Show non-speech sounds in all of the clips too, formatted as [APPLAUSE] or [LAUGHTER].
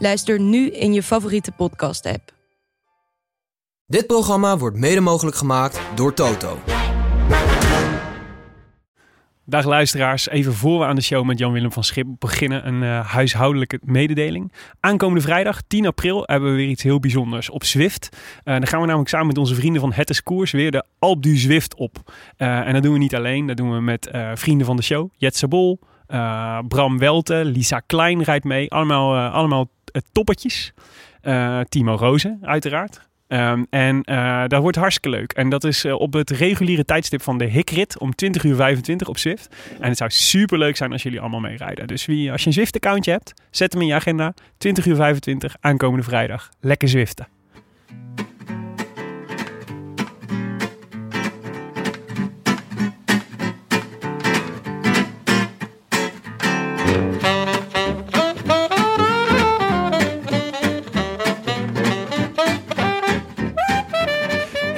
Luister nu in je favoriete podcast-app. Dit programma wordt mede mogelijk gemaakt door Toto. Dag luisteraars, even voor we aan de show met Jan-Willem van Schip beginnen, een uh, huishoudelijke mededeling. Aankomende vrijdag, 10 april, hebben we weer iets heel bijzonders op Zwift. Uh, dan gaan we namelijk samen met onze vrienden van Het is Koers weer de Alp du Zwift op. Uh, en dat doen we niet alleen, dat doen we met vrienden van de show. Jetse Bol, Bram Welte, Lisa Klein rijdt mee. Allemaal, allemaal toppertjes. Timo Rozen, uiteraard. Um, en dat wordt hartstikke leuk. En dat is op het reguliere tijdstip van de Hikrit om 20 uur 25 op Zwift. En het zou super leuk zijn als jullie allemaal meerijden. Dus wie, als je een Zwift-accountje hebt, zet hem in je agenda. 20 uur 25, aankomende vrijdag. Lekker Zwiften.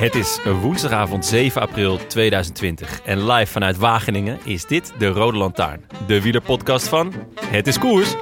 Het is woensdagavond 7 april 2020 en live vanuit Wageningen is dit de Rode Lantaarn, de wielerpodcast van Het is Koers.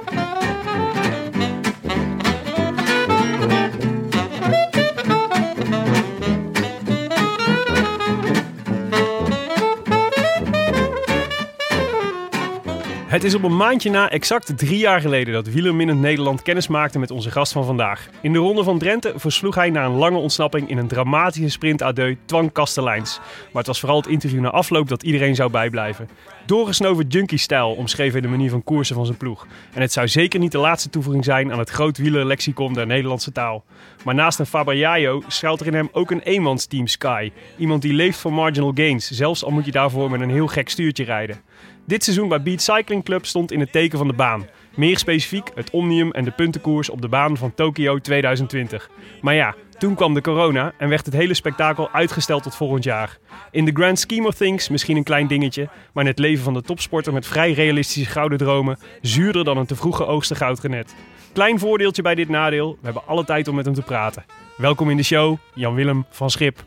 Het is op een maandje na exact drie jaar geleden dat wielerminnend Nederland kennis maakte met onze gast van vandaag. In de ronde van Drenthe versloeg hij na een lange ontsnapping in een dramatische sprint adieu Twang Kasteleins. Maar het was vooral het interview na afloop dat iedereen zou bijblijven. Doorgesnoven junkie-stijl omschreef hij de manier van koersen van zijn ploeg. En het zou zeker niet de laatste toevoeging zijn aan het groot wielerlexicon der Nederlandse taal. Maar naast een Faber schuilt er in hem ook een eenmansteam Sky. Iemand die leeft van marginal gains, zelfs al moet je daarvoor met een heel gek stuurtje rijden. Dit seizoen bij Beat Cycling Club stond in het teken van de baan. Meer specifiek het Omnium en de puntenkoers op de baan van Tokio 2020. Maar ja, toen kwam de corona en werd het hele spektakel uitgesteld tot volgend jaar. In the grand scheme of things misschien een klein dingetje, maar in het leven van de topsporter met vrij realistische gouden dromen zuurder dan een te vroege oogsten goudrenet. Klein voordeeltje bij dit nadeel, we hebben alle tijd om met hem te praten. Welkom in de show, Jan-Willem van Schip.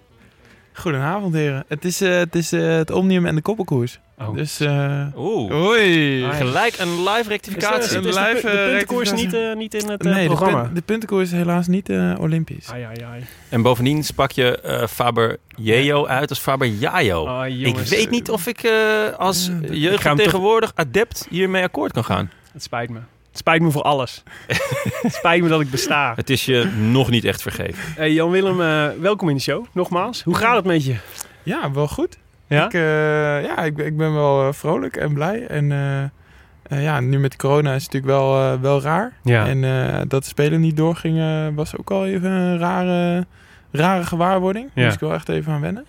Goedenavond heren. Het is, uh, het, is uh, het Omnium en de koppelkoers. Oh. Dus, uh, Oeh. Oei. Gelijk een live rectificatie. Is, is, is, een live de, de puntenkoers niet, uh, niet in het uh, nee, programma? De, punt, de puntenkoers is helaas niet uh, Olympisch. Ai, ai, ai. En bovendien sprak je uh, Faber Jeo uit als Faber Jajo. Oh, ik weet niet of ik uh, als jeugd tegenwoordig adept hiermee akkoord kan gaan. Het spijt me. Het spijt me voor alles. [LAUGHS] het spijt me dat ik besta. Het is je nog niet echt vergeven. Hey Jan-Willem, welkom in de show. Nogmaals. Hoe gaat het met je? Ja, wel goed. Ja? Ik, uh, ja, ik, ik ben wel uh, vrolijk en blij. En uh, ja, nu met corona is het natuurlijk wel, wel raar. Ja. En dat de spelen niet doorgingen was ook al even een rare, rare gewaarwording. Ja. moest ik wel echt even aan wennen.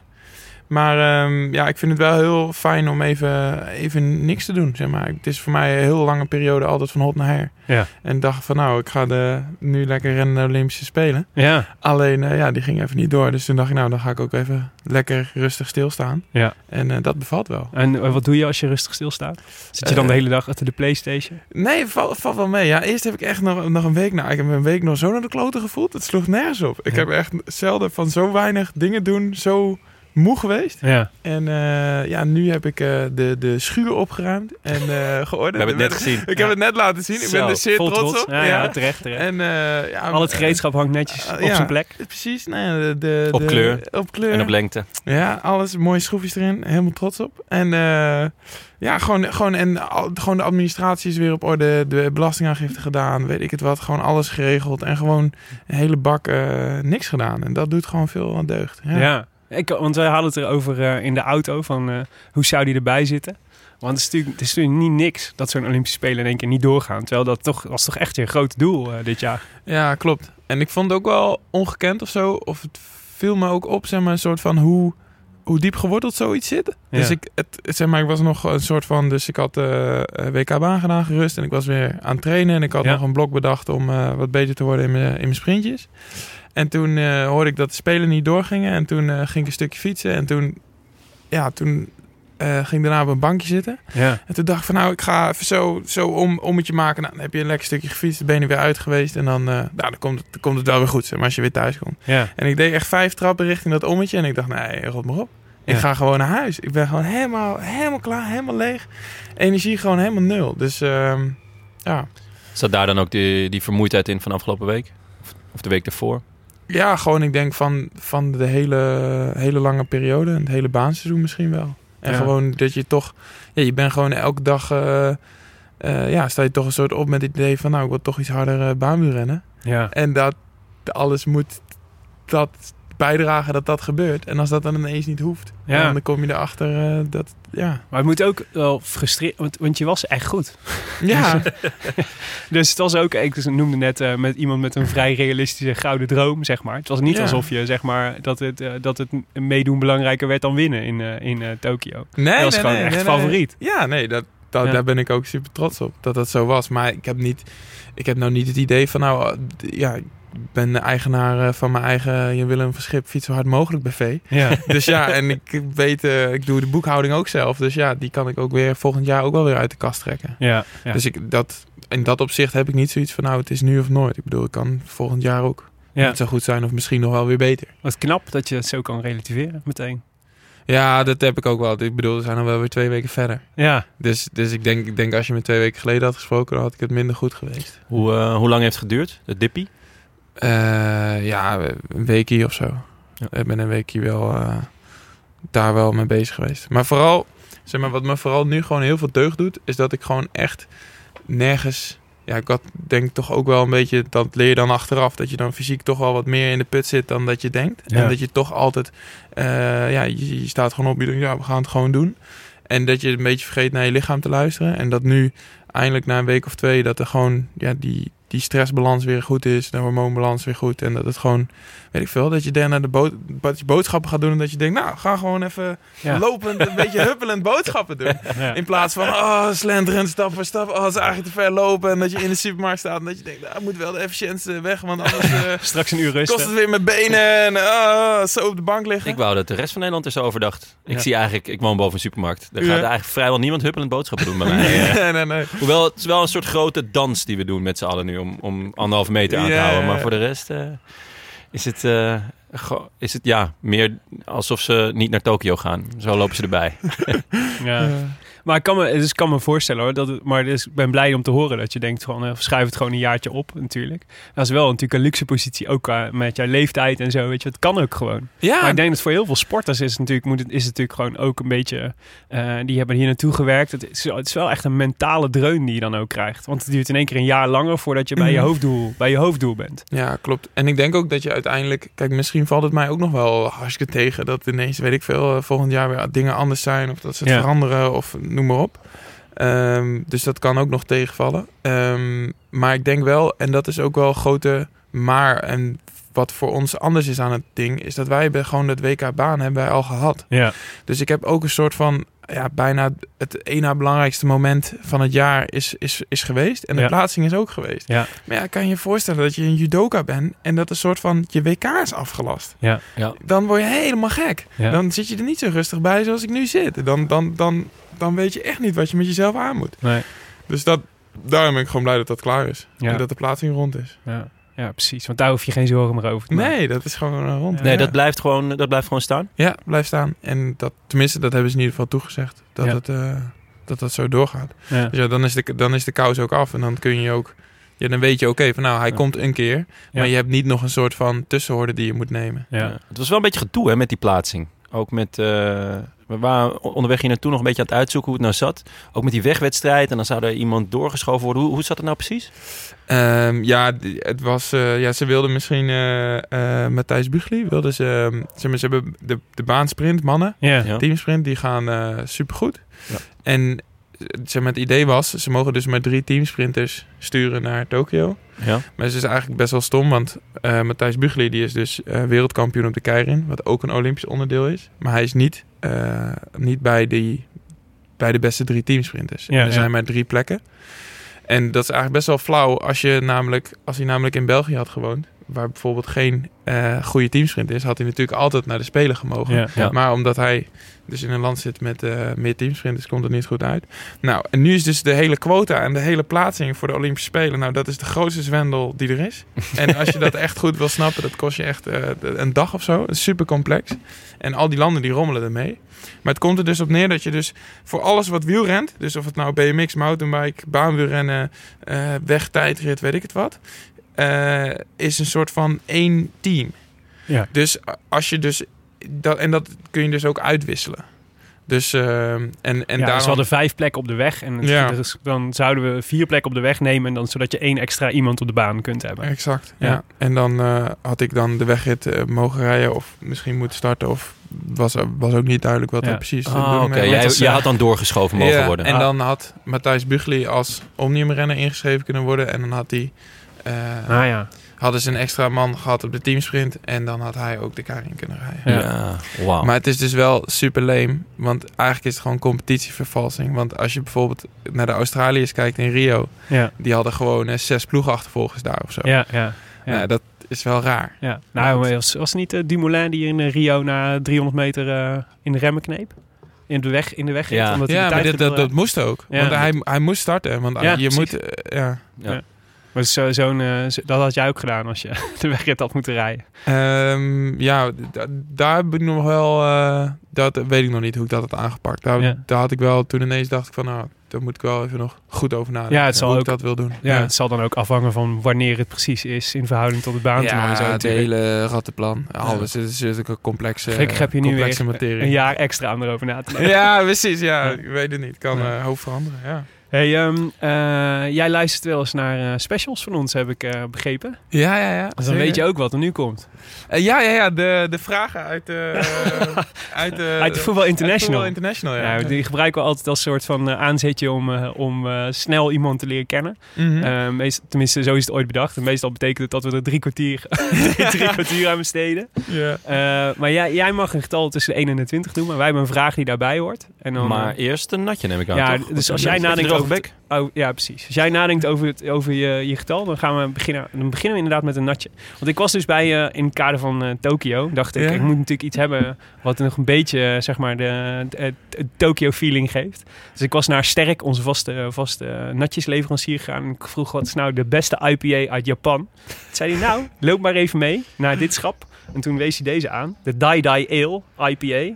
Maar um, ja, ik vind het wel heel fijn om even, even niks te doen, zeg maar. Het is voor mij een heel lange periode altijd van hot naar her. Ja. En dacht van nou, ik ga de, nu lekker rennen naar de Olympische Spelen. Ja. Alleen, uh, ja, die ging even niet door. Dus toen dacht ik, nou, dan ga ik ook even lekker rustig stilstaan. Ja. En uh, dat bevalt wel. En uh, wat doe je als je rustig stilstaat? Zit je dan de hele dag achter de Playstation? Nee, valt val wel mee. Ja, eerst heb ik echt nog, nog een week... Nou, ik heb een week nog zo naar de kloten gevoeld. Het sloeg nergens op. Ik Ja. heb echt zelden van zo weinig dingen doen... zo moe geweest. Ja. En uh, ja, nu heb ik uh, de, de schuur opgeruimd en uh, geordend. We hebben het net gezien. Ik heb het net laten zien. Ik ben er zeer trots, trots. op. Ja, ja, terecht, terecht. En, uh, ja, Al het gereedschap hangt netjes uh, op ja, zijn plek. Precies. Nou, de, de, Op de- kleur. Op kleur. En op lengte. Ja, alles. Mooie schroefjes erin. Helemaal trots op. En uh, ja, gewoon, gewoon, en al, gewoon de administratie is weer op orde. De belastingaangifte gedaan. Weet ik het wat. Gewoon alles geregeld. En gewoon een hele bak uh, niks gedaan. En dat doet gewoon veel aan deugd. Ja. Ik, want wij hadden het erover uh, in de auto van uh, hoe zou die erbij zitten. Want het is natuurlijk, het is natuurlijk niet niks dat zo'n Olympische Spelen in één keer niet doorgaan. Terwijl dat toch, was toch echt je grote doel uh, dit jaar. Ja, klopt. En ik vond het ook wel ongekend of zo. Of het viel me ook op, zeg maar, een soort van hoe hoe diep geworteld zoiets zit. Dus ik, het, zeg maar, ik was nog een soort van, dus ik had eh, eh, WK-baan gedaan gerust en ik was weer aan het trainen en ik had Ja. nog een blok bedacht om eh, wat beter te worden in mijn, in mijn sprintjes. En toen eh, hoorde ik dat de spelen niet doorgingen en toen eh, ging ik een stukje fietsen en toen, ja, toen eh, ging ik daarna op een bankje zitten. Ja. En toen dacht ik van nou, ik ga even zo, zo om, ommetje maken. Nou, dan heb je een lekker stukje gefietst, dan ben je weer uit geweest en dan, eh, nou, dan, komt het, dan komt het wel weer goed, zeg maar, als je weer thuis komt. Ja. En ik deed echt vijf trappen richting dat ommetje. En ik dacht, nee, rot maar op. Ik Ja. ga gewoon naar huis. Ik ben gewoon helemaal, helemaal klaar, helemaal leeg. Energie gewoon helemaal nul. Dus ehm, ja. Zat daar dan ook die, die vermoeidheid in van afgelopen week? Of, of de week ervoor? Ja, gewoon ik denk van, van de hele, hele lange periode. Het hele baanseizoen misschien wel. En Ja. gewoon dat je toch... Ja, je bent gewoon elke dag... eh, eh, ja, sta je toch een soort op met het idee van... Nou, ik wil toch iets harder uh, baanwielrennen. Ja. En dat alles moet dat bijdragen dat dat gebeurt. En als dat dan ineens niet hoeft, Ja. dan kom je erachter eh, dat, ja. Maar het moet ook wel frustreren, want, want je was echt goed. Ja, [LAUGHS] Dus het was ook, ik noemde net eh, met iemand met een vrij realistische gouden droom, zeg maar. Het was niet Ja. alsof je, zeg maar, dat het, eh, dat het meedoen belangrijker werd dan winnen in, in Tokio. nee, Dat was nee, gewoon nee, echt nee. favoriet. Ja, nee, dat, dat, Ja. daar ben ik ook super trots op dat dat zo was. Maar ik heb niet, ik heb nou niet het idee van, nou, eh, ja, ik ben de eigenaar eh, van mijn eigen Je Willem Verschip fiets zo hard mogelijk BV. Ja. [LAUGHS] Dus ja, en ik weet, eh, ik doe de boekhouding ook zelf. Dus ja, die kan ik ook weer volgend jaar ook wel weer uit de kast trekken. ja, ja. Dus ik, dat, in dat opzicht heb ik niet zoiets van, nou, het is nu of nooit. Ik bedoel, ik kan volgend jaar ook ja. net zo goed zijn of misschien nog wel weer beter. Wat knap dat je het zo kan relativeren meteen. Ja, dat heb ik ook wel. Ik bedoel, we zijn dan wel weer twee weken verder. Ja, Dus, dus ik, denk, ik denk als je me twee weken geleden had gesproken, dan had ik het minder goed geweest. Hoe, eh, hoe lang heeft het geduurd, de dippie? Eh, ja, een weekje of zo. Ja. Ik ben een weekje wel eh, daar wel mee bezig geweest. Maar vooral, zeg maar, wat me vooral nu gewoon heel veel deugd doet, is dat ik gewoon echt nergens. Ja, ik had denk toch ook wel een beetje, dat leer je dan achteraf, dat je dan fysiek toch wel wat meer in de put zit dan dat je denkt. Ja. En dat je toch altijd, eh, ja, je, je staat gewoon op, je denkt, ja, we gaan het gewoon doen. En dat je een beetje vergeet naar je lichaam te luisteren. En dat nu eindelijk na een week of twee, dat er gewoon, ja, die, die stressbalans weer goed is, de hormoonbalans weer goed. En dat het gewoon, weet ik veel, dat je daarna de bood, dat je boodschappen gaat doen. En dat je denkt, nou, ga gewoon even Ja. lopend, een beetje [LAUGHS] huppelend boodschappen doen. ja. In plaats van, oh, slenteren, stap voor stap. Oh, het is eigenlijk te ver lopen. En dat je in de supermarkt staat en dat je denkt, nou, moet wel de efficiëntste weg. Want anders eh, straks een uur kost het weer mijn benen. En oh, zo op de bank liggen. Ik wou dat de rest van Nederland er zo over dacht. Ik Ja. zie eigenlijk, ik woon boven een supermarkt. Er Ja. gaat eigenlijk vrijwel niemand huppelend boodschappen doen bij mij. Eh, [LAUGHS] nee, nee, nee. Hoewel, het is wel een soort grote dans die we doen met z'n allen nu. Om, om anderhalve meter aan te houden. Maar voor de rest eh, is, het, eh, is het ja, meer alsof ze niet naar Tokio gaan. Zo lopen ze erbij. [LAUGHS] [LAUGHS] Ja. Maar ik kan me, dus ik kan me voorstellen hoor. Dat het, maar dus, ik ben blij om te horen dat je denkt van eh, schuif het gewoon een jaartje op natuurlijk. Dat is wel natuurlijk een luxe positie ook qua- met jouw leeftijd en zo. Weet je, het kan ook gewoon. Ja, Maar ik denk dat voor heel veel sporters is het natuurlijk, moet het, is het natuurlijk gewoon ook een beetje. eh, die hebben hier naartoe gewerkt. Het is, het is wel echt een mentale dreun die je dan ook krijgt. Want het duurt in één keer een jaar langer voordat je bij je Mhm. hoofddoel, bij je hoofddoel bent. Ja, klopt. En ik denk ook dat je uiteindelijk... Kijk, misschien valt het mij ook nog wel hartstikke tegen... dat ineens, weet ik veel, eh, volgend jaar weer dingen anders zijn... of dat ze het Ja. veranderen of noem maar op. Ehm, dus dat kan ook nog tegenvallen. Ehm, maar ik denk wel, en dat is ook wel een grote maar... en wat voor ons anders is aan het ding... is dat wij gewoon het WK-baan hebben wij al gehad. Ja, Dus ik heb ook een soort van, ja, bijna het één na belangrijkste moment van het jaar is, is, is geweest. En de Ja. plaatsing is ook geweest. Ja. Maar ja, kan je je voorstellen dat je een judoka bent en dat een soort van je WK is afgelast. Ja. Ja. Dan word je helemaal gek. Ja. Dan zit je er niet zo rustig bij zoals ik nu zit. Dan, dan, dan, dan weet je echt niet wat je met jezelf aan moet. nee. Dus dat, daarom ben ik gewoon blij dat dat klaar is. Ja. En dat de plaatsing rond is. Ja. Ja, precies. Want daar hoef je geen zorgen meer over te maken. Nee, dat is gewoon eh, rond. Ja. Nee, Ja. dat blijft, gewoon, dat blijft gewoon staan. Ja, blijf staan. En dat, tenminste, dat hebben ze in ieder geval toegezegd. Dat, Ja. het, eh, dat dat zo doorgaat. Ja. Dus ja, dan is, de, dan is de kous ook af. En dan kun je ook... Ja, dan weet je, oké, van nou, hij Ja. komt een keer. Maar Ja. je hebt niet nog een soort van tussenhoorde die je moet nemen. Ja. Ja. Het was wel een beetje gedoe hè, met die plaatsing. Ook met, eh, we waren onderweg hier naartoe nog een beetje aan het uitzoeken hoe het nou zat. Ook met die wegwedstrijd en dan zou er iemand doorgeschoven worden. Hoe, hoe zat het nou precies? Ehm, ja, het was, eh, ja, ze wilden misschien eh, eh, Matthijs Bugli. Wilden ze, ehm, ze, ze hebben de, de baansprint, mannen. Ja. teamsprint, die gaan eh supergoed. Ja. En zeg maar, het idee was, ze mogen dus maar drie teamsprinters sturen naar Tokio. Ja. Maar het is eigenlijk best wel stom, want eh, Matthijs Bugli die is dus eh, wereldkampioen op de Keirin, wat ook een Olympisch onderdeel is. Maar hij is niet, eh, niet bij, die, bij de beste drie teamsprinters. Ja, er ja. zijn maar drie plekken. En dat is eigenlijk best wel flauw als, je namelijk, als hij namelijk in België had gewoond, waar bijvoorbeeld geen eh, goede teamsprint is, had hij natuurlijk altijd naar de Spelen gemogen. Ja. Maar omdat hij dus in een land zit met eh, meer teamsprinters, komt het niet goed uit. Nou, en nu is dus de hele quota en de hele plaatsing voor de Olympische Spelen. Nou, dat is de grootste zwendel die er is. [LAUGHS] en als je dat echt goed wil snappen, dat kost je echt eh, een dag of zo. Super complex. En al die landen die rommelen ermee. Maar het komt er dus op neer dat je dus voor alles wat wielrent, dus of het nou BMX, mountainbike, baanwielrennen, eh wegtijdrit, weet ik het wat, is een soort van één team. Ja. Dus als je dus dat en dat kun je dus ook uitwisselen. Dus eh, en en ja, dus daarom, we hadden vijf plekken op de weg. En Ja. dan zouden we vier plekken op de weg nemen. En dan, zodat je één extra iemand op de baan kunt hebben. Exact. Ja. Ja. En dan eh, had ik dan de wegrit eh, mogen rijden of misschien moeten starten of was, was ook niet duidelijk wat Ja. er precies Ah, bedoeling oké. mee Jij, had dan doorgeschoven mogen Ja, worden. En Ah. dan had Matthijs Bugli als omniumrenner ingeschreven kunnen worden en dan had hij eh, Ah ja. Hadden ze een extra man gehad op de teamsprint en dan had hij ook de Karin kunnen rijden. Ja. ja. Wauw. Maar het is dus wel super lame. Want eigenlijk is het gewoon competitievervalsing. Want als je bijvoorbeeld naar de Australiërs kijkt in Rio. Ja. Die hadden gewoon eh, zes ploegachtervolgers daar of zo. Ja, ja. Ja. Ja, dat is wel raar. Ja, nou, was, was het niet eh, Dumoulin die in eh, Rio na 300 meter in de remmen kneep? In de weg, in de weg Ja. omdat hij Ja, de maar dit, dat, dat moest ook. Ja. Want hij, hij moest starten. Want Ja, je precies. moet... ja. Ja. Maar zo, zo'n, eh, zo- dat had jij ook gedaan als je [LAUGHS] de wegrit had moeten rijden. Ehm, ja, daar heb ik nog wel... eh, dat weet ik nog niet hoe ik dat had aangepakt. Daar, Ja. daar had ik wel... Toen ineens dacht ik van... Nou, daar moet ik wel even nog goed over nadenken. Ja, het zal hoe ook- ik dat wil doen. Ja, het zal dan ook afhangen van wanneer het precies is in verhouding tot baantoernooi en zo het hele rattenplan. Alles is natuurlijk een complexe, Gelukkig heb je nu complexe weer materie. een jaar extra om erover na te [LAUGHS] denken. Ja, precies. Ja, Ja. ik weet het niet. Kan Ja. eh hoofd veranderen. Ja, Hey, ehm, eh, jij luistert wel eens naar eh, specials van ons, heb ik eh, begrepen. ja, ja. ja Dus dan weet je ook wat er nu komt. Eh, ja, ja, ja. De, de vragen uit, eh [LAUGHS] uit, de Uit de Voetbal International. Voetbal International, ja. Ja, die gebruiken we altijd als soort van aanzetje om, eh, om eh, snel iemand te leren kennen. Mhm. Meest, tenminste, zo is het ooit bedacht. En meestal betekent het dat we er drie kwartier, [LAUGHS] drie, drie kwartier aan besteden. ja. Eh, maar jij, jij mag een getal tussen de 1 en de 20 doen. Maar wij hebben een vraag die daarbij hoort. En dan, Maar eerst een natje neem ik aan, ja, toch? dus als jij nadenkt oh, ja, precies. Als jij nadenkt over, het, over je, je getal, dan gaan we beginnen. Dan beginnen we inderdaad met een natje. Want ik was dus bij eh, in het kader van eh, Tokio. Dacht ik, Ja. ik moet natuurlijk iets hebben wat nog een beetje eh, zeg maar de, de, de Tokio feeling geeft. Dus ik was naar Sterk, onze vaste, vaste natjesleverancier gegaan. En ik vroeg wat is nou de beste IPA uit Japan. Toen zei hij nou, loop maar even mee naar dit schap. En toen wees hij deze aan. De Dai Dai Ale IPA.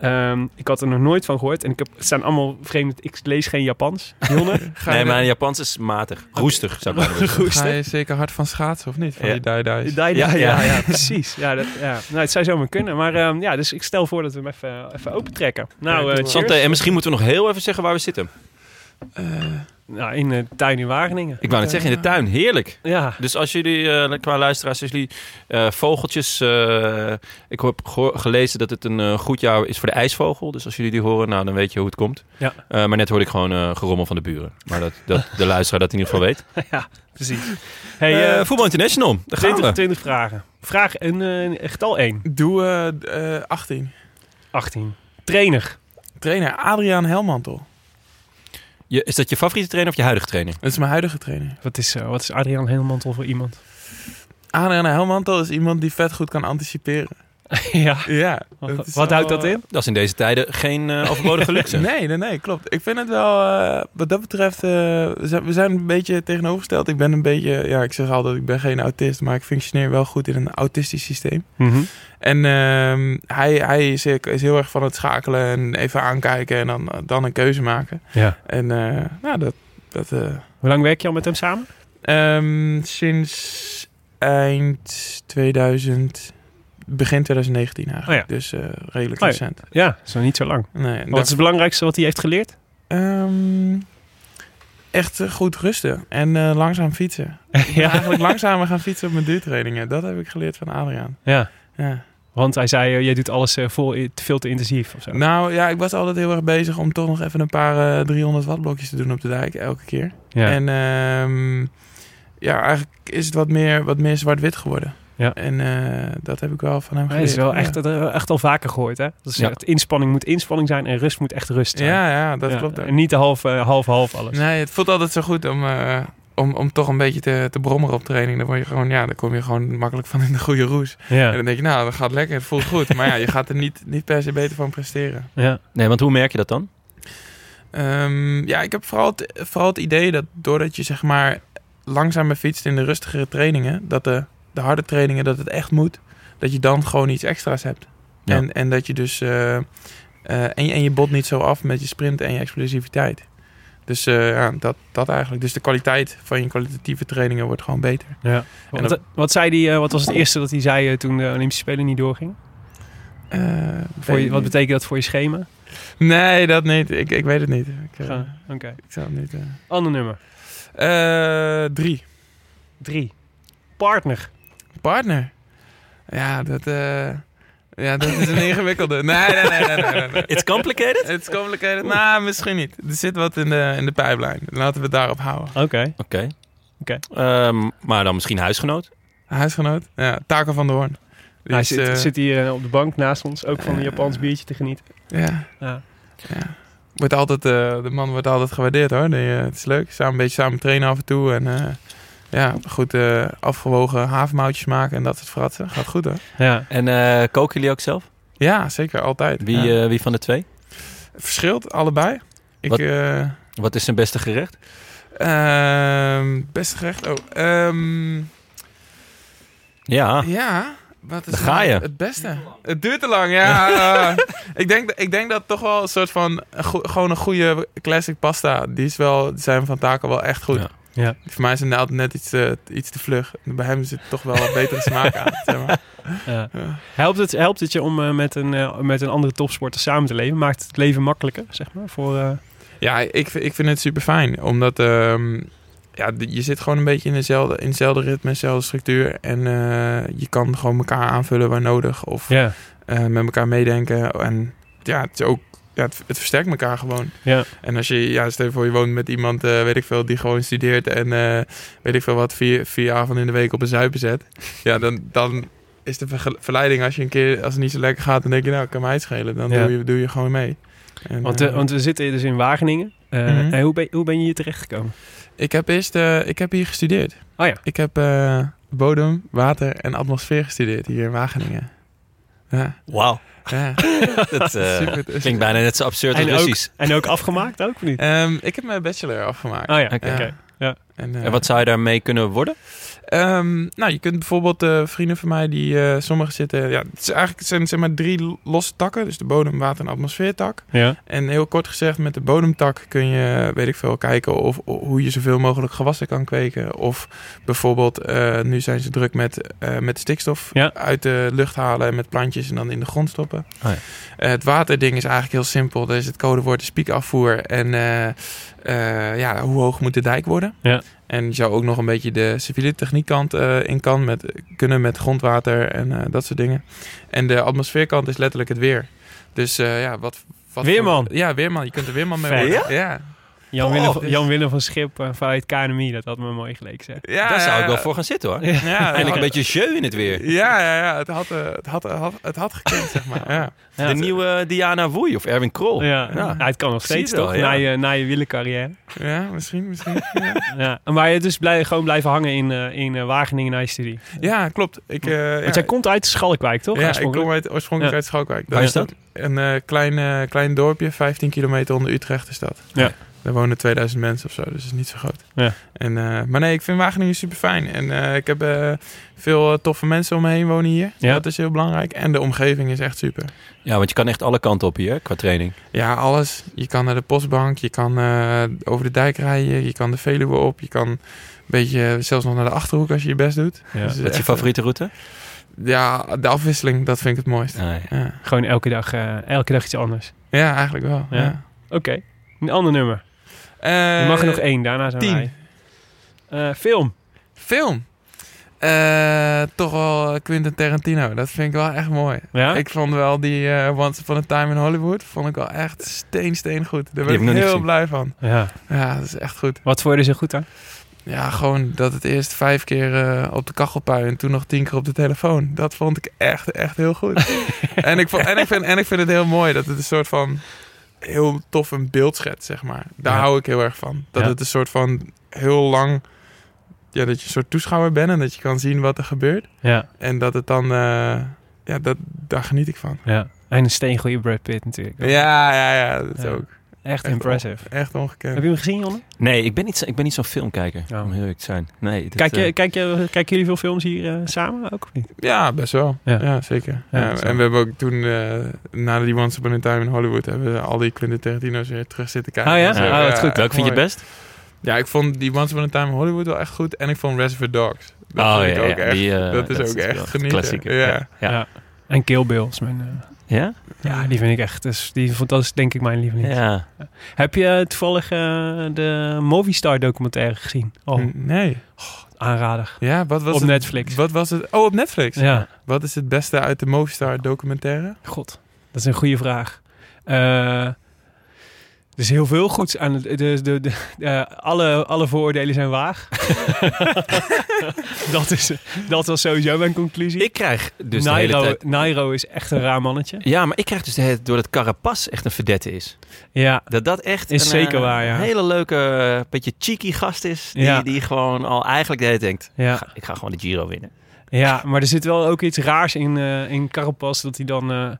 Ehm, ik had er nog nooit van gehoord. En ik heb, het zijn allemaal vreemd. Ik lees geen Japans. [LAUGHS] Jonne? Nee, mijn Japans is matig. Roestig, zou ik zeggen. [LAUGHS] ga je zeker hard van schaatsen of niet? Van Ja. die Dai Ja, Dai, ja, ja. ja, precies. Ja, dat, ja. Nou, het zou zomaar kunnen. Maar ehm, ja, dus ik stel voor dat we hem even, even opentrekken. Nou, eh, maar. cheers. Eh, en misschien moeten we nog heel even zeggen waar we zitten. Eh, Nou, in de tuin in Wageningen. Ik wou net zeggen, in de tuin. Heerlijk. Ja, Dus als jullie, eh, qua luisteraars, als jullie eh, vogeltjes... eh, ik heb gelezen dat het een goed jaar is voor de ijsvogel. Dus als jullie die horen, nou, dan weet je hoe het komt. Ja. Eh, maar net hoorde ik gewoon eh, gerommel van de buren. Maar dat, dat de luisteraar dat in ieder geval weet. [LAUGHS] ja, precies. Hey, eh, Voetbal International, daar gaan 20, we. 20 vragen. Vraag een, eh, getal 1. doe eh, eh, 18. 18. Trainer. Trainer Adriaan Helmantel. Je, is dat je favoriete trainer of je huidige trainer? Dat is mijn huidige trainer. Wat is, eh, wat is Adriaan Helmantel voor iemand? Adriaan Helmantel is iemand die vet goed kan anticiperen. [LAUGHS] ja. Ja. Wat, wel, houdt dat eh, in? Dat is in deze tijden geen eh, overbodige [LAUGHS] luxe. Nee, nee, nee, klopt. Ik vind het wel, eh, wat dat betreft, eh, we, zijn, een beetje tegenovergesteld. Ik ben een beetje, ja, ik zeg altijd, ik ben geen autist, maar ik functioneer wel goed in een autistisch systeem. Mhm. En ehm, hij, hij is, is heel erg van het schakelen en even aankijken en dan, dan een keuze maken. Ja. En eh, nou, dat, dat eh, Hoe lang werk je al met hem samen? ehm, sinds eind 2000, begin 2019 eigenlijk. Oh ja. Dus eh, redelijk Oh ja. recent. Ja, nog niet zo lang. Nee, Wat dat- is het belangrijkste wat hij heeft geleerd? Ehm, echt eh, goed rusten en eh, langzaam fietsen. [LAUGHS] ja. Eigenlijk langzamer gaan fietsen op mijn duurtrainingen. Dat heb ik geleerd van Adriaan. ja. Ja. Want hij zei, eh, jij doet alles eh, vol, veel te intensief of zo. Nou ja, ik was altijd heel erg bezig om toch nog even een paar eh, 300 watt blokjes te doen op de dijk, elke keer. ja. En ehm, ja, eigenlijk is het wat meer, wat meer zwart-wit geworden. Ja. En eh, dat heb ik wel van hem Hij geleerd. is wel ja. echt, eh, echt al vaker gehoord, hè? Dat is, Ja. het inspanning moet inspanning zijn en rust moet echt rust zijn. Ja, ja, dat Ja, klopt. ook. En niet de half, eh, half, half alles. Nee, het voelt altijd zo goed om, eh, om, om toch een beetje te, te brommeren op training. Dan, word je gewoon, ja, dan kom je gewoon makkelijk van in de goede roes. Ja. En dan denk je, nou, dat gaat lekker, het voelt goed. Maar ja, je gaat er niet, niet per se beter van presteren. ja. Nee, want hoe merk je dat dan? Ehm, ja, ik heb vooral het, vooral het idee dat doordat je zeg maar langzamer fietst in de rustigere trainingen, dat de, de harde trainingen, dat het echt moet, dat je dan gewoon iets extra's hebt. Ja. En, en dat je dus, eh, eh, en, je, en je bot niet zo af met je sprint en je explosiviteit. Dus eh, ja, dat, dat eigenlijk. Dus de kwaliteit van je kwalitatieve trainingen wordt gewoon beter. ja. En Wat, wat zei die, wat was het eerste dat hij zei toen de Olympische Spelen niet doorging? Voor je, wat betekent dat voor je schema? Nee, dat niet. Ik, ik weet het niet. Ik, Oké. ik zou het niet. Ander nummer. Drie. Drie. Partner. Partner. Ja, dat, eh, ja, dat is een [LAUGHS] ingewikkelde. Nee, nee, nee, nee, nee. nee, nee. It's complicated? Het is complicated. Nou, misschien niet. Er zit wat in de, in de pijplijn. Laten we het daarop houden. Oké. Oké. Oké. Ehm, maar dan misschien huisgenoot? Huisgenoot. Ja, Taco van der Hoorn. Die Hij is, zit, eh, zit hier eh, op de bank naast ons, ook van een Japans biertje te genieten. Ja, Ja. ja. Wordt altijd, eh, de man wordt altijd gewaardeerd hoor. Die, het is leuk. Samen een beetje samen trainen af en toe. En eh, ja, goed eh, afgewogen havermoutjes maken en dat soort fratsen. Gaat goed hoor. Ja. En eh, koken jullie ook zelf? Ja, zeker. Altijd. Wie, Ja. eh, wie van de twee? Verschilt allebei. Ik, Wat- eh, Wat is zijn beste gerecht? Ehm beste gerecht. Oh, ehm, Ja. ja. Wat is Daar ga nou je. Het beste. Het duurt te lang, ja. [LAUGHS] ik, denk, ik denk dat toch wel een soort van... een gewoon een goede classic pasta. Die is wel, zijn van taken wel echt goed. Ja. Ja. Voor mij is het altijd net iets te, iets te vlug. Bij hem zit toch wel een betere smaak aan. Zeg maar. Ja. Ja. Helpt, het, helpt het je om eh, met, een, eh, met een andere topsporter samen te leven? Maakt het leven makkelijker, zeg maar? Voor, eh, Ja, ik, vind- ik vind het super fijn. Omdat ehm, ja, je zit gewoon een beetje in dezelfde, in hetzelfde ritme, dezelfde structuur. En eh, je kan gewoon elkaar aanvullen waar nodig. Of eh, met elkaar meedenken. En ja, het is ook. Ja, het, het versterkt elkaar gewoon. Ja. En als je, ja, stel je voor, je woont met iemand, eh, weet ik veel, die gewoon studeert en eh, weet ik veel wat, vier, vier avonden in de week op een zuipen zet. Ja, dan, dan is de verleiding als je een keer, als het niet zo lekker gaat, dan denk je, nou, kan mij het schelen. Dan Ja. doe, je, doe je gewoon mee. En, Want, eh, want we zitten dus in Wageningen. Eh, Mhm. en hoe, ben, hoe ben je hier terechtgekomen? Ik heb eerst, eh, ik heb hier gestudeerd. Oh ja. Ik heb eh, bodem, water en atmosfeer gestudeerd hier in Wageningen. Ja, Wauw. Ja. [LAUGHS] Dat eh, Super. klinkt bijna net zo absurd als En ook, Russisch. en ook afgemaakt ook, of niet? Ehm, ik heb mijn bachelor afgemaakt. Oh ja, Oké. oké. En, eh, En wat zou je daarmee kunnen worden? Ehm, nou, je kunt bijvoorbeeld eh, vrienden van mij die eh sommigen zitten. Ja, het, is eigenlijk, zijn zeg maar drie losse takken. Dus de bodem, water en atmosfeertak. Ja. En heel kort gezegd, met de bodemtak kun je, weet ik veel, kijken of, of hoe je zoveel mogelijk gewassen kan kweken. Of bijvoorbeeld, eh, nu zijn ze druk met, met stikstof Ja. uit de lucht halen en met plantjes en dan in de grond stoppen. Oh ja. Het waterding is eigenlijk heel simpel. Dus het codewoord is piekafvoer. En ja, hoe hoog moet de dijk worden? Ja. En je zou ook nog een beetje de civiele techniekkant eh in kan met, kunnen met grondwater en eh, dat soort dingen. En de atmosfeerkant is letterlijk het weer. Dus eh, ja, wat... wat Weerman. voor- ja, weerman. Je kunt er weerman mee worden. Ja? Jan, Willem, van- dus- Jan Willem van Schip eh, vanuit KNMI, dat had me mooi geleken zeg. Ja, Daar zou ik wel voor gaan zitten hoor. Ja, [LAUGHS] Eindelijk had- een beetje jeu in het weer. Ja, ja, ja. Het had, eh, het had, het had, het had gekend, zeg maar. Ja. Ja, de nieuwe Diana Woei of Erwin Krol. Ja, Ja. het kan nog steeds wel, toch, ja. na, je, na je wielercarrière. ja, misschien, misschien. Ja, Ja. Maar je dus blij, gewoon blijven hangen in, eh, in eh, Wageningen na je studie. ja klopt. Ik, eh, Want jij komt uit Schalkwijk, toch? Ja, ik kom uit, oorspronkelijk Ja. uit Schalkwijk. Waar is dat? Een eh, klein, eh, klein dorpje, 15 kilometer onder Utrecht is dat. Ja. Daar wonen 2000 mensen of zo, dus het is niet zo groot. Ja. En, eh, maar nee, ik vind Wageningen super fijn. En eh, ik heb eh, veel toffe mensen om me heen wonen hier. Ja. Dat is heel belangrijk. En de omgeving is echt super. Ja, want je kan echt alle kanten op hier qua training. Ja, alles. Je kan naar de postbank, je kan eh, over de dijk rijden, je kan de Veluwe op, je kan een beetje zelfs nog naar de Achterhoek als je je best doet. Ja. Dus Wat is je favoriete route? Ja, de afwisseling, dat vind ik het mooist. Ah, ja. Ja, Gewoon elke dag, eh, elke dag iets anders. ja eigenlijk wel. Ja. Ja. Oké, een ander nummer. Je mag er nog één, daarna zijn tien. wij. Eh, film. Film. Eh, toch wel Quentin Tarantino. Dat vind ik wel echt mooi. Ja? Ik vond wel die eh, Once Upon a Time in Hollywood... vond ik wel echt steen, steen goed. Daar ben heb ik heel gezien. blij van. ja. Ja, dat is echt goed. Wat vond je er zo goed aan? Ja, gewoon dat het eerst vijf keer eh, op de kachelpui... en toen nog tien keer op de telefoon. Dat vond ik echt, echt heel goed. [LAUGHS] en, ik vond, en, ik vind, en ik vind het heel mooi dat het een soort van... heel tof een beeld schetst, zeg maar. Daar Ja. hou ik heel erg van. Dat Ja. het een soort van heel lang... Ja, dat je een soort toeschouwer bent en dat je kan zien wat er gebeurt. Ja, En dat het dan... eh, ja, dat, daar geniet ik van. ja. En een steengoeie Brad Pitt natuurlijk. Ja, ja, ja. Dat is ook Echt echt impressive. on- echt ongekend. Heb je hem gezien, Jonne? Nee, ik ben niet, zo- ik ben niet zo'n filmkijker, Oh. om heel eerlijk te zijn. Nee, dat, Kijk, je, eh, kijk, je, kijken jullie veel films hier eh, samen ook of niet? Ja, best wel. Ja. Ja, zeker. Ja, en we hebben ook toen, eh, na die Once Upon a Time in Hollywood, hebben we al die Quentin Tarantino's weer terug zitten kijken. Oh ja? En zo. Oh, wat goed. welk vind je best? Ja, ik vond die Once Upon a Time in Hollywood wel echt goed. En ik vond Reservoir Dogs. Dat Oh, ja, ook ja, echt. die, dat is dat ook is echt een genieten. klassieker. Ja. Ja. Ja. En Kill Bill is mijn... eh, Ja? ja, die vind ik echt... Dus die, vond- dat is denk ik mijn lieveling. Ja. Heb je toevallig eh, de Movistar documentaire gezien? Oh, Nee. aanrader. Ja, wat was Op het? Netflix. Wat was het? Oh, op Netflix. Ja, Wat is het beste uit de Movistar documentaire? god. Dat is een goede vraag. Eh, er is heel veel goeds aan het... De, de, de, eh, alle, alle vooroordelen zijn waar. [LAUGHS] dat, is, dat was sowieso mijn conclusie. Ik krijg dus de hele Nairo, tijd... Nairo is echt een raar mannetje. Ja, maar ik krijg dus de hele, door dat Carapas echt een verdette is. Ja, Dat dat echt Is een, zeker eh, waar, ja. hele leuke, eh, beetje cheeky gast is. Die, Ja. die gewoon al eigenlijk de hele denkt... ja. "Ik ga- Ik ga gewoon de Giro winnen. Ja, maar er zit wel ook iets raars in, eh in Carapaz. Dat hij dan...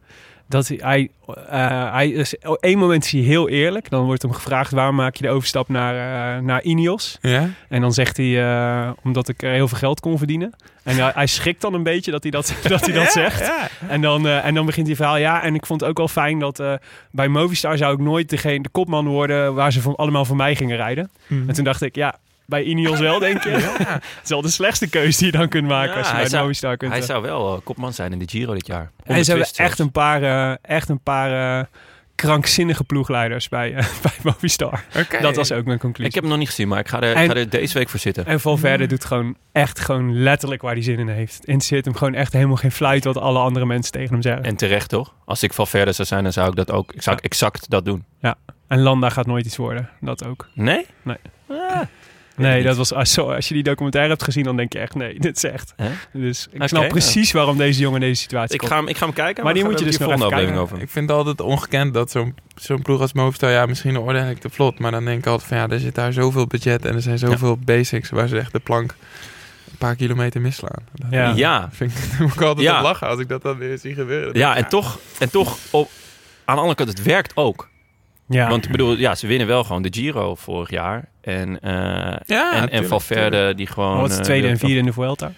dat hij, hij, eh, hij is, op één moment is hij heel eerlijk. Dan wordt hem gevraagd, waarom maak je de overstap naar, eh, naar Ineos? Ja? En dan zegt hij, eh, omdat ik heel veel geld kon verdienen. En hij, schrikt dan een beetje dat hij dat, [LAUGHS] dat, hij dat zegt. Ja. En dan, en dan begint hij verhaal. Ja, en ik vond het ook wel fijn dat bij Movistar zou ik nooit degene, de kopman worden waar ze van, allemaal voor mij gingen rijden. Mhm. En toen dacht ik, ja, bij Ineos wel, denk je. [LAUGHS] Ja. Het is wel de slechtste keuze die je dan kunt maken Ja, als je hij bij zou- Movistar kunt. Hij eh. zou wel eh, kopman zijn in de Giro dit jaar. en ze hebben echt een paar, eh, echt een paar krankzinnige ploegleiders bij, [LAUGHS] bij Movistar. Dat was ook mijn conclusie. Ik heb hem nog niet gezien, maar ik ga er, En- ik ga er deze week voor zitten. En Valverde doet gewoon echt gewoon letterlijk waar hij zin in heeft. Interesseert hem gewoon echt helemaal geen fluit wat alle andere mensen tegen hem zeggen. En, En terecht toch? Als ik Valverde zou zijn, dan zou ik dat ook ik zou Ja. exact dat doen. Landa gaat nooit iets worden. Dat ook. Nee? Nee. Ah, Nee, dat was, als, zo- als je die documentaire hebt gezien, dan denk je echt, nee, [LAUGHS] dit is echt. Dus ik snap ja. precies waarom deze jongen in deze situatie Ik komt. ga, hem, ik ga hem kijken. Maar die moet je dus nog even volgende aflevering over. Ik vind het altijd ongekend dat zo'n zo'n ploeg als Movistar, ja, misschien orde ik te vlot, maar dan denk ik altijd van ja, er zit daar zoveel budget en er zijn zoveel basics waar ze echt de plank een paar kilometer misslaan. Dat Ja. Ja, vind ik, [LAUGHS] moet ik altijd Ja. op lachen als ik dat dan weer zie gebeuren. ja, en toch, en toch op, aan de andere kant, het werkt ook. Ja, Want ik bedoel, ja, ze winnen wel gewoon de Giro vorig jaar. En, eh, Ja, en, en tuurlijk, Valverde die gewoon... wat is tweede en de- vierde in de Vuelta?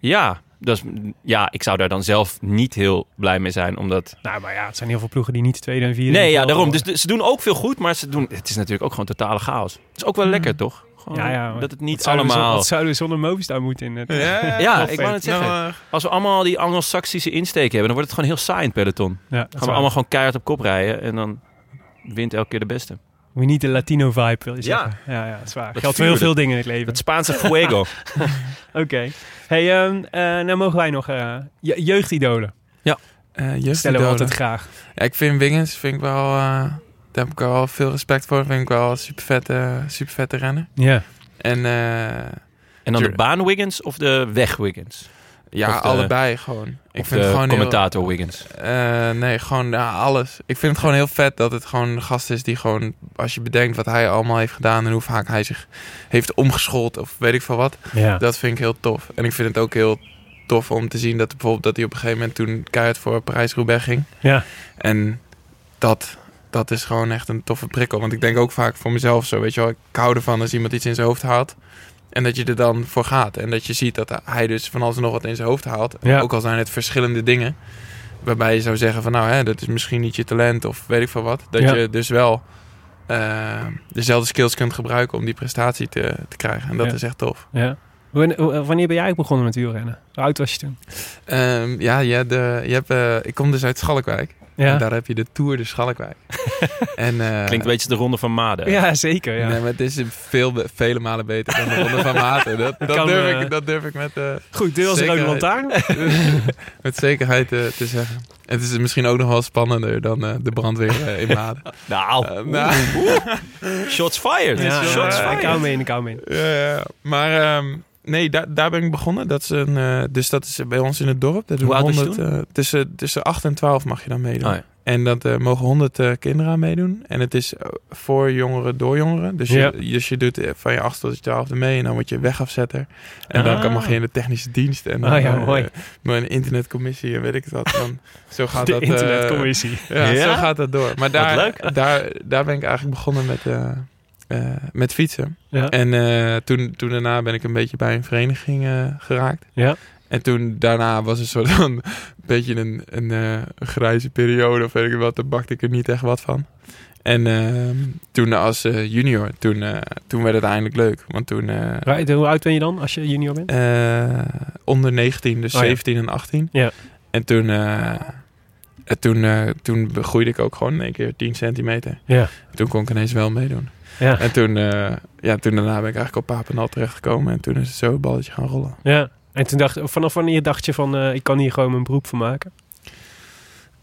Ja, dat is, ja, ik zou daar dan zelf niet heel blij mee zijn, omdat... Nou, maar ja, het zijn heel veel ploegen die niet tweede en vierde in Nee, de ja, daarom. Dus ze doen ook veel goed, maar ze doen, het is natuurlijk ook gewoon totale chaos. Het is ook wel lekker, toch? Gewoon Ja, ja, maar dat het niet Wat zouden we allemaal... Wat zouden we zonder Movistar moeten in het... Ja, [LAUGHS] Ja, ik wou het zeggen. Nou, Als we allemaal die Anglo-Saxische insteek hebben, dan wordt het gewoon heel saai in het peloton. Ja, Gaan we waar. allemaal gewoon keihard op kop rijden en dan wint elke keer de beste. We niet de Latino vibe, wil je Ja. zeggen. Ja, ja, dat is waar. Dat Geldt voor heel veel dingen in het leven. Het Spaanse fuego. [LAUGHS] Oké. Hey, ehm eh, nou mogen wij nog eh, je- jeugdidolen. eh, Stellen we jeugdidolen. altijd graag. Ja, ik vind Wiggins, vind ik wel, eh, daar heb ik wel veel respect voor. Vind ik wel een super vette, super vette renner. Ja. En eh, En dan de baan Wiggins of de weg Wiggins? Ja, Of de- allebei gewoon. Ik of vind de het gewoon commentator Wiggins? eh, nee, gewoon ja, alles. Ik vind het gewoon heel vet dat het gewoon een gast is die gewoon... Als je bedenkt wat hij allemaal heeft gedaan en hoe vaak hij zich heeft omgeschoold of weet ik veel wat. Ja. Dat vind ik heel tof. En ik vind het ook heel tof om te zien dat bijvoorbeeld dat hij op een gegeven moment toen keihard voor Parijs-Roubaix ging. Ja. En dat, dat is gewoon echt een toffe prikkel. Want ik denk ook vaak voor mezelf zo, weet je wel. Ik hou ervan als iemand iets in zijn hoofd haalt. En dat je er dan voor gaat. En dat je ziet dat hij dus van alles en nog wat in zijn hoofd haalt. Ja. Ook al zijn het verschillende dingen. Waarbij je zou zeggen van nou, hè, dat is misschien niet je talent of weet ik veel wat. Dat Ja. je dus wel eh, dezelfde skills kunt gebruiken om die prestatie te, te krijgen. En dat Ja. is echt tof. ja. Wanneer, ben jij begonnen met wielrennen? Hoe oud was je toen? Ehm, ja, ja, de, je hebt, eh, ik kom dus uit Schalkwijk. Ja. En daar heb je de Tour de Schalkwijk. [LAUGHS] en, eh, Klinkt een beetje de ronde van Maden. Ja, zeker. Ja. Nee, maar het is veel, vele malen beter dan de Ronde van Maten. [LAUGHS] Dat, dat, kan, durf, eh, ik, dat durf ik met, eh, Goed, dit was Rode Zekerheid. Lantaarn. [LAUGHS] met zekerheid te zeggen. Het is misschien ook nog wel spannender dan eh, de brandweer in Maden. Nou, oeh, nou. oeh. shots fired. Ja, shots ja, ik fired. hou mee in, ik hou mee in. Ja, ja. Maar ehm, nee, daar, daar ben ik begonnen. Dat is een, eh, dus dat is bij ons in het dorp. Dat doen Hoe je 100, eh, tussen, tussen 8 en 12 mag je dan meedoen. Oh, ja. En dat eh, mogen 100 eh, kinderen aan meedoen. En het is voor jongeren door jongeren. Dus je, dus je doet van je 8 tot je 12 mee. En dan word je wegafzetter. En dan Ah. kan, mag je in de technische dienst. En dan, Ah ja, mooi. maar een internetcommissie en weet ik het wat. Dan, zo gaat De dat. internetcommissie. ja, zo gaat dat door. Maar daar. Daar, daar ben ik eigenlijk begonnen met, met fietsen. Ja. En eh, toen, toen daarna ben ik een beetje bij een vereniging eh, geraakt. Ja. En toen daarna was een soort van een beetje een, een, eh, een grijze periode of weet ik wat. Daar bakte ik er niet echt wat van. En eh, toen als eh, junior, toen, eh, toen werd het eindelijk leuk. Want toen eh, Right, Hoe oud ben je dan als je junior bent? eh, onder 19, dus Oh ja. 17 en 18. Ja. En toen, eh, en toen, eh, toen groeide ik ook gewoon in één keer 10 centimeter. Ja. Toen kon ik ineens wel meedoen. Ja. En toen, eh, ja, toen daarna ben ik eigenlijk op Papendal terechtgekomen. En toen is het zo een balletje gaan rollen. ja. En toen dacht vanaf wanneer dacht je van eh, ik kan hier gewoon mijn beroep van maken?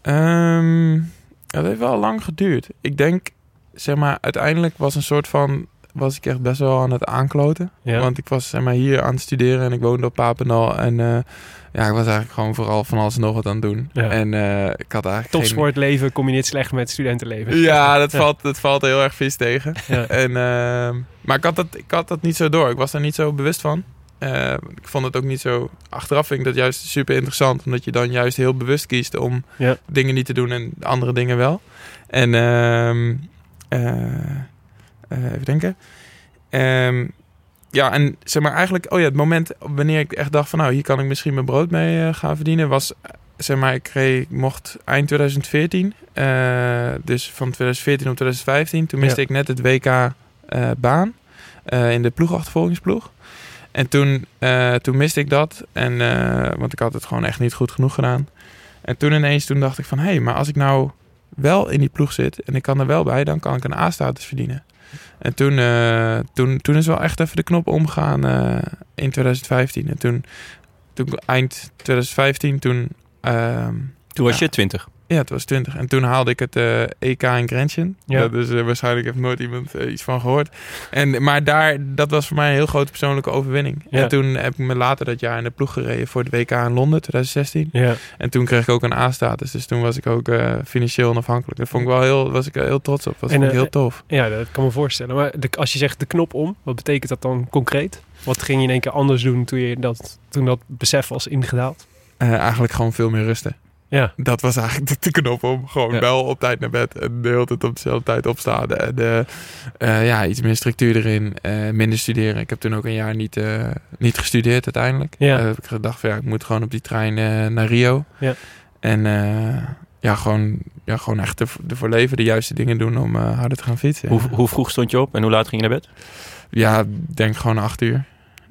Ehm, ja, dat heeft wel lang geduurd. Ik denk, zeg maar, uiteindelijk was een soort van... was ik echt best wel aan het aankloten. Ja. Want ik was zeg maar, hier aan het studeren en ik woonde op Papendal. En eh, ja, ik was eigenlijk gewoon vooral van alles en nog wat aan het doen. Ja. En eh, ik had eigenlijk geen... Topsportleven combineert slecht met studentenleven. Ja, [LAUGHS] dat valt, dat valt heel erg vies tegen. Ja. En, ehm, maar ik had, dat, ik had dat niet zo door. Ik was daar niet zo bewust van. Eh, ik vond het ook niet zo... Achteraf vind ik dat juist super interessant. Omdat je dan juist heel bewust kiest om dingen niet te doen en andere dingen wel. En ehm, eh, eh, even denken. Ehm, ja, en zeg maar eigenlijk... Oh ja, het moment wanneer ik echt dacht van... Nou, hier kan ik misschien mijn brood mee eh, gaan verdienen... was zeg maar, ik, kreeg, ik mocht eind 2014, eh, dus van 2014 op 2015, toen miste Ja. ik net het WK eh, baan eh, in de ploegachtervolgingsploeg. En toen, eh, toen miste ik dat, en, eh, want ik had het gewoon echt niet goed genoeg gedaan. En toen ineens toen dacht ik van, hé, hey, maar als ik nou wel in die ploeg zit en ik kan er wel bij, dan kan ik een A-status verdienen. En toen, eh, toen, toen is wel echt even de knop omgegaan eh, in 2015. En toen, toen eind 2015, toen ehm, Toen was Ja. je 20. Ja, het was 20. En toen haalde ik het eh, EK in Grenchen. Ja. Dus waarschijnlijk heeft nooit iemand eh, iets van gehoord. En, maar daar, dat was voor mij een heel grote persoonlijke overwinning. Ja. En toen heb ik me later dat jaar in de ploeg gereden voor het WK in Londen 2016. Ja. En toen kreeg ik ook een A-status. Dus toen was ik ook financieel onafhankelijk. Dat vond ik wel heel, was ik heel trots op. Dat En, vond ik heel tof. ja, dat kan me voorstellen. Maar de, als je zegt de knop om, wat betekent dat dan concreet? Wat ging je in één keer anders doen toen, je dat, toen dat besef was ingedaald? Eigenlijk gewoon veel meer rusten. Ja, Dat was eigenlijk [LAUGHS] de, knop om. Gewoon Ja. wel op tijd naar bed. En de hele tijd op dezelfde tijd opstaan. En de, eh, ja, iets meer structuur erin. eh, minder studeren. Ik heb toen ook een jaar niet, eh, niet gestudeerd uiteindelijk. Ja. Eh, heb ik gedacht van ja, ik moet gewoon op die trein eh, naar Rio. Ja. En eh, ja, gewoon, ja, gewoon echt ervoor leven. De juiste dingen doen om eh, harder te gaan fietsen. Hoe, hoe vroeg stond je op en hoe laat ging je naar bed? Ja, denk gewoon acht uur.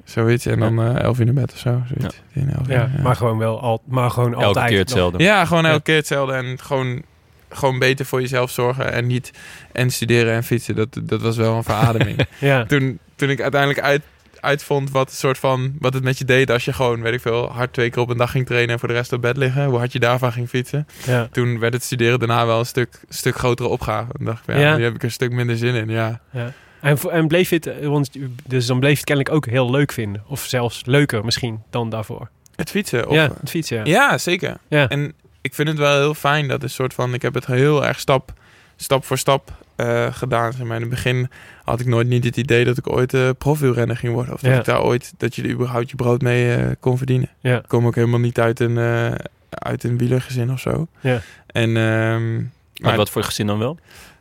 Zoiets. En dan eh elf uur naar bed of zo. Zoiets. Tien, elf uur, ja, maar gewoon wel al, maar gewoon Elke altijd. keer hetzelfde. Ja, gewoon elke Ja. keer hetzelfde. En gewoon, gewoon beter voor jezelf zorgen. En niet en studeren en fietsen. Dat, dat was wel een verademing. [LAUGHS] Ja, toen, toen ik uiteindelijk uit, uitvond wat, het soort van, wat het met je deed... als je gewoon, weet ik veel, hard twee keer op een dag ging trainen... en voor de rest op bed liggen. Hoe hard je daarvan ging fietsen. ja, Toen werd het studeren daarna wel een stuk, stuk grotere opgave. Dan dacht ik, ja, Ja. nu heb ik er een stuk minder zin in. Ja, ja. En, bleef je het, eh, want, dus dan bleef je het kennelijk ook heel leuk vinden. Of zelfs leuker misschien dan daarvoor. het fietsen. Of, ja, het fietsen, ja. Ja, zeker. Ja. En ik vind het wel heel fijn dat een soort van... Ik heb het heel erg stap, stap voor stap eh, gedaan. Zeg maar. In het begin had ik nooit niet het idee dat ik ooit eh profielrenner ging worden. Of dat Ja. ik daar ooit, dat je er überhaupt je brood mee kon verdienen. Ja. Ik kom ook helemaal niet uit een, eh, uit een wielergezin of zo. Ja. En ehm, Maar maar, wat voor gezin dan wel?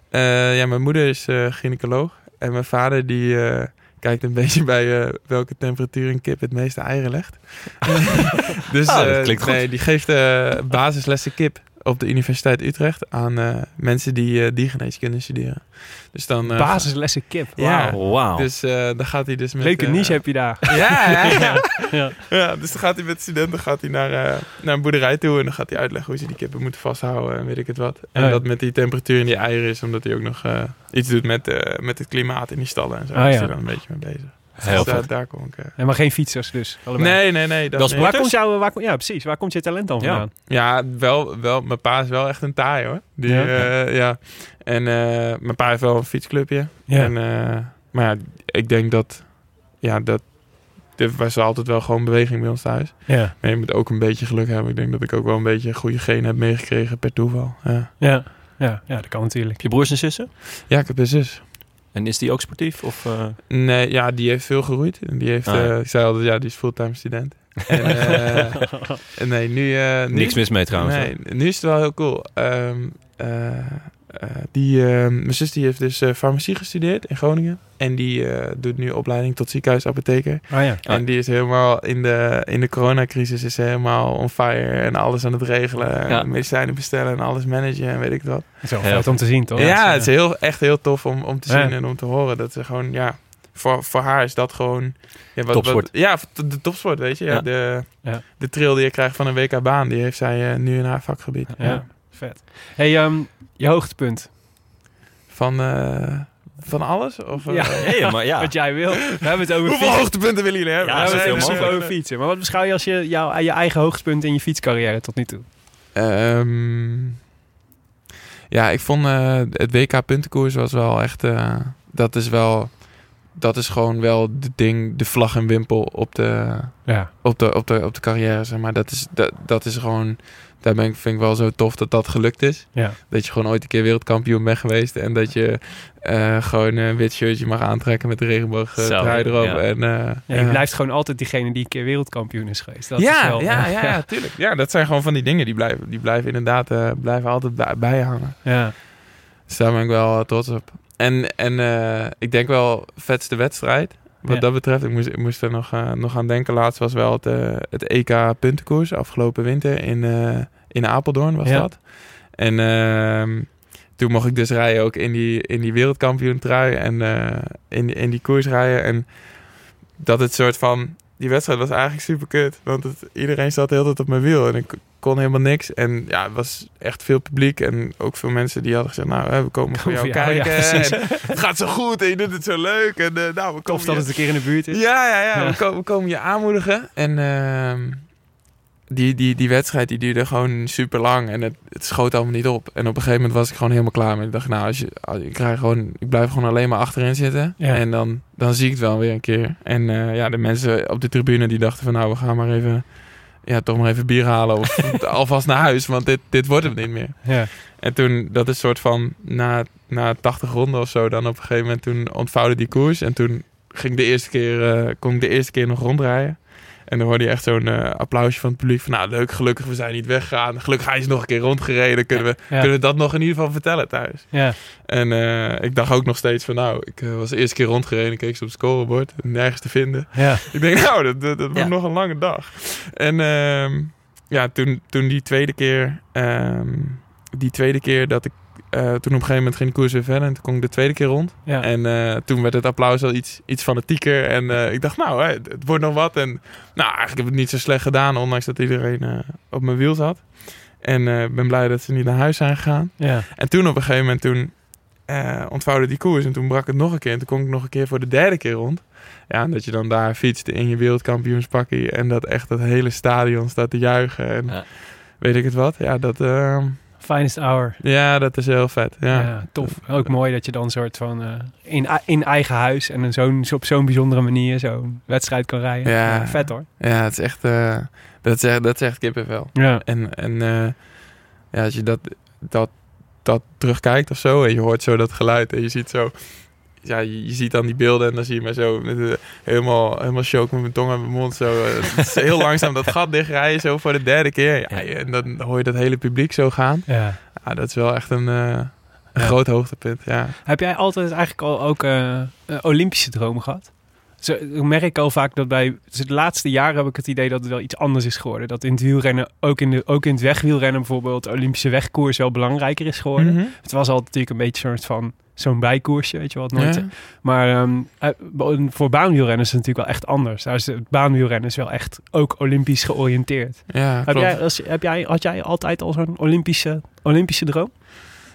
eh, ja, mijn moeder is eh, gynaecoloog. En mijn vader die... eh, Kijkt een [LAUGHS] beetje bij eh, welke temperatuur een kip het meeste eieren legt. [LAUGHS] dus dat eh, goed. nee, die geeft basislessen kip op de Universiteit Utrecht aan eh, mensen die uh, diergeneeskunde studeren. Dus dan, uh, Basislessen kip. Ja. Wauw. Wauw. Dus dan gaat hij dus met... Leuke niche heb je daar. [LAUGHS] Ja, ja, [LAUGHS] ja. Ja. ja, dus dan gaat hij met studenten gaat hij naar, naar een boerderij toe en dan gaat hij uitleggen hoe ze die kippen moeten vasthouden en weet ik het wat. En Oh dat met die temperatuur in die eieren is, omdat hij ook nog iets doet met, met het klimaat in die stallen en zo. Oh Daar is hij dan een beetje mee bezig. Heel dus daar, daar kom ik. uh, Ja, maar geen fietsers dus. allebei. Nee, nee, nee. Dat nee. Waar komt jouw, waar, kom- ja, precies. Waar komt je talent dan Ja. vandaan? Ja, wel, wel, mijn pa is wel echt een taai hoor. Die, Ja? ja. ja. En eh, mijn pa heeft wel een fietsclubje. Ja. En, eh, maar ja, ik denk dat, ja, dat, er was altijd wel gewoon beweging bij ons thuis. Ja. Maar je moet ook een beetje geluk hebben. Ik denk dat ik ook wel een beetje goede genen heb meegekregen per toeval. Ja, Ja. Ja, ja, dat kan natuurlijk. Je broers en zussen? ja ik heb een zus. En is die ook sportief? Of, eh, Nee, ja, die heeft veel geroeid. En die heeft, Ah, ja. eh, ik zei altijd, ja, die is fulltime student. En, [LAUGHS] eh, nee, nu... nu niks mis mee trouwens. Nee, hoor. nu is het wel heel cool. Eh, die, ehm, mijn zus die heeft dus eh, farmacie gestudeerd in Groningen. En die eh, doet nu opleiding tot ziekenhuisapotheker. Oh ja. Ah. En die is helemaal in de, in de coronacrisis is ze helemaal on fire. En alles aan het regelen. Ja. Medicijnen bestellen en alles managen en weet ik wat. Dat is Heel vet om te zien, toch? Ja, het is heel, echt heel tof om, om te Ja. zien en om te horen. Dat ze gewoon, ja... Voor, voor haar is dat gewoon... Ja, wat, Topsport. Wat, ja, de, topsport, weet je. Ja. Ja. De, Ja. de trail die je krijgt van een WK-baan, die heeft zij eh, nu in haar vakgebied. Ja, vet. hey, ehm, je hoogtepunt. Van, eh, van alles? Of, eh, Ja. Nee, maar ja. Wat jij wil. We hebben het over Hoeveel fietsen. hoogtepunten willen jullie hebben? Ja, we hebben het over fietsen. Maar wat beschouw je als je, jouw, je eigen hoogtepunt in je fietscarrière tot nu toe? Ehm, ja, ik vond eh, het WK puntenkoers was wel echt... eh, dat is wel... Dat is gewoon wel de ding, de vlag en wimpel op de, Ja. op de, op de, op de carrière, zeg maar. Dat is, dat, dat is gewoon... Daar ben ik, vind ik wel zo tof dat dat gelukt is. Ja. Dat je gewoon ooit een keer wereldkampioen bent geweest. En dat je eh, gewoon een wit shirtje mag aantrekken met de regenboog Zo, trui erop. ja. En, eh, Ja, je blijft gewoon altijd diegene die een keer wereldkampioen is geweest. Dat is ja, wel, ja, ja, [LAUGHS] ja, tuurlijk. Ja, dat zijn gewoon van die dingen die blijven, die blijven inderdaad eh, blijven altijd bij, bij je hangen. ja. Dus daar ben ik wel trots op. En, en eh, ik denk wel vetste wedstrijd. Wat Ja. dat betreft, ik moest, ik moest er nog, eh, nog aan denken. Laatst was wel het, eh, het EK puntenkoers afgelopen winter in, in Apeldoorn was Ja. dat. En ehm, toen mocht ik dus rijden ook in die, in die wereldkampioen trui en in, in die koers rijden. En dat het soort van... Die wedstrijd was eigenlijk super kut. Want het, iedereen zat de hele tijd op mijn wiel. En ik kon helemaal niks. En ja, het was echt veel publiek. En ook veel mensen die hadden gezegd... Nou, hè, we komen voor jou kijken. en het gaat zo goed en je doet het zo leuk. En eh, nou, we Tof komen dat je- het een keer in de buurt is. ja, ja, ja. Ja. We, ko- we komen je aanmoedigen. En ehm, die, die, die wedstrijd die duurde gewoon super lang. En het, het schoot allemaal niet op. En op een gegeven moment was ik gewoon helemaal klaar met. Ik dacht, nou, als je, als, ik, krijg gewoon, ik blijf gewoon alleen maar achterin zitten. Ja. En dan, dan zie ik het wel weer een keer. En eh, ja, de mensen op de tribune die dachten van... Nou, we gaan maar even... Ja, toch maar even bier halen. Of [LAUGHS] [LAUGHS] alvast naar huis. Want dit, dit wordt het niet meer. Ja. En toen, dat is soort van na, na 80 ronden of zo, dan op een gegeven moment toen ontvouwde die koers. En toen ging de eerste keer, eh, kon ik de eerste keer nog rondrijden. En dan hoorde je echt zo'n eh, applausje van het publiek van, nou leuk, gelukkig, we zijn niet weggegaan. Gelukkig hij is nog een keer rondgereden. Kunnen we, Ja. kunnen we dat nog in ieder geval vertellen thuis? Ja. En eh, ik dacht ook nog steeds van, nou, ik eh, was de eerste keer rondgereden. Keek ze op het scorebord, nergens te vinden. Ja. Ik denk, nou, dat, dat, dat wordt nog een lange dag. En ehm, ja, toen, toen die tweede keer, ehm, die tweede keer dat ik, eh, toen op een gegeven moment ging de koers weer verder en toen kon ik de tweede keer rond. Ja. En eh, toen werd het applaus al iets, iets fanatieker en eh, ik dacht, nou, hè, het, wordt nog wat. En nou, eigenlijk heb ik het niet zo slecht gedaan, ondanks dat iedereen op mijn wiel zat. En ik ben blij dat ze niet naar huis zijn gegaan. ja. En toen op een gegeven moment, toen ontvouwde die koers en toen brak het nog een keer. En toen kon ik nog een keer voor de derde keer rond. Ja, en dat je dan daar fietst in je wereldkampioenspakkie en dat echt dat hele stadion staat te juichen en Ja. weet ik het wat. Ja, dat, eh, Finest hour. ja, dat is heel vet. Ja. Ja, tof. Ook mooi dat je dan soort van eh, in, in eigen huis en zo'n, op zo'n bijzondere manier zo'n wedstrijd kan rijden. Ja. vet hoor. Ja, het is echt, eh, dat, is dat is echt kippenvel. Ja. En, en eh, ja, als je dat, dat, dat terugkijkt of zo en je hoort zo dat geluid en je ziet zo... Ja, je, je ziet dan die beelden en dan zie je mij zo met, eh, helemaal, helemaal choke met mijn tong aan mijn mond. Zo, eh, [LAUGHS] het is heel langzaam dat gat dichtrijden, zo voor de derde keer. Ja, Ja. en dan hoor je dat hele publiek zo gaan. Ja. Ja, dat is wel echt een, eh, een Ja. groot hoogtepunt, ja. Heb jij altijd eigenlijk al ook Olympische dromen gehad? Zo, ik merk al vaak dat bij dus de laatste jaren heb ik het idee dat het wel iets anders is geworden. Dat in het wielrennen, ook in, de, ook in het wegwielrennen bijvoorbeeld, de Olympische wegkoers wel belangrijker is geworden. Mhm. Het was altijd natuurlijk een beetje een soort van zo'n bijkoersje, weet je wat nooit. Ja. Maar ehm, eh, voor baanwielrennen is het natuurlijk wel echt anders. Daar is het baanwielrennen is wel echt ook Olympisch georiënteerd. Ja, Heb jij, als, heb jij, had jij altijd al zo'n Olympische, Olympische droom?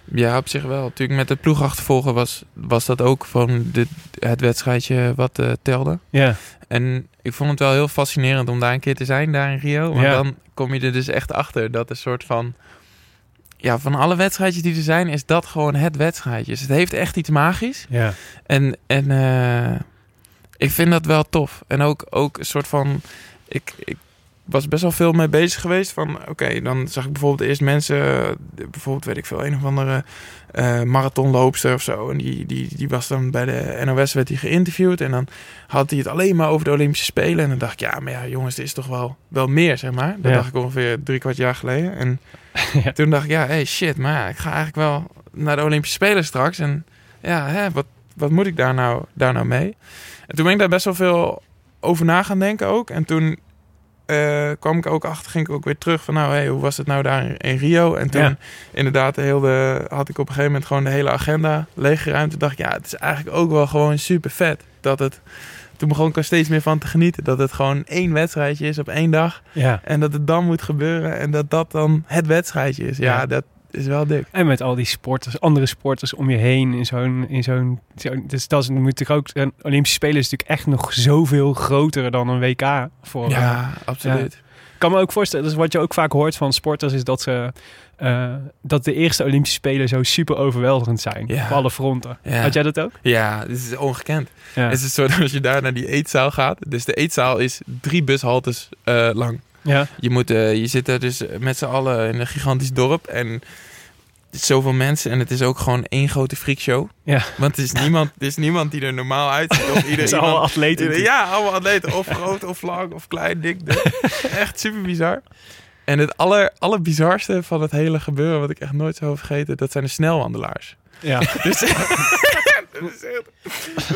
Ja, op zich wel. Natuurlijk met het ploegachtervolgen was, was dat ook van de, het wedstrijdje wat eh, telde. Ja. En ik vond het wel heel fascinerend om daar een keer te zijn, daar in Rio. Want Ja. dan kom je er dus echt achter dat een soort van... Ja, van alle wedstrijdjes die er zijn, is dat gewoon het wedstrijdje. Dus het heeft echt iets magisch. Ja. En, en eh, ik vind dat wel tof. En ook, ook een soort van... Ik, ik was best wel veel mee bezig geweest. Van oké, dan zag ik bijvoorbeeld eerst mensen... Bijvoorbeeld, weet ik veel, een of andere eh, marathonloopster of zo. En die, die, die was dan bij de NOS werd hij geïnterviewd. En dan had hij het alleen maar over de Olympische Spelen. En dan dacht ik, ja, maar ja, jongens, dit is toch wel, wel meer, zeg maar. Dat Ja. dacht ik ongeveer drie kwart jaar geleden. En [LAUGHS] Ja. toen dacht ik, ja, hey, shit, maar ja, ik ga eigenlijk wel naar de Olympische Spelen straks. En ja, hè, wat, wat moet ik daar nou, daar nou mee? En toen ben ik daar best wel veel over na gaan denken ook. En toen eh, kwam ik ook achter, ging ik ook weer terug van, nou, hey, hoe was het nou daar in, in Rio? En toen Ja. inderdaad, de hele, had ik op een gegeven moment gewoon de hele agenda leeggeruimd. Toen dacht ik, ja, het is eigenlijk ook wel gewoon super vet dat het... Toen begon ik er steeds meer van te genieten. Dat het gewoon één wedstrijdje is op één dag. ja. En dat het dan moet gebeuren. En dat dat dan het wedstrijdje is. Ja, Ja. dat is wel dik. En met al die sporters, andere sporters om je heen in zo'n... In zo'n zo, dus dat is natuurlijk ook... Een Olympische Spelen is natuurlijk echt nog zoveel groter dan een WK. Voor, Ja, absoluut. Ik kan me ook voorstellen, dus wat je ook vaak hoort van sporters... is dat, ze, eh, dat de eerste Olympische Spelen zo super overweldigend zijn. Ja. Op alle fronten. Ja. Had jij dat ook? Ja, dit is ongekend. Ja. Het is een soort [LAUGHS] als je daar naar die eetzaal gaat. Dus de eetzaal is drie bushaltes eh, lang. ja. Je, moet, eh, je zit er dus met z'n allen in een gigantisch dorp. En zoveel mensen. En het is ook gewoon één grote freakshow. Ja. Want er is niemand, er is niemand die er normaal uitziet. Of ieder, [LAUGHS] zijn allemaal atleten. ieder- ja, allemaal atleten. Of groot, of lang, of klein, dik. [LAUGHS] echt super bizar. En het aller, allerbizarste van het hele gebeuren, wat ik echt nooit zou vergeten, dat zijn de snelwandelaars. Ja. [LAUGHS] Dus, dat, is echt,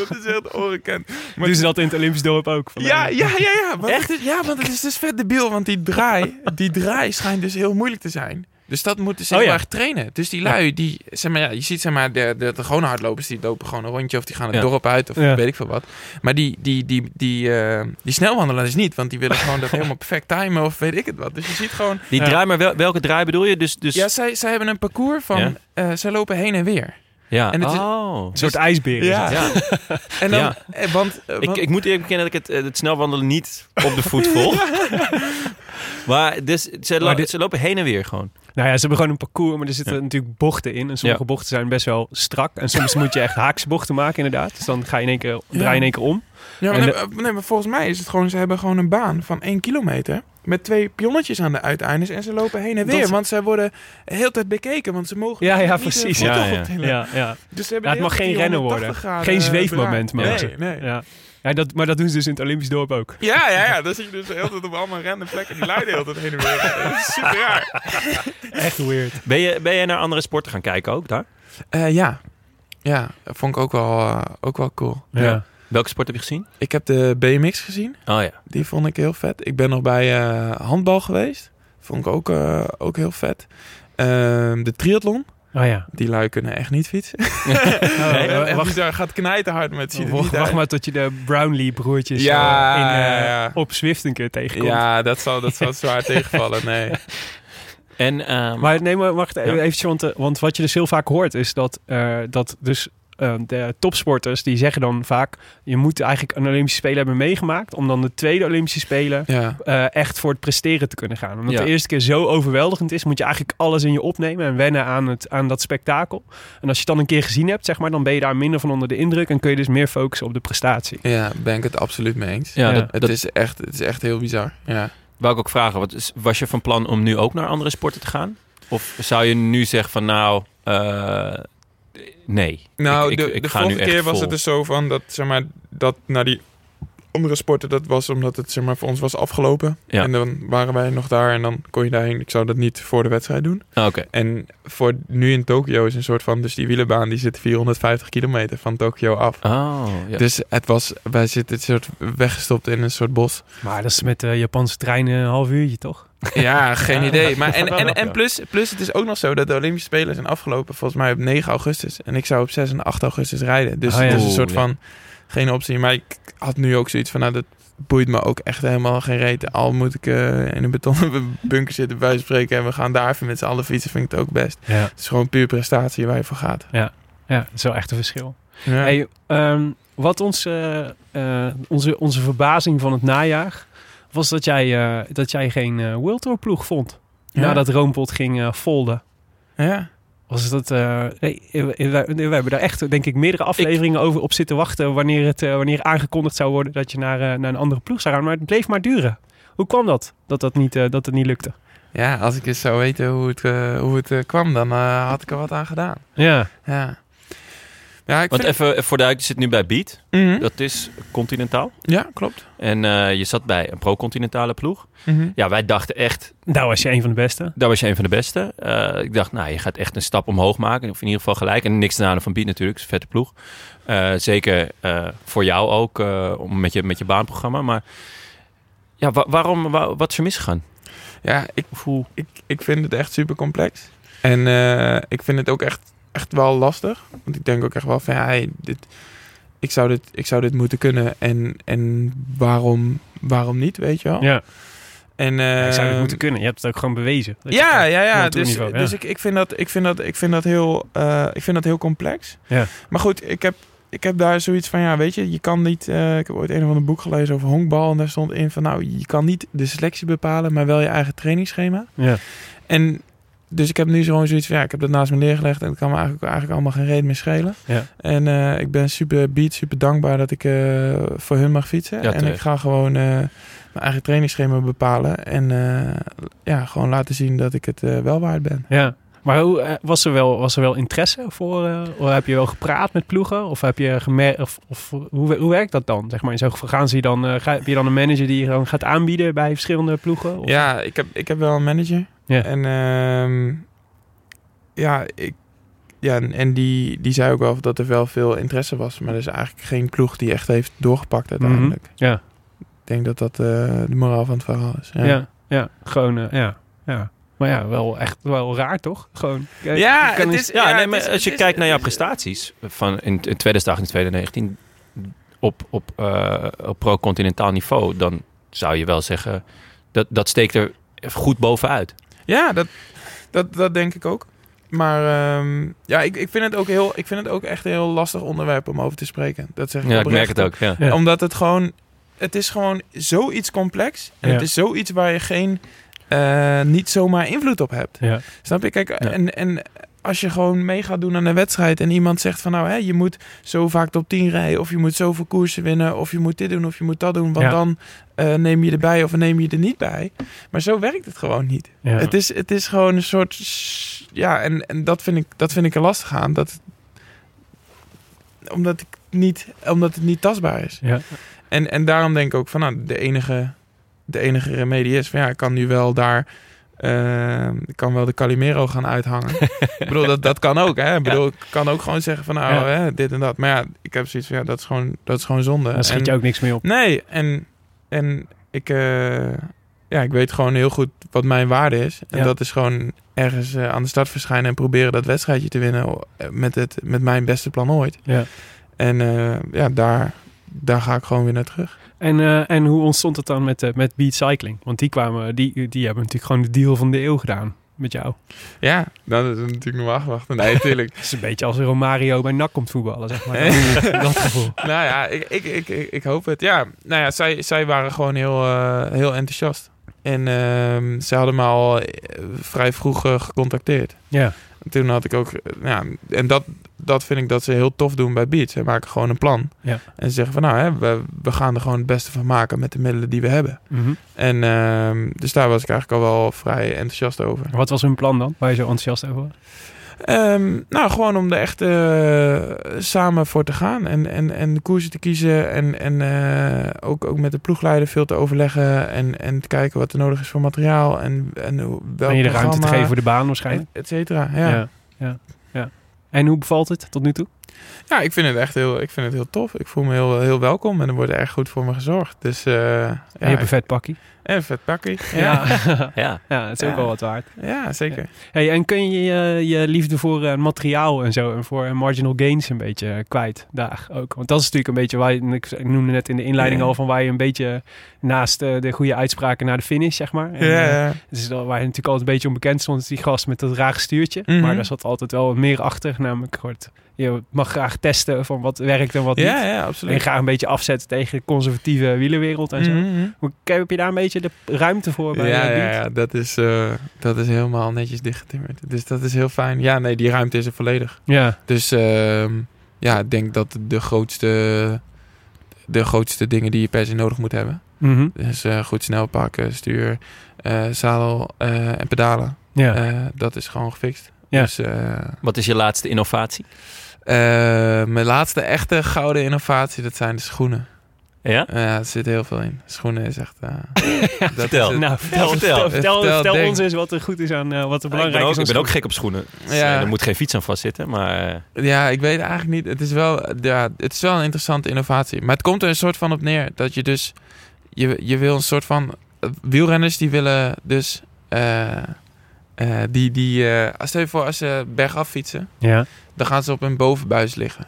dat is echt ongekend. Maar Doen ze dat in het Olympisch dorp ook? Ja, ja, ja, ja. Want Het is, ja, want het is dus vet debiel. Want die draai, die draai schijnt dus heel moeilijk te zijn. Dus dat moeten ze Oh, heel ja. erg trainen. Dus die lui, die, zeg maar, ja, je ziet zeg maar, de, de, de gewone hardlopers, die lopen gewoon een rondje of die gaan het dorp uit of weet ik veel wat. Maar die, die, die, die, eh, die snelwandelaars niet, want die willen gewoon dat [LAUGHS] helemaal perfect timen of weet ik het wat. Dus je ziet gewoon, Die draai, maar wel, welke draai bedoel je? Dus, dus, ja, zij, zij hebben een parcours van, eh, zij lopen heen en weer. Ja. en het is- oh. Een soort ijsbeer. is Ja. het. Ja. [LAUGHS] En dan, Ja. eh, want, eh, Ik, ik moet eerlijk bekennen dat ik het, eh, het snelwandelen niet op de voet volg. [LAUGHS] maar dus, ze, lo- Maar dit- ze lopen heen en weer gewoon. Nou ja, ze hebben gewoon een parcours, maar er zitten Ja. natuurlijk bochten in. En sommige Ja. bochten zijn best wel strak. En soms moet je echt haakse bochten maken, inderdaad. Dus dan ga je in één keer, draai je in één keer om. Ja, maar, nee, maar- nee, maar volgens mij is het gewoon, ze hebben gewoon een baan van één kilometer. Met twee pionnetjes aan de uiteindes en ze lopen heen en Dat- weer. Want zij worden de hele tijd bekeken, want ze mogen Ja, ja, niet precies. Ja, ja. Ja, ja. Dus ze hebben Ja, het mag geen rennen 180 worden. graden Geen zweefmoment mogen Nee, ze. nee. Ja. Ja, dat, maar dat doen ze dus in het Olympisch dorp ook. Ja, ja, ja. Dan zie je dus de hele tijd op allemaal random plekken. Die leiden de hele tijd heen en weer. Dat is super raar. [LAUGHS] Echt weird. Ben je, ben je naar andere sporten gaan kijken ook daar? Eh, ja. Ja, dat vond ik ook wel, eh, ook wel cool. Ja. Welke sport heb je gezien? Ik heb de BMX gezien. Oh ja. Die vond ik heel vet. Ik ben nog bij eh, handbal geweest. Vond ik ook, eh, ook heel vet. Ehm, de triathlon. Oh ja. Die lui kunnen echt niet fietsen. [LAUGHS] [LAUGHS] Nee, wacht. Gaat knijten hard, ziet er wacht, wacht maar tot je de Brownlee-broertjes Ja, eh, in, ja, op Zwift een keer tegenkomt. Ja, dat zal, dat zal zwaar [LAUGHS] tegenvallen. Nee. En, ehm, Maar nee, maar wacht even, Ja. eventjes, want, want wat je dus heel vaak hoort is dat, eh, dat dus eh, de topsporters die zeggen dan vaak, je moet eigenlijk een Olympische Spelen hebben meegemaakt om dan de tweede Olympische Spelen Ja. eh, echt voor het presteren te kunnen gaan. Omdat Ja. de eerste keer zo overweldigend is, moet je eigenlijk alles in je opnemen en wennen aan, het, aan dat spektakel. En als je het dan een keer gezien hebt, zeg maar, dan ben je daar minder van onder de indruk en kun je dus meer focussen op de prestatie. ja, ben ik het absoluut mee eens. ja, Ja. Dat, Het, dat is echt, het is echt heel bizar. Ja. wou ik ook vragen. Wat, is- was je van plan om nu ook naar andere sporten te gaan? Of zou je nu zeggen van nou, eh, nee. Nou, Ik- de, ik de ga vorige keer was vol. het dus zo van dat, zeg maar, dat naar die andere sporten, dat was omdat het zeg maar, voor ons was afgelopen. Ja. En dan waren wij nog daar en dan kon je daarheen. Ik zou dat niet voor de wedstrijd doen. Ah, Oké. En voor nu in Tokio is een soort van... Dus die wielenbaan die zit 450 kilometer van Tokio af. Oh, ja. Dus het was... Wij zitten het soort weggestopt in een soort bos. Maar dat is met de Japanse treinen een half uurtje, toch? [LAUGHS] Ja, geen Ja, idee. Maar en, en, en ja. plus, plus het is ook nog zo dat de Olympische Spelen zijn afgelopen volgens mij op 9 augustus. En ik zou op 6 en 8 augustus rijden. Dus Oh ja. het is een soort ja. van geen optie. Maar ik had nu ook zoiets van, nou dat boeit me ook echt helemaal geen reet. Al moet ik eh, in een betonnen [LAUGHS] bunker zitten bij spreken. En we gaan daar even met z'n allen fietsen, vind ik het ook best. Ja. Het is gewoon puur prestatie waar je voor gaat. Ja, dat is wel echt een verschil. Ja. Hey, ehm, wat ons, eh, eh, onze, onze verbazing van het najaar was dat jij, eh, dat jij geen eh World Tour ploeg vond. Ja. Nadat Roompot ging eh folden. ja. Was dat, eh, nee, we, we- hebben daar echt, denk ik, meerdere afleveringen over op zitten wachten. Wanneer het eh, wanneer aangekondigd zou worden dat je naar, eh, naar een andere ploeg zou gaan. Maar het bleef maar duren. Hoe kwam dat? Dat, dat, niet, eh, dat het niet lukte? ja, als ik eens zou weten hoe het, hoe het kwam, dan eh, had ik er wat aan gedaan. Ja. Ja, ja ik Want vind... even voor de je zit nu bij Beat. Mhm. Dat is continentaal. Ja, klopt. En eh, je zat bij een pro-continentale ploeg. Mhm. Ja, wij dachten echt, Daar was je een van de beste. daar was je een van de beste. Eh, ik dacht, nou, je gaat echt een stap omhoog maken. Of in ieder geval gelijk. En niks ten nadele van Beat natuurlijk. Het is een vette ploeg. Eh, zeker eh, voor jou ook, eh, om met, je, met je baanprogramma. Maar ja, wa- waarom, wa- wat is er misgegaan? Ja, ik, hoe? ik, ik vind het echt super complex. En eh, ik vind het ook echt, echt wel lastig. Want ik denk ook echt wel van ja, hey, dit, ik, zou dit, ik zou dit moeten kunnen. En, en waarom, waarom niet, weet je wel? Ja. En, je zou het moeten kunnen. Je hebt het ook gewoon bewezen. Ja, ja, ja. Dus, ja. dus ik, ik, vind dat, ik, vind dat, ik, vind dat heel, eh, ik vind dat heel complex. Ja. Maar goed, ik heb, ik heb daar zoiets van, ja, weet je, je kan niet... eh, ik heb ooit een of ander boek gelezen over honkbal. En daar stond in van, nou, je kan niet de selectie bepalen, maar wel je eigen trainingsschema. Ja. En dus ik heb nu gewoon zoiets van, ja, ik heb dat naast me neergelegd. En het kan me eigenlijk, eigenlijk allemaal geen reden meer schelen. Ja. En eh, ik ben super beat, super dankbaar dat ik eh, voor hun mag fietsen. Ja, en ik ga gewoon eh, mijn eigen trainingsschema bepalen. En ja, gewoon laten zien dat ik het wel waard ben. Ja. Maar hoe, was, er wel, was er wel interesse voor? of heb je wel gepraat met ploegen? Of heb je gemerkt? Of, of hoe, hoe werkt dat dan? Zeg maar, in zo'n geval gaan ze je dan, ga, heb je dan een manager die je gewoon gaat aanbieden bij verschillende ploegen? Of? Ja, ik heb, ik heb wel een manager. Ja. En ehm, ja, ik, ja, en- en die, die zei ook wel dat er wel veel interesse was. Maar er is eigenlijk geen ploeg die echt heeft doorgepakt uiteindelijk. Mhm. Ja. Ik denk dat dat eh, de moraal van het verhaal is. Ja, ja, gewoon, eh, ja, ja. Maar ja, wel echt wel raar, toch? Gewoon. kijk, Ja, het is- Ja, Ja, nee, maar is- als je is- kijkt naar jouw prestaties van in, in 2018 en 2019 op, op, eh, op pro-continentaal niveau, dan zou je wel zeggen dat dat steekt er goed bovenuit. Ja, dat, dat, dat denk ik ook. Maar ehm, ja, ik, ik, vind het ook heel, ik vind het ook echt een heel lastig onderwerp om over te spreken. Dat zeg ik Ja, ik merk het ook. Ja. Ja. Omdat het gewoon, het is gewoon zoiets complex. En Ja. het is zoiets waar je geen, eh, niet zomaar invloed op hebt. Ja, Snap je? Kijk, en, en als je gewoon mee gaat doen aan een wedstrijd en iemand zegt van nou, hè, je moet zo vaak top 10 rijden, of je moet zoveel koersen winnen, of je moet dit doen, of je moet dat doen, want Ja. dan eh, neem je erbij of neem je er niet bij. Maar zo werkt het gewoon niet. ja. Het, is, het is gewoon een soort, ja, en, en dat, vind ik, dat vind ik er lastig aan. Dat, omdat, ik niet, omdat het niet tastbaar is. ja. En, en daarom denk ik ook van, nou, de enige, de enige remedie is van, ja, ik kan nu wel daar, eh, ik kan wel de Calimero gaan uithangen. [LAUGHS] ik bedoel, dat, dat kan ook, hè. Ik bedoel, ik kan ook gewoon zeggen van, nou, Ja. hè, dit en dat. Maar ja, ik heb zoiets van, ja, dat is gewoon, dat is gewoon zonde. Daar schiet En- je ook niks mee op. Nee, en, en ik, eh, ja, ik weet gewoon heel goed wat mijn waarde is. En Ja. dat is gewoon ergens eh, aan de start verschijnen en proberen dat wedstrijdje te winnen eh, met, het, met mijn beste plan ooit. Ja. En ja, daar, daar ga ik gewoon weer naar terug. En, en hoe ontstond het dan met, met Beat Cycling? Want die, kwamen, die, die hebben natuurlijk gewoon de deal van de eeuw gedaan met jou. Ja, nou, dat is natuurlijk nog afwachten. Nee, natuurlijk. [LAUGHS] Het is een beetje als Romario bij NAC komt voetballen, zeg maar. [LAUGHS] Dat, gevoel. nou ja, ik, ik, ik, ik, hoop het. Ja, nou ja, zij, zij waren gewoon heel, eh, heel enthousiast. En ehm ze hadden me al eh, vrij vroeg eh, gecontacteerd. Ja, toen had ik ook, eh, ja, en dat, dat vind ik dat ze heel tof doen bij Beats. Ze maken gewoon een plan. Ja. En ze zeggen van, nou, hè, we, we gaan er gewoon het beste van maken met de middelen die we hebben. Mhm. En ehm, dus daar was ik eigenlijk al wel vrij enthousiast over. Wat was hun plan dan, waar je zo enthousiast over was? Ehm, nou, gewoon om er echt eh, samen voor te gaan en, en, en de koersen te kiezen. En, en eh, ook, ook met de ploegleider veel te overleggen. En, en te kijken wat er nodig is voor materiaal. En, en welk En je de ruimte te geven voor de baan waarschijnlijk. Et, et cetera. Ja. Ja. Ja. ja. En hoe bevalt het tot nu toe? Ja, ik vind het echt heel, ik vind het heel tof. Ik voel me heel, heel welkom en er wordt erg goed voor me gezorgd. Dus eh Ja, ja, je hebt een vet pakkie. En een vet pakkie. [LAUGHS] Ja, Ja, [LAUGHS] Ja. ja het is ook wel wat waard. ja zeker. Hey, en kun je je, je liefde voor eh, materiaal en zo en voor eh, marginal gains een beetje eh, kwijt daar ook? Want dat is natuurlijk een beetje waar je, ik, noemde net in de inleiding Ja. al van waar je een beetje naast de goede uitspraken naar de finish, zeg maar. En, Ja, ja. het is wel waar je natuurlijk altijd een beetje onbekend stond, is die gast met dat rare stuurtje. Mhm. Maar daar zat altijd wel meer achter, namelijk gehoord. Je mag graag testen van wat werkt en wat ja, niet. ja, En absoluut. graag een beetje afzetten tegen de conservatieve wielenwereld en zo. Mhm. Hoe Heb je daar een beetje de ruimte voor bij Ja, ja, dat is, eh, dat is helemaal netjes dichtgetimmerd. Dus dat is heel fijn. Ja, nee, die ruimte is er volledig. ja. Dus ehm, ja, ik denk dat de grootste, de grootste dingen die je per se nodig moet hebben. Mhm. Dus eh, goed snel pakken, stuur, eh, zadel eh, en pedalen. ja. Eh, dat is gewoon gefixt. Ja. Dus eh, Wat is je laatste innovatie? eh, mijn laatste echte gouden innovatie, dat zijn de schoenen. Ja? Ja, er zit heel veel in. Schoenen is echt... eh, [LAUGHS] dat vertel. is het. Nou, vertel, vertel. vertel, ons eens wat er goed is aan, eh, wat er ik belangrijk ben ook, is. ik ben ook gek op schoenen. Dus, Ja. eh, er moet geen fiets aan vastzitten, maar... eh, Ja, ik weet eigenlijk niet. Het is wel, ja, het is wel een interessante innovatie. Maar het komt er een soort van op neer dat je dus, je, je wil een soort van eh, wielrenners die willen dus, eh, eh, die, die, eh, stel je voor als ze bergaf fietsen, Ja. dan gaan ze op hun bovenbuis liggen.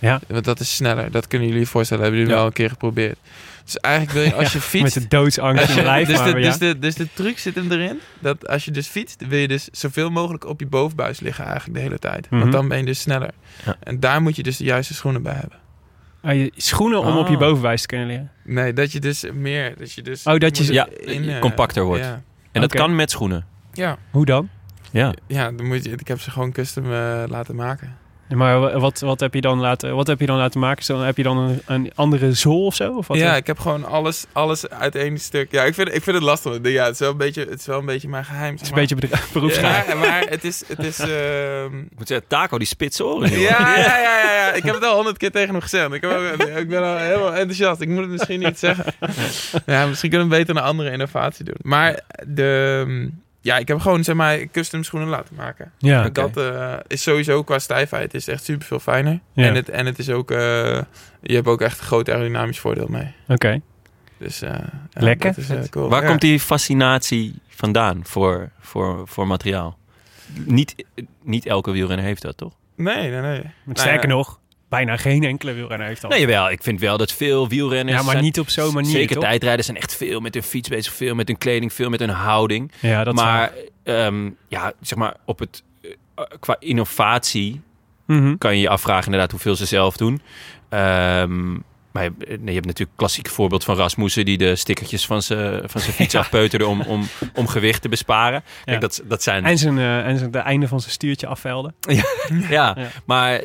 Ja. Want dat is sneller. Dat kunnen jullie je voorstellen. Hebben jullie Ja. wel een keer geprobeerd. Dus eigenlijk wil je [LAUGHS] als je Met fietst. de doodsangst in je lijf. dus, maar de, ja. dus, de, dus de truc zit hem erin dat als je dus fietst, wil je dus zoveel mogelijk op je bovenbuis liggen eigenlijk de hele tijd. Mhm. Want dan ben je dus sneller. Ja. En daar moet je dus de juiste schoenen bij hebben. Ah, je schoenen om op je Ah. bovenwijs te kunnen leren. Nee, dat je dus meer, dat je dus... Oh, dat je Ja, in, eh, compacter wordt. Ja, En dat kan met schoenen. ja, Hoe dan? Ja. ja dan moet je, ik heb ze gewoon custom eh, laten maken. Maar wa- wat, wat, heb je dan laten, wat heb je dan laten maken? Zo, heb je dan een, een andere zool of zo? Of wat ja, ik heb gewoon alles, alles uit één stuk. Ja, ik vind, ik vind het lastig. Ja, het is wel een beetje, het is wel een beetje mijn geheim. Het is een beetje [LAUGHS] beroepsgeheim. Ja, maar het is... Het is [LAUGHS] ehm, Ik moet zeggen, Taco, die spitse oren. joh. Ja, [LAUGHS] ja, ja, ja, ja. Ik heb het al honderd keer tegen hem gezegd. Ik, heb ook- ik ben al helemaal enthousiast. Ik moet het misschien niet zeggen. Ja, misschien kunnen we beter een andere innovatie doen. Maar de, ja, ik heb gewoon zeg maar custom schoenen laten maken. Ja. Dat eh, is sowieso qua stijfheid is echt super veel fijner. Ja. En, het, en het is ook, eh, je hebt ook echt een groot aerodynamisch voordeel mee. Oké. Dus eh, ja, Lekker. Dat is, cool. Waar Ja. komt die fascinatie vandaan voor, voor, voor materiaal? Niet, niet elke wielrenner heeft dat, toch? Nee, nee, nee. Sterker ja. nog, bijna geen enkele wielrenner heeft dat. Nee, jawel. Ik vind wel dat veel wielrenners... ja, maar zijn- niet op zo'n manier, Zeker toch? tijdrijders zijn echt veel met hun fiets bezig. Veel met hun kleding, veel met hun houding. Ja, dat maar ehm, ja, zeg maar op het, eh, qua innovatie. Mhm. kan je je afvragen inderdaad hoeveel ze zelf doen. Ehm, maar je, nee, je hebt natuurlijk klassiek voorbeeld van Rasmussen... die de stickertjes van zijn van zijn [LAUGHS] fiets afpeuterde om, om, om gewicht te besparen. Kijk, Ja. dat, dat zijn... En zijn, eh, en zijn de einde van zijn stuurtje afvelden. ja, [LAUGHS] Ja. maar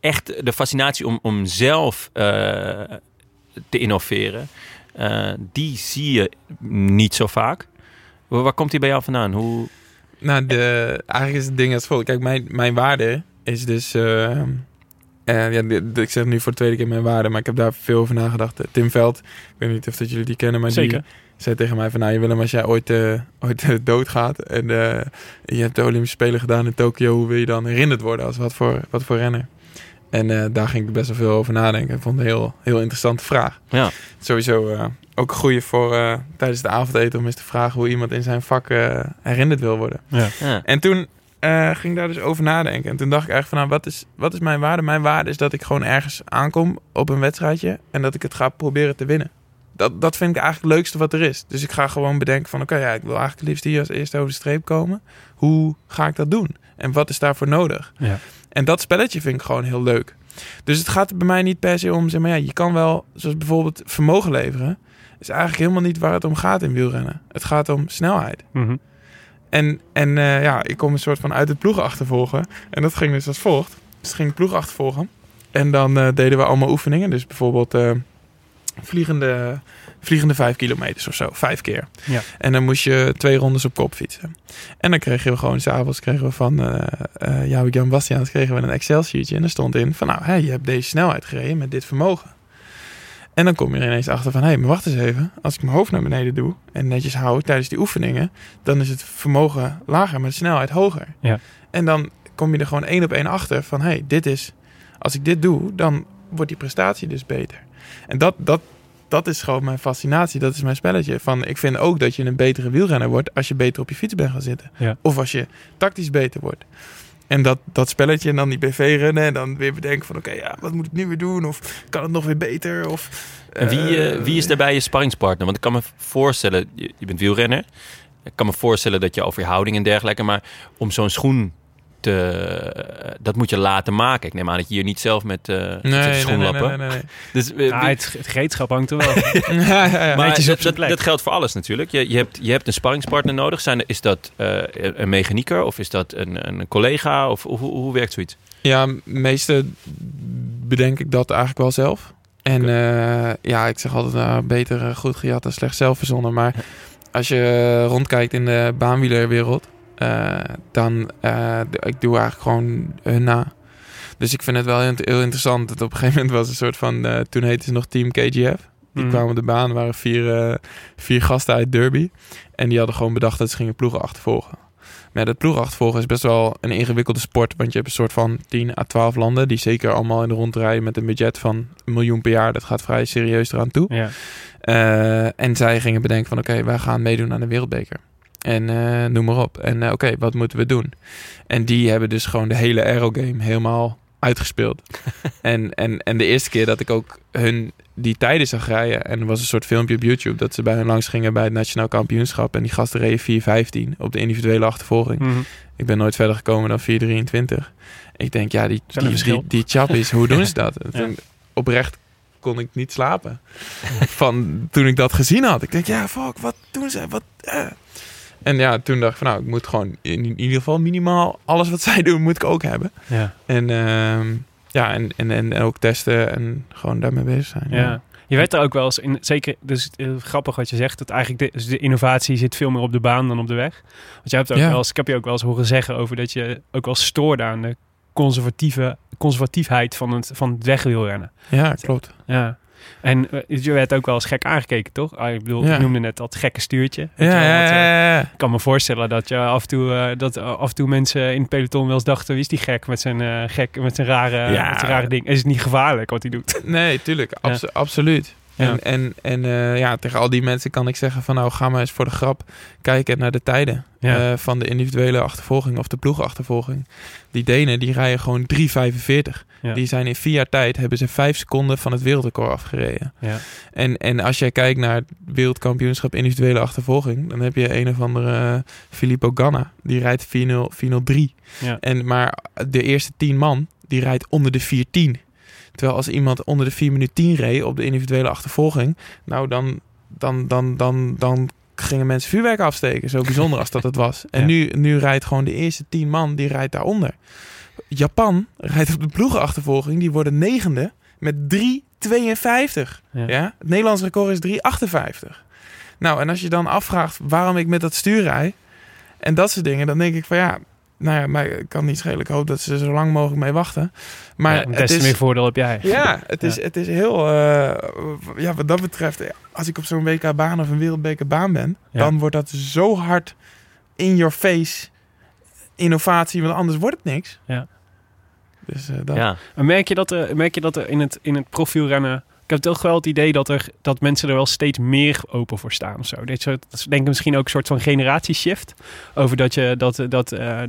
echt de fascinatie om, om zelf eh, te innoveren... eh, die zie je niet zo vaak. Waar, waar komt die bij jou vandaan? Hoe... Nou, de, eigenlijk is het ding als volgt. Kijk, mijn, mijn waarde is dus... eh, eh, ja, de- de- ik zeg nu voor de tweede keer mijn waarde, maar ik heb daar veel over nagedacht. Tim Veld, ik weet niet of dat jullie die kennen, maar Zeker. die zei tegen mij van... Nou, je Willem, als jij ooit, eh, ooit doodgaat en eh, je hebt de Olympische Spelen gedaan in Tokio... hoe wil je dan herinnerd worden als wat voor, wat voor renner? En eh, daar ging ik best wel veel over nadenken. Ik vond het een heel, heel interessante vraag. Ja. Sowieso eh, ook een goede voor eh, tijdens de avondeten om eens te vragen... hoe iemand in zijn vak eh, herinnerd wil worden. Ja. Ja. En toen eh, ging ik daar dus over nadenken. En toen dacht ik eigenlijk van, nou, wat is, wat is mijn waarde? Mijn waarde is dat ik gewoon ergens aankom op een wedstrijdje en dat ik het ga proberen te winnen. Dat, dat vind ik eigenlijk het leukste wat er is. Dus ik ga gewoon bedenken van, oké, ja, ik wil eigenlijk het liefst hier als eerste over de streep komen. Hoe ga ik dat doen? En wat is daarvoor nodig? Ja. En dat spelletje vind ik gewoon heel leuk. Dus het gaat er bij mij niet per se om, zeg maar, ja, je kan wel, zoals bijvoorbeeld vermogen leveren, is eigenlijk helemaal niet waar het om gaat in wielrennen. Het gaat om snelheid. Mhm. En, en eh, ja, ik kom een soort van uit het ploeg achtervolgen. En dat ging dus als volgt. Dus ging ploeg achtervolgen. En dan eh, deden we allemaal oefeningen. Dus bijvoorbeeld, eh, vliegende, vliegende vijf kilometers of zo. Vijf keer. Ja. En dan moest je twee rondes op kop fietsen. En dan kregen we gewoon, s'avonds kregen we van eh eh jou, Jan Bastiaans, kregen we een Excel-sheetje. En er stond in van, nou, hé, je hebt deze snelheid gereden met dit vermogen. En dan kom je er ineens achter van, hé, maar wacht eens even. Als ik mijn hoofd naar beneden doe en netjes hou tijdens die oefeningen, dan is het vermogen lager, maar de snelheid hoger. Ja. En dan kom je er gewoon één op één achter van, hé, dit is, als ik dit doe, dan wordt die prestatie dus beter. En dat, dat, dat is gewoon mijn fascinatie, dat is mijn spelletje. Van, ik vind ook dat je een betere wielrenner wordt als je beter op je fiets bent gaan zitten. Ja. Of als je tactisch beter wordt. En dat, dat spelletje en dan die BV-rennen en dan weer bedenken van... oké, ja, wat moet ik nu weer doen? Of kan het nog weer beter? Of, En wie, eh, eh, wie is daarbij je sparringspartner? Want ik kan me voorstellen, je, je bent wielrenner. Ik kan me voorstellen dat je over je houding en dergelijke... maar om zo'n schoen te... dat moet je laten maken. Ik neem aan dat je hier niet zelf met eh Nee, zit te nee, nee, nee, schoenlappen. nee, nee, nee. [LAUGHS] Dus, eh, het, het gereedschap hangt er wel. [LAUGHS] ja, ja, ja. maar netjes op dat, geldt voor alles natuurlijk. Je, je, hebt, je hebt een sparringspartner nodig. Zijn, is dat eh, een mechanieker of is dat een, een collega? Of hoe, hoe werkt zoiets? Ja, meeste bedenk ik dat eigenlijk wel zelf. En eh, ja, ik zeg altijd nou, beter goed gejat dan slecht zelf verzonnen. Maar als je rondkijkt in de baanwielerwereld, eh, dan d- ik doe eigenlijk gewoon hun na. Dus ik vind het wel heel, heel interessant. Dat op een gegeven moment was een soort van, eh, toen heette ze nog Team KGF. Die Mhm. kwamen op de baan, waren vier, vier gasten uit Derby. En die hadden gewoon bedacht dat ze gingen ploegen achtervolgen. Maar dat ploegen achtervolgen is best wel een ingewikkelde sport. Want je hebt een soort van 10 à 12 landen die zeker allemaal in de rond rijden met een budget van een miljoen per jaar. Dat gaat vrij serieus eraan toe. Ja. En zij gingen bedenken van oké, wij gaan meedoen aan de wereldbeker. En eh, noem maar op. En eh, oké, wat moeten we doen? En die hebben dus gewoon de hele aerogame helemaal uitgespeeld. [LAUGHS] en, en, en de eerste keer dat ik ook hun die tijden zag rijden... en er was een soort filmpje op YouTube... dat ze bij hun langs gingen bij het nationaal kampioenschap... en die gasten reden 4.15 op de individuele achtervolging. Mhm. Ik ben nooit verder gekomen dan 4.23. Ik denk, ja, die, die, die, die chappies, hoe [LAUGHS] doen ze dat? Ja. toen, oprecht kon ik niet slapen. Van toen ik dat gezien had. Ik denk, ja, fuck, wat doen ze? Wat, eh. En ja, toen dacht ik van, nou, ik moet gewoon in, in ieder geval minimaal alles wat [LAUGHS] zij doen, moet ik ook hebben. Ja. En ehm, ja, en, en, en ook testen en gewoon daarmee bezig zijn. Ja. Je weet er ook wel eens in, zeker, dus eh, grappig wat je zegt, dat eigenlijk de, dus de innovatie zit veel meer op de baan dan op de weg. Want je hebt ook Ja. wel eens, ik heb je ook wel eens horen zeggen over dat je ook wel stoorde aan de conservatieve conservatiefheid van het, van het wegwielrennen. Ja, klopt. Ja. En eh, je werd ook wel eens gek aangekeken, toch? Ah, ik bedoel, ik noemde net dat gekke stuurtje. Ja, je wel, eh. Ik kan me voorstellen dat je af en toe, eh, dat eh, af en toe mensen in het peloton wel eens dachten, wie is die gek met zijn, eh, gek, met zijn rare, met zijn rare ding? Is het niet gevaarlijk wat hij doet? Nee, tuurlijk. abso- Absoluut. Ja. En, en, en eh, ja, tegen al die mensen kan ik zeggen van nou ga maar eens voor de grap kijken naar de tijden Ja. eh, van de individuele achtervolging of de ploegachtervolging. Die Denen die rijden gewoon 3,45. Ja. Die zijn in vier jaar tijd hebben ze vijf seconden van het wereldrecord afgereden. Ja. En, en als jij kijkt naar het wereldkampioenschap individuele achtervolging, dan heb je een of andere eh, Filippo Ganna. Die rijdt 4-0, 403. Ja. En maar de eerste 10 man, die rijdt onder de 410. Terwijl als iemand onder de 4 minuten 10 reed op de individuele achtervolging, nou dan, dan, dan, dan, dan gingen mensen vuurwerk afsteken. Zo bijzonder als dat het was. En [LAUGHS] Ja. nu, nu rijdt gewoon de eerste 10 man, die rijdt daaronder. Japan rijdt op de ploegenachtervolging, die worden negende met 3,52. Ja. Ja. Het Nederlands record is 3,58. Nou, en als je dan afvraagt waarom ik met dat stuur rij en dat soort dingen, dan denk ik van ja, nou ja, maar ik kan niet schelen. Ik hoop dat ze er zo lang mogelijk mee wachten. Maar Ja, het des te is, meer voordeel heb jij. ja, [LAUGHS] het is, het is heel, eh, ja, wat dat betreft, als ik op zo'n WK-baan of een wereldbekerbaan ben, Ja. dan wordt dat zo hard in your face innovatie, want anders wordt het niks. Ja. Dus eh, dat. Ja. Maar merk je dat er, merk je dat er in het, in het profielrennen... Ik heb toch wel het idee dat, er, dat mensen er wel steeds meer open voor staan of zo. Dit soort, dat is denk ik misschien ook een soort van generatieshift. Over dat je dat... dat eh,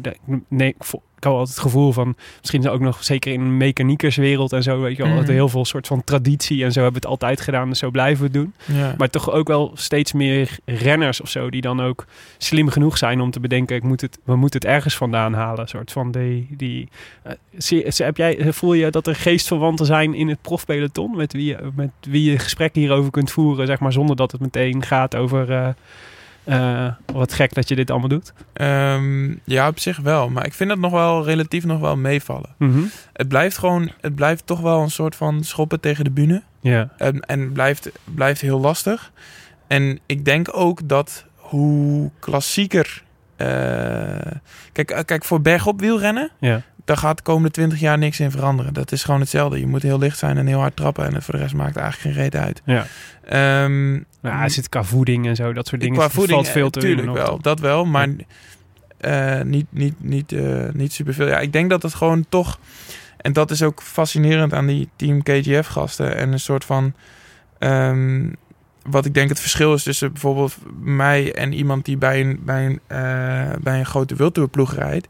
nee, ik had altijd het gevoel van... Misschien ook nog zeker in een mechaniekerswereld en zo... Weet je wel, Mhm. dat heel veel soort van traditie en zo hebben we het altijd gedaan. Dus zo blijven we het doen. Ja. Maar toch ook wel steeds meer renners of zo... die dan ook slim genoeg zijn om te bedenken... Ik moet het, we moeten het ergens vandaan halen. Een soort van die... die eh, zie- heb jij, voel je dat er geestverwanten zijn in het profpeloton? Met wie, je- met wie je gesprekken hierover kunt voeren... Zeg maar, zonder dat het meteen gaat over... eh, eh, wat gek dat je dit allemaal doet. Ehm, ja, op zich wel. Maar ik vind dat nog wel relatief nog wel meevallen. Mhm. Het blijft gewoon, het blijft toch wel een soort van schoppen tegen de bühne. Ja. En, en blijft, blijft heel lastig. En ik denk ook dat hoe klassieker... eh, kijk, eh, kijk, voor bergop wielrennen... Ja. daar gaat de komende 20 jaar niks in veranderen. Dat is gewoon hetzelfde. Je moet heel licht zijn en heel hard trappen. En voor de rest maakt eigenlijk geen reet uit. Ja. Ehm, Nou, er zit qua voeding en zo, dat soort dingen. Qua voeding, valt veel te natuurlijk winnen nog, wel. toch? Dat wel, maar eh, niet, niet, niet, eh, niet superveel. Ja, ik denk dat het gewoon toch... En dat is ook fascinerend aan die Team KGF-gasten. En een soort van... ehm, wat ik denk het verschil is tussen bijvoorbeeld mij en iemand die bij een, bij een, eh, bij een grote wildtourploeg rijdt.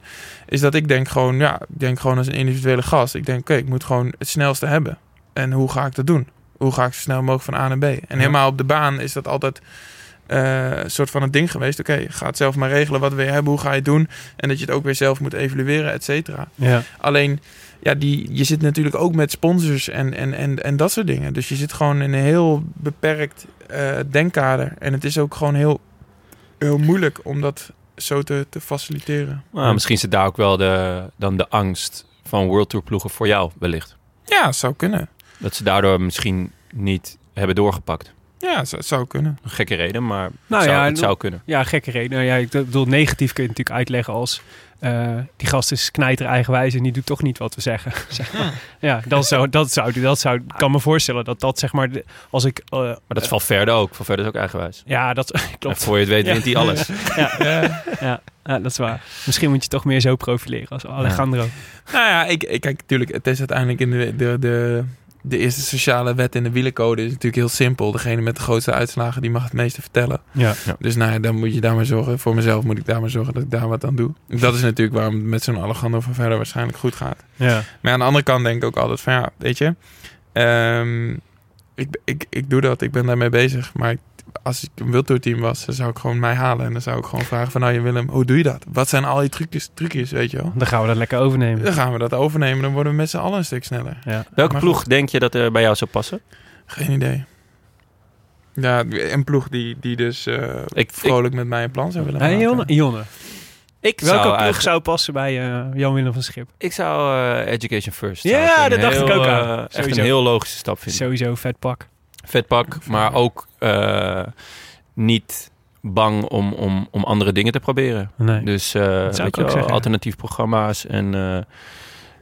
Is dat ik denk gewoon, ja, ik denk gewoon als een individuele gast. Ik denk, oké, ik moet gewoon het snelste hebben. En hoe ga ik dat doen? Hoe ga ik zo snel mogelijk van A naar B? En helemaal op de baan is dat altijd eh, een soort van een ding geweest. Oké, ga het zelf maar regelen wat we hebben. Hoe ga je het doen? En dat je het ook weer zelf moet evalueren, et cetera. Ja. Alleen, ja, die, je zit natuurlijk ook met sponsors en, en, en, en dat soort dingen. Dus je zit gewoon in een heel beperkt eh, denkkader. En het is ook gewoon heel, heel moeilijk om dat zo te, te faciliteren. Nou, misschien zit daar ook wel de, dan de angst van World Tour ploegen voor jou wellicht. Ja, zou kunnen. Dat ze daardoor misschien niet hebben doorgepakt. Ja, zou, zou kunnen. Een gekke reden, maar Nou zou, ja, het zou kunnen. Ja, gekke reden. Nou ja, ik bedoel, negatief kun je het natuurlijk uitleggen als... eh, die gast is knijter eigenwijs en die doet toch niet wat we zeggen. [LAUGHS] zeg maar. Ja, dat zou, dat zou, dat zou, ik kan me voorstellen dat dat zeg maar, als ik... eh, Maar dat is Valverde ook. Valverde is ook eigenwijs. ja, dat En [LAUGHS] klopt. voor je het weet Ja. wint hij alles. [LAUGHS] Ja, ja, ja, dat is waar. Misschien moet je toch meer zo profileren als Alejandro. Nou ja, ik, ik kijk natuurlijk, het is uiteindelijk in de, de, de, de eerste sociale wet in de wielencode is natuurlijk heel simpel. Degene met de grootste uitslagen, die mag het meeste vertellen. Ja. Dus nou ja, dan moet je daar maar zorgen. Voor mezelf moet ik daar maar zorgen dat ik daar wat aan doe. Dat is natuurlijk waarom het met zo'n Alejandro van verder waarschijnlijk goed gaat. Ja. Maar aan de andere kant denk ik ook altijd van ja, weet je, ehm, ik, ik, ik doe dat, ik ben daarmee bezig. Maar ik- als ik een wildtourteam was, dan zou ik gewoon mij halen. En dan zou ik gewoon vragen van nou Willem, hoe doe je dat? Wat zijn al die trucjes, trucjes weet je wel? Dan gaan we dat lekker overnemen. Dan gaan we dat overnemen, dan worden we met z'n allen een stuk sneller. Ja. Welke Maar ploeg goed. denk je dat er bij jou zou passen? Geen idee. Ja, een ploeg die, die dus eh, Ik- vrolijk met mij een plan zou willen Hey, maken. Jonne, Jonne, Ik welke ploeg eigenlijk- zou passen bij eh, Jan-Willem van Schip? Ik zou eh, Education First. Ja, zou ik dat dacht ik ook aan. echt Sowieso. een heel logische stap vinden. Sowieso vet pak. Vet pak, maar ook eh, niet bang om, om, om andere dingen te proberen. Nee. Dus eh, zou weet je wel, alternatief programma's. En eh,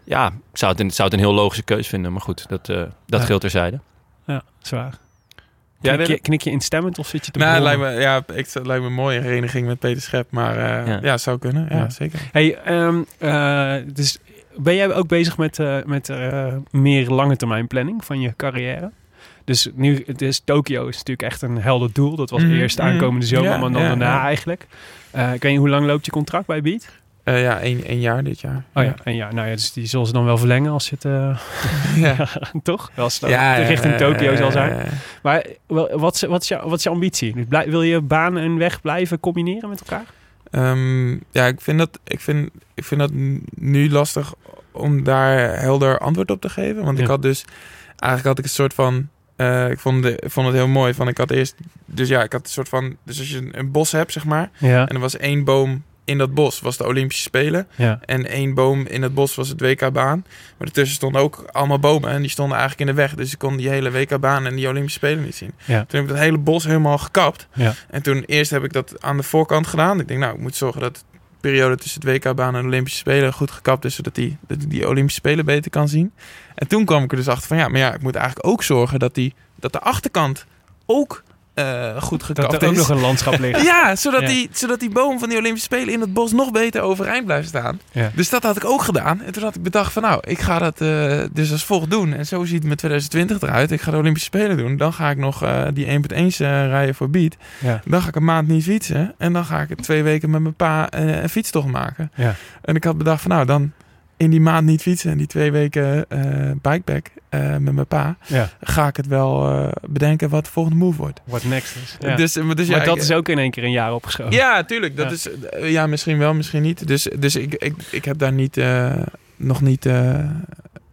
ja, ik zou het, een, zou het een heel logische keus vinden. Maar goed, dat, eh dat Ja. geldt terzijde. Ja, zwaar. Ja, Knik, je, knik je instemmend of zit je te Nou, lijkt me, ja, ik, het lijkt me mooi, een vereniging met Peter Schep. Maar eh, Ja. ja. zou kunnen. Ja, Ja. zeker. Hey, ehm, eh, dus ben jij ook bezig met, eh, met eh, meer lange termijn planning van je carrière? Dus nu, het is Tokio is natuurlijk echt een helder doel. Dat was Mhm, eerst mhm. aankomende zomer, Ja, maar dan ja, daarna ja. eigenlijk. Eh ik weet niet, hoe lang loopt je contract bij Beat? Eh, ja, één, één jaar dit jaar. Oh ja, en ja, nou ja, dus die zullen ze dan wel verlengen als het, eh, [LAUGHS] ja. [LAUGHS] toch? Als het richting eh, Tokio zal zijn. Maar wel, wat, is, wat, is jou, wat is je ambitie? Dus blij- wil je baan en weg blijven combineren met elkaar? Ehm, ja, ik vind, dat, ik, vind, ik vind dat nu lastig om daar helder antwoord op te geven. Want Ja. ik had dus... Eigenlijk had ik een soort van... eh, ik, vond de, vond het heel mooi. Van ik had eerst... Dus ja, ik had een soort van... Dus als je een, een bos hebt, zeg maar... Ja. En er was één boom in dat bos, was de Olympische Spelen. ja. En één boom in het bos was het WK-baan. Maar ertussen stonden ook allemaal bomen. En die stonden eigenlijk in de weg. Dus ik kon die hele WK-baan en die Olympische Spelen niet zien. Ja. Toen heb ik dat hele bos helemaal gekapt. Ja. En toen eerst heb ik dat aan de voorkant gedaan. Ik denk, nou, ik moet zorgen dat de periode tussen het WK-baan en de Olympische Spelen goed gekapt is. Zodat die, dat ik die Olympische Spelen beter kan zien. En toen kwam ik er dus achter van, ja, maar ja, ik moet eigenlijk ook zorgen dat, die, dat de achterkant ook eh, goed gekapt Dat er ook is. nog een landschap ligt. [LAUGHS] Ja, zodat, Ja. Die, zodat die boom van die Olympische Spelen in het bos nog beter overeind blijft staan. Ja. Dus dat had ik ook gedaan. En toen had ik bedacht van nou, ik ga dat eh, dus als volgt doen. En zo ziet mijn 2020 eruit. Ik ga de Olympische Spelen doen. Dan ga ik nog eh, die 1.1 eh, rijden voor Beat. Ja. Dan ga ik een maand niet fietsen. En dan ga ik twee weken met mijn pa een fietstocht maken. Ja. En ik had bedacht van nou, dan in die maand niet fietsen en die twee weken eh bikepack eh, met mijn pa, Ja. ga ik het wel eh, bedenken wat de volgende move wordt. What next is. Ja. Dus, eh, dus ja, maar dat ik- is ook in één keer een jaar opgeschoven. ja, tuurlijk. Dat Ja. Is, ja, misschien wel, misschien niet. Dus, dus ik, ik, ik heb daar niet, nog niet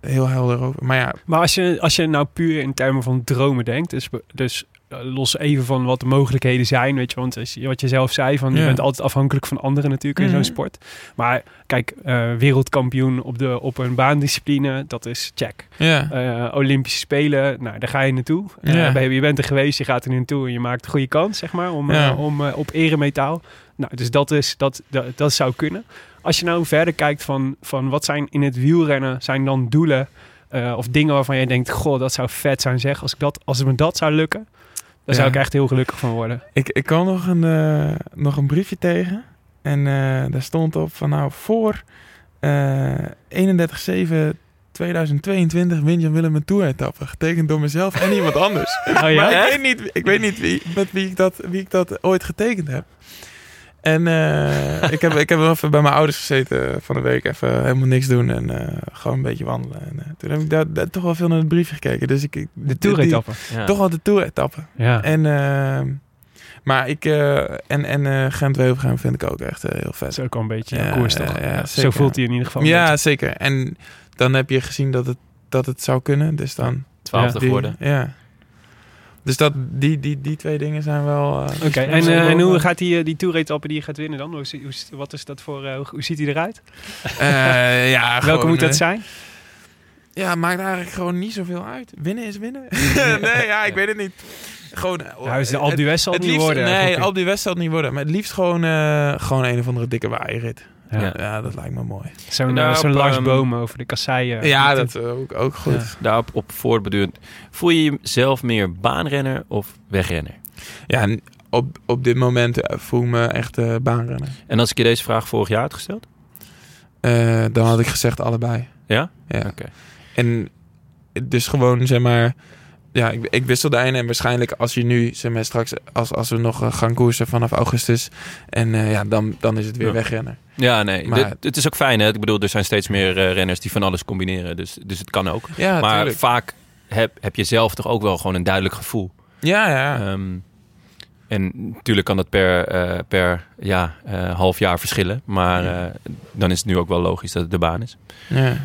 heel helder over. Maar ja, Maar als je, als je nou puur in termen van dromen denkt, dus, dus los even van wat de mogelijkheden zijn, weet je, want wat je zelf zei, van je bent altijd afhankelijk van anderen natuurlijk in zo'n Mhm. sport. Maar kijk, eh, wereldkampioen op, de, op een baandiscipline, dat is check. Ja. Eh, Olympische Spelen, nou, daar ga je naartoe. Eh, Ja. je- bent er geweest, je gaat er naartoe en je maakt een goede kans, zeg maar, om, om op eremetaal. Nou, dus dat, is, dat, dat, dat zou kunnen. Als je nou verder kijkt van, van wat zijn in het wielrennen, zijn dan doelen eh, of dingen waarvan je denkt, goh, dat zou vet zijn zeg. Als, ik dat, als me dat zou lukken, daar zou ik echt heel gelukkig van worden. Ik, ik kwam nog een, eh, nog een briefje tegen. En eh, daar stond op van nou voor eh 31-7 2022 wint Jan Willem een tour-etappe. Getekend door mezelf en iemand anders. [LAUGHS] Oh ja? maar ik weet niet, ik weet niet wie, met wie ik, dat, wie ik dat ooit getekend heb. En eh, ik, heb, ik heb wel even bij mijn ouders gezeten van de week. Even helemaal niks doen en eh, gewoon een beetje wandelen. En, eh, toen heb ik daar, daar toch wel veel naar het briefje gekeken. Dus ik, ik, De toeretappe. Ja. Toch wel de tour-etappe. Ja. En, ehm, maar ik, en, en eh Gent-Wevelgem vind ik ook echt heel Dat vet. is ook wel een beetje Ja, een koers, ja, toch? ja, Ja, Zo voelt hij in ieder geval. Ja, zeker. En dan heb je gezien dat het, dat het zou kunnen. Dus dan... Twaalfde die- geworden. Ja. Dus dat, die, die, die twee dingen zijn wel... eh, Oké, en, eh, en hoe gaat die, eh, die toeretappe die je gaat winnen dan? Hoe, hoe, wat is dat voor, eh, hoe, hoe ziet hij eruit? Eh, ja, [LAUGHS] Welke gewoon, moet dat zijn? Ja, maakt eigenlijk gewoon niet zoveel uit. Winnen is winnen. [LAUGHS] [LAUGHS] nee, ja, ik weet het niet. Gewoon... Nou, is de Alpe d'Huez zal het het niet liefst, worden. Nee. Alpe d'Huez zal het niet worden. Maar het liefst gewoon, eh, gewoon een of andere dikke waaierrit. Ja. Ja. ja, dat lijkt me mooi. Zo'n Nou, eh, Lars ehm, Bomen over de kassei. eh, ja, dat ook, ook goed. Ja. Daarop op voortbedurend. Voel je jezelf meer baanrenner of wegrenner? Ja, op, op dit moment eh, voel ik me echt eh baanrenner. En als ik je deze vraag vorig jaar had gesteld? Eh, dan had ik gezegd allebei. Ja? Ja. Oké. En dus gewoon, zeg maar... Ja, ik, ik wissel de ene en waarschijnlijk als je nu, zeg maar, straks... Als, als we nog eh, gaan koersen vanaf augustus... En eh, ja, dan, dan is het weer Ja. wegrennen. Ja, nee. Maar- Dit- het is ook fijn, hè? Ik bedoel, er zijn steeds meer eh, renners die van alles combineren. Dus, dus het kan ook. Ja, maar tuurlijk. vaak heb, heb je zelf toch ook wel gewoon een duidelijk gevoel. Ja, ja. Ehm, en natuurlijk kan dat per, per ja, half jaar verschillen. Maar dan is het nu ook wel logisch dat het de baan is. ja.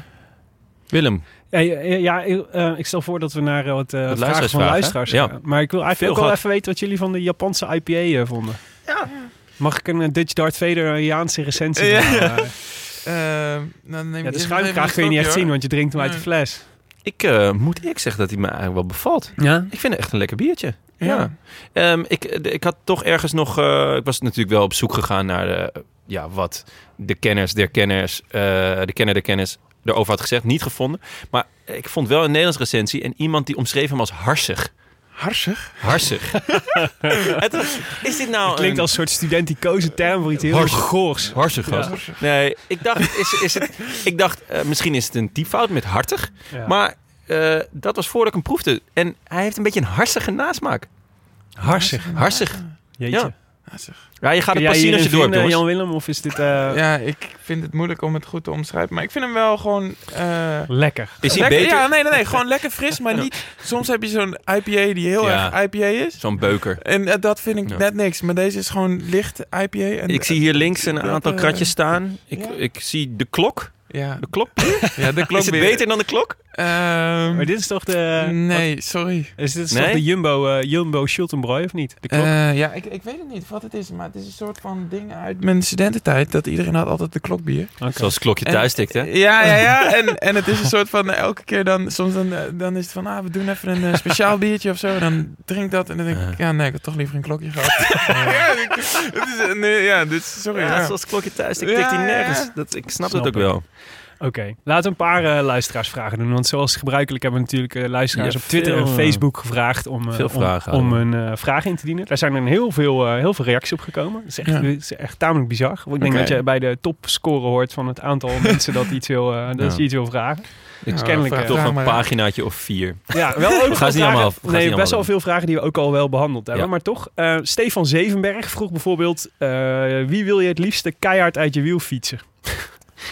Willem, Ja, ja, ja, eh, ik stel voor dat we naar eh, wat eh, vragen van luisteraars gaan. Maar ik wil eigenlijk Veel ook wel even weten wat jullie van de Japanse IPA vonden. Ja. Mag ik een eh, Dutch Dart Vader-Jaanse recensie Ja. [LAUGHS] Ehm, dan neem ja, ik de schuimkraag kun je niet echt zien, want je drinkt hem uit de fles. ik eh, moet eerlijk zeggen dat hij me eigenlijk wel bevalt. Ja? Ik vind het echt een lekker biertje. Ja. Ehm, ik, ik had toch ergens nog... eh, ik was natuurlijk wel op zoek gegaan naar de, ja, wat de kenners der kenners... eh, de kenner der kenners erover had gezegd. Niet gevonden. Maar ik vond wel een Nederlands recensie... en iemand die omschreef hem als harsig. Harsig? Harsig. [LAUGHS] Het- is dit nou Het klinkt een- als een soort studenticoze term voor iets heel Harsig. goors. Harsig, Ja. gast. Nee, ik dacht, is, is het, ik dacht eh, misschien is het een typfout met hartig. Ja. Maar eh, dat was voordat ik hem proefde. En hij heeft een beetje een harsige nasmaak. Harsig. Harsig. Jeetje. Ja. Ja, je gaat het pas zien als je door hebt. Jan Willem, of is dit eh, Ja, ik vind het moeilijk om het goed te omschrijven. Maar ik vind hem wel gewoon... eh, lekker? Is hij lekker, beter? Ja, nee, nee, nee. Gewoon lekker fris, maar niet... Soms heb je zo'n IPA die heel Ja. erg IPA is. Zo'n beuker. En eh, dat vind ik Ja. net niks. Maar deze is gewoon licht IPA. En, Ik zie hier links een aantal kratjes staan. Ik, ja. ik zie de klok. Ja, De klok. [LAUGHS] ja de klok Is het beter dan de klok? Ehm, Maar dit is toch de... nee, sorry. is dit Nee? toch de Jumbo, eh Jumbo Schultenbroy, of niet? De klok? Eh, ja, ik, ik weet het niet wat het is. Maar het is een soort van ding uit mijn studententijd. Dat iedereen had altijd de klokbier. Oké. Zoals het klokje thuis tikt, hè? Ja, ja, ja. [LAUGHS] En, en het is een soort van eh, elke keer dan, soms dan, dan is het van, ah, we doen even een speciaal [LAUGHS] biertje of zo. Dan drink dat en dan denk ik, ja, nee, ik had toch liever een klokje gehad. ja, het is, nee, ja, dus sorry. Ja, Ja, zoals het klokje thuis tikt, tikt hij ja, nergens. ja. Dat, ik snap, Snap het ook ik. wel. Oké, laten we een paar eh, luisteraarsvragen doen. Want zoals gebruikelijk hebben we natuurlijk eh, luisteraars Ja, op Twitter veel, en eh, Facebook gevraagd om, eh, veel om, vragen om eh, vraag in te dienen. Daar zijn er heel veel, eh, heel veel reacties op gekomen. Dat is echt, Ja. dat is echt tamelijk bizar. Ik denk dat je bij de topscore hoort van het aantal [LAUGHS] mensen dat, iets wil, eh, dat Ja. je iets wil vragen. Ik Ja, kennelijk, vraag- eh, Toch vraag een paginaatje of vier. Ja, wel [LAUGHS] ook gaan ze niet allemaal af. We Nee, best wel veel vragen die we ook al wel behandeld hebben. Ja. Maar toch, eh, Stefan Zevenberg vroeg bijvoorbeeld... eh, wie wil je het liefste keihard uit je wiel fietsen?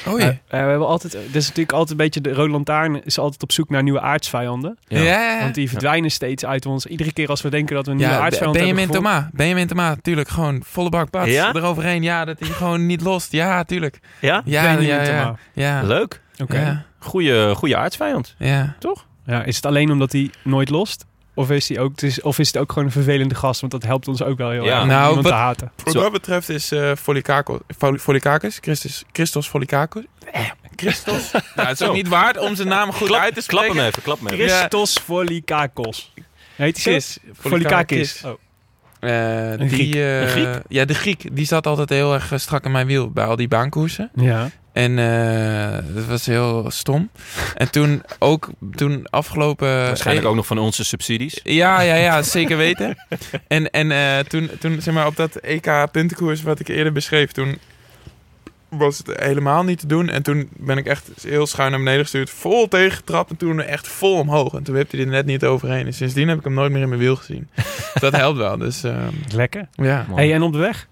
Oh Eh, ja. eh, we hebben altijd, dat is natuurlijk altijd een beetje de Rode Lantaarn is altijd op zoek naar nieuwe aardsvijanden. Ja. Want die verdwijnen steeds uit ons. Iedere keer als we denken dat we een nieuwe Ja, aardsvijand Benjamin hebben gevonden. Thomas. Benjamin Thomas, tuurlijk. Gewoon volle bak Ja? eroverheen. Ja, dat hij gewoon niet lost. Ja, tuurlijk. Ja? Ja, Benjamin ja, ja. Leuk. Oké. ja, Goeie, goeie aardsvijand. ja. Ja, is het alleen omdat hij nooit lost? Of is, hij ook, het is, of is het ook gewoon een vervelende gast? Want dat helpt ons ook wel heel Ja. erg om Nou, wat- te haten. Wat dat betreft is eh Folikakos, Christus, Christos Folikakos. Eh, Christos. [LAUGHS] nou, het is ook Zo. niet waard om zijn naam goed uit te Klap spreken. hem even, klap hem even. Christos Folikakos. Heet hij Chris. zo? Folikakis. Oh. Eh, Een die, Griek. Een Griek? Ja, de Griek. Die zat altijd heel erg strak in mijn wiel bij al die baankoersen. Ja. En eh, dat was heel stom. En toen ook, toen afgelopen... Waarschijnlijk eh, ook nog van onze subsidies. Ja, ja, ja, zeker weten. En, en eh, toen, toen, zeg maar, op dat EK puntenkoers wat ik eerder beschreef, toen was het helemaal niet te doen. En toen ben ik echt heel schuin naar beneden gestuurd, vol tegengetrapt en toen echt vol omhoog. En toen wipte hij er net niet overheen. En sindsdien heb ik hem nooit meer in mijn wiel gezien. dat helpt wel, dus ehm, Lekker. ja. Hey, en op de weg?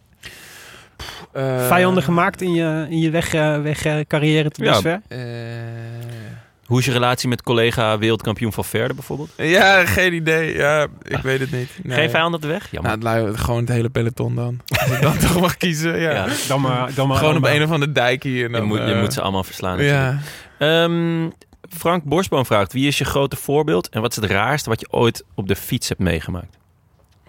Eh, Vijanden gemaakt in je, in je weg, eh, weg eh, carrière tot Ja. dusver? eh, Hoe is je relatie met collega wereldkampioen van Verde bijvoorbeeld? ja, geen idee. Ja, ik weet het niet. Nee. Geen vijand op de weg? Jammer. Nou, het gewoon het hele peloton dan. [LAUGHS] Als ik dan toch mag kiezen, ja. ja. Dan maar, dan maar Gewoon op een of andere dijk hier. En je, dan, moet, je moet ze allemaal verslaan. natuurlijk. Ja. Ehm, Frank Borsboom vraagt, wie is je grote voorbeeld en wat is het raarste wat je ooit op de fiets hebt meegemaakt?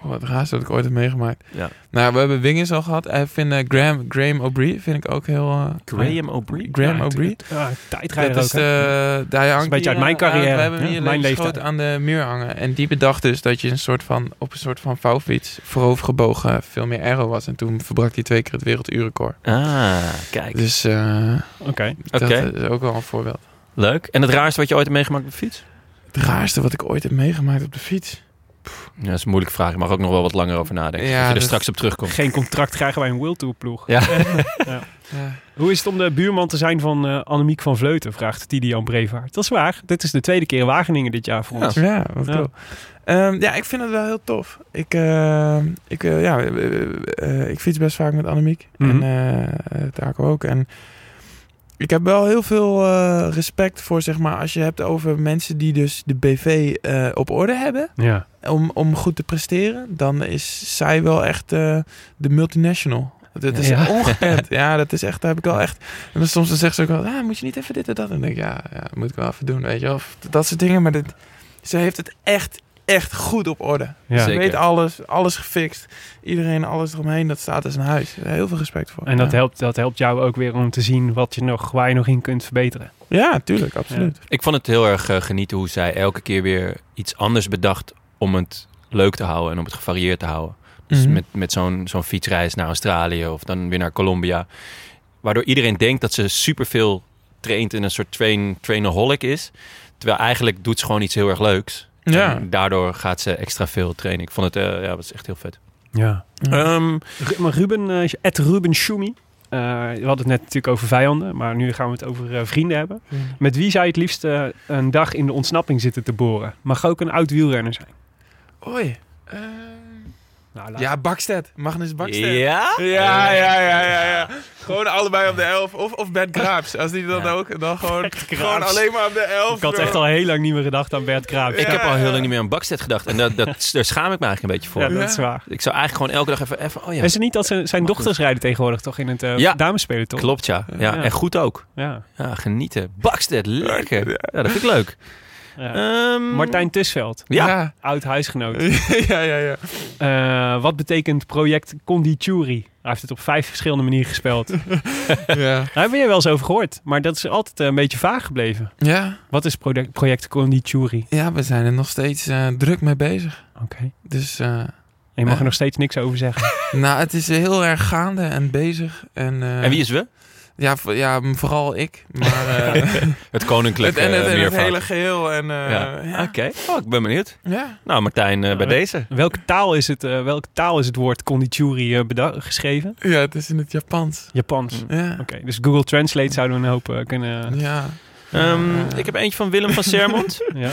Oh, wat raar dat ik ooit heb meegemaakt. Ja. Nou, we hebben Wingers al gehad. Ik vind eh, Graham, Graham O'Brien vind ik ook heel... eh, Graham O'Brien? Graham Ja, O'Brien. Ja, tijdrijder Dat is, de, daar hangt een beetje uit mijn eh, carrière. We hebben hier mijn leeftijd. aan de muur hangen. En die bedacht dus dat je een soort van, op een soort van vouwfiets voorovergebogen veel meer aero was. En toen verbrak hij twee keer het werelduurrecord. Ah, kijk. Dus eh, Oké. dat Oké. is ook wel een voorbeeld. Leuk. En het raarste wat je ooit hebt meegemaakt op de fiets? Het raarste wat ik ooit heb meegemaakt op de fiets. Ja, dat is een moeilijke vraag. Je mag ook nog wel wat langer over nadenken. Ja, dat je er dat- straks op terugkomt. Geen contract krijgen bij een World Tour ploeg. [LAUGHS] Ja. Ja. Hoe is het om de buurman te zijn van eh Annemiek van Vleuten? Vraagt Tidian Brevaart. Dat is waar. Dit is de tweede keer in Wageningen dit jaar voor ons. Ja, wat Ja. cool. Ehm, ja, ik vind het wel heel tof. Ik, eh, ik, eh, ja, eh, ik fiets best vaak met Annemiek. Mhm. En eh, eh, Taco ook. En ik heb wel heel veel eh, respect voor, zeg maar, als je hebt over mensen die dus de BV eh, op orde hebben. Ja. Om, om goed te presteren. Dan is zij wel echt eh, de multinational. Dat is Ja. [LAUGHS] ongekend. Ja, dat is echt, daar heb ik wel echt... En dan soms dan zegt ze ook wel, ah, moet je niet even dit en dat? En dan denk ik, ja, ja, moet ik wel even doen, weet je wel. Of dat soort dingen, maar dit, ze heeft het echt, echt goed op orde. ja. Ze weet alles, alles gefixt. Iedereen, alles eromheen, dat staat als een huis. Heel veel respect voor. En dat, ja. helpt, dat helpt jou ook weer om te zien wat je nog, waar je nog in kunt verbeteren. Ja, tuurlijk, absoluut. Ik vond het heel erg eh, genieten hoe zij elke keer weer iets anders bedacht om het leuk te houden en om het gevarieerd te houden. Dus Mhm. met, met zo'n zo'n fietsreis naar Australië of dan weer naar Colombia. Waardoor iedereen denkt dat ze superveel traint in een soort train, trainaholic is. Terwijl eigenlijk doet ze gewoon iets heel erg leuks. Ja. En daardoor gaat ze extra veel trainen. Ik vond het, eh, ja, dat is echt heel vet. Ja. Ehm, Maar Ruben, eh, Ed Ruben Schumi. eh, we hadden het net natuurlijk over vijanden, maar nu gaan we het over eh, vrienden hebben. Met wie zou je het liefst eh, een dag in de ontsnapping zitten te boren? Mag ook een oud wielrenner zijn. Oei. Nou, ja, Bakstedt. Magnus Bakstedt. ja? Ja, ja, ja, ja, ja. Gewoon allebei op de elf. Of, of Bert Graaps. Als die dan Ja. ook, dan gewoon, gewoon Graaps. alleen maar op de elf. Ik had echt al heel lang niet meer gedacht aan Bert Kraap. Ik heb al heel lang niet meer aan Bakstedt gedacht. En dat, dat, [LAUGHS] daar schaam ik me eigenlijk een beetje voor. Ja, dat is waar. Ik zou eigenlijk gewoon elke dag even... even oh ja, Is het niet dat ze, zijn Mag dochters rijden tegenwoordig toch in het uh, Ja. damespelen toch? klopt ja. ja. Ja. En goed ook. Ja. Ja, genieten. Bakstedt, lekker. Ja, dat vind ik leuk. Ja. Ehm, Martijn Tusveld, Ja. Ja. oud huisgenoot. [LAUGHS] ja, ja, ja. Eh, wat betekent project Condituri? Hij heeft het op vijf verschillende manieren gespeeld. [LAUGHS] [LAUGHS] Daar Ja. hebben we wel eens over gehoord, maar dat is altijd eh, een beetje vaag gebleven. Ja. Wat is project, project Condituri? Ja, we zijn er nog steeds eh, druk mee bezig. Oké. Dus, eh, En je mag er nog steeds niks over zeggen. nou, het is heel erg gaande en bezig. En, eh, En wie is we? Ja, ja, vooral ik. Maar eh, [LAUGHS] Het koninklijk [LAUGHS] het, en het, eh, en het hele geheel. En, eh, Ja. ja. Oké, oh, ik ben benieuwd. ja. Nou, Martijn, eh, bij deze. welke, taal is het, eh, welke taal is het woord Condituri eh, beda- geschreven? Ja, het is in het Japans. Japans. Mm. Ja. Oké, dus Google Translate zouden we een hoop kunnen... Ja. Ehm, Ja. ik heb eentje van Willem van Sermond. [LAUGHS] Ja?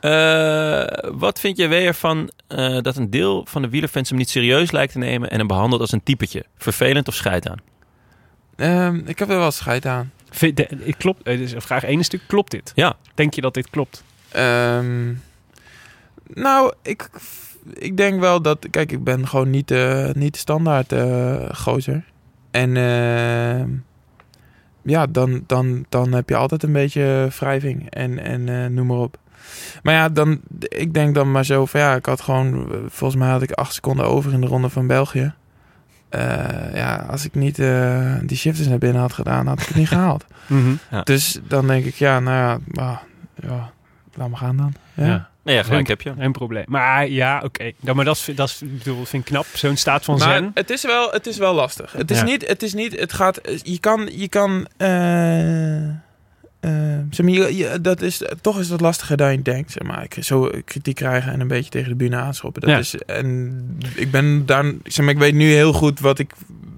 Eh, wat vind je weer van eh, dat een deel van de wielerfans hem niet serieus lijkt te nemen en hem behandelt als een typetje? Vervelend of scheid aan? Ehm, ik heb er wel scheid aan. Vind- de- ik klopt, eh, dus vraag 1 stuk, klopt dit? Ja. Denk je dat dit klopt? Ehm, nou, ik, ik denk wel dat... Kijk, ik ben gewoon niet, eh niet de standaard eh gozer. En ehm, ja, dan, dan, dan heb je altijd een beetje wrijving en, en eh, noem maar op. Maar ja, dan, ik denk dan maar zo van ja, ik had gewoon, volgens mij had ik acht seconden over in de ronde van België. Eh, ja, als ik niet eh, die shifters naar binnen had gedaan, had ik het niet [LAUGHS] gehaald. Mhm. Ja. Dus dan denk ik, ja, nou ja, ja laat maar gaan dan. Ja. Ja. Nee, ja, gelijk heb je. Geen probleem. Maar ja, oké. Maar dat, is- dat is, ik bedoel, vind ik knap. Zo'n staat van Maar zen. het is wel, het is wel lastig. Het is Ja. niet, het is niet, het gaat, je kan, je kan, eh, zeg maar, je, je- dat is, toch is dat lastiger dan je denkt, zeg maar. Ik, zo kritiek krijgen en een beetje tegen de bühne aanschoppen. Dat Ja. is, en ik ben daar, zeg maar, ik weet nu heel goed wat ik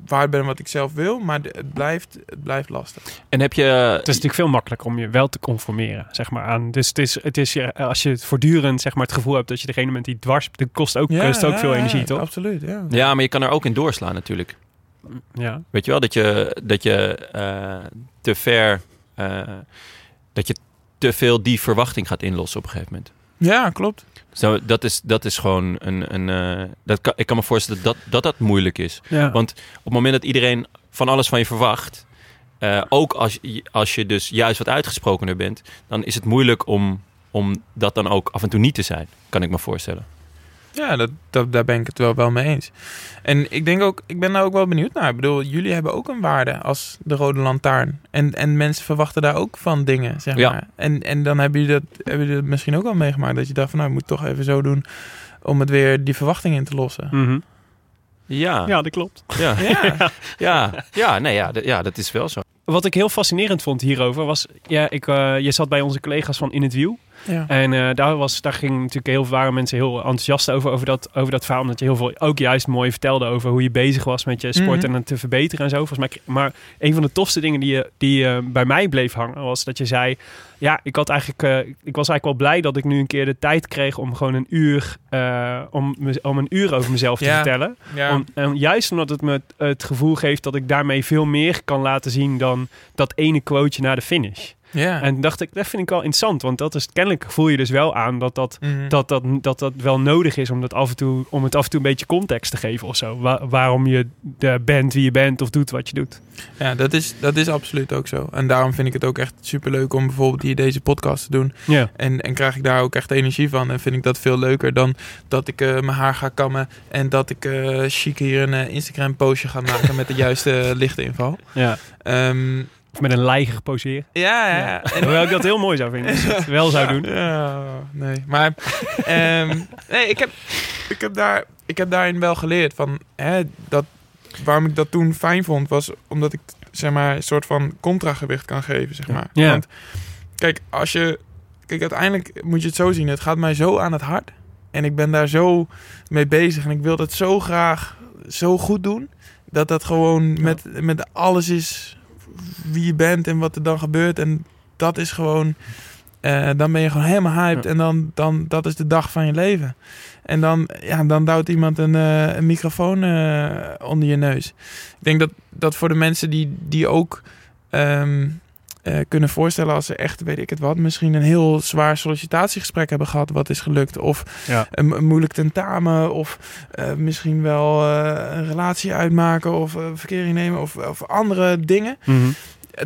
waard ben en wat ik zelf wil, maar het blijft, het blijft lastig. En heb je... Het is natuurlijk veel makkelijker om je wel te conformeren, zeg maar, aan. Dus het is, het is je- als je voortdurend, zeg maar, het gevoel hebt dat je degene bent die dwars, dat kost ook, kost ook veel ja, energie, ja, toch? Absoluut, ja. Ja, maar je kan er ook in doorslaan natuurlijk. Ja. Weet je wel, dat je, dat je eh, te ver... eh, dat je te veel die verwachting gaat inlossen op een gegeven moment. Ja, klopt. Zo, dat, is, dat is gewoon een... een eh, dat kan, ik kan me voorstellen dat dat, dat dat moeilijk is. ja. Want op het moment dat iedereen van alles van je verwacht... eh, ook als, je- als je dus juist wat uitgesprokener bent... dan is het moeilijk om, om dat dan ook af en toe niet te zijn. Kan ik me voorstellen. Ja, dat, dat, daar ben ik het wel, wel mee eens. En ik denk ook, ik ben daar ook wel benieuwd naar. Ik bedoel, jullie hebben ook een waarde als de Rode Lantaarn. En, en mensen verwachten daar ook van dingen, zeg Ja. maar. En, en dan hebben jullie, dat, hebben jullie dat misschien ook wel meegemaakt. Dat je dacht van, nou, ik moet toch even zo doen om het weer die verwachting in te lossen. Mhm. Ja, ja, dat klopt. ja, [LAUGHS] Ja, ja, ja, nee, ja, ja, dat is wel zo. Wat ik heel fascinerend vond hierover was, ja, ik, eh, je zat bij onze collega's van In het Wiel. Ja. En eh, daar, was, daar ging natuurlijk heel, waren mensen heel enthousiast over, over, dat, over dat verhaal. Omdat je heel veel ook juist mooi vertelde over hoe je bezig was met je sport Mhm. en het te verbeteren en zo. Volgens mij, maar een van de tofste dingen die, je- die eh, bij mij bleef hangen, was dat je zei... Ja, ik, had eigenlijk, eh, ik was eigenlijk wel blij dat ik nu een keer de tijd kreeg om gewoon een uur, om, om een uur over mezelf te Ja. vertellen. ja. Om, en juist omdat het me het, het gevoel geeft dat ik daarmee veel meer kan laten zien dan dat ene quoteje na de finish. Ja. En dacht ik, dat vind ik wel interessant. Want dat is kennelijk voel je dus wel aan dat dat, Mhm. dat, dat, dat, dat wel nodig is om, dat af en toe, om het af en toe een beetje context te geven of zo. Wa- waarom je de bent wie je bent of doet wat je doet. Ja, dat is, dat is absoluut ook zo. En daarom vind ik het ook echt superleuk om bijvoorbeeld hier deze podcast te doen. Ja. En, en krijg ik daar ook echt energie van. En vind ik dat veel leuker dan dat ik eh, mijn haar ga kammen. En dat ik eh chic hier een eh, Instagram postje ga maken met de [LAUGHS] juiste lichtinval. ja. Ehm Of met een lijger poseren. ja, ja. ja. En, Hoewel ik dat heel mooi zou vinden als je het wel zou doen. Ja, nee. Maar ehm, nee, ik, heb, ik, heb daar, ik heb daarin wel geleerd van hè, dat waarom ik dat toen fijn vond, was omdat ik zeg maar een soort van contragewicht kan geven, zeg maar. Ja. Want kijk, als je kijk, uiteindelijk moet je het zo zien. Het gaat mij zo aan het hart en ik ben daar zo mee bezig en ik wil dat zo graag zo goed doen dat dat gewoon met, met alles is wie je bent en wat er dan gebeurt en dat is gewoon eh, dan ben je gewoon helemaal hyped Ja. en dan, dan dat is de dag van je leven. En dan, ja, dan duwt iemand een, eh, een microfoon eh, onder je neus. Ik denk dat, dat voor de mensen die, die ook ehm, eh, kunnen voorstellen als ze echt, weet ik het wat, misschien een heel zwaar sollicitatiegesprek hebben gehad wat is gelukt. Of Ja. een, een moeilijk tentamen. Of eh, misschien wel eh, een relatie uitmaken of verkering nemen of, of andere dingen Mhm.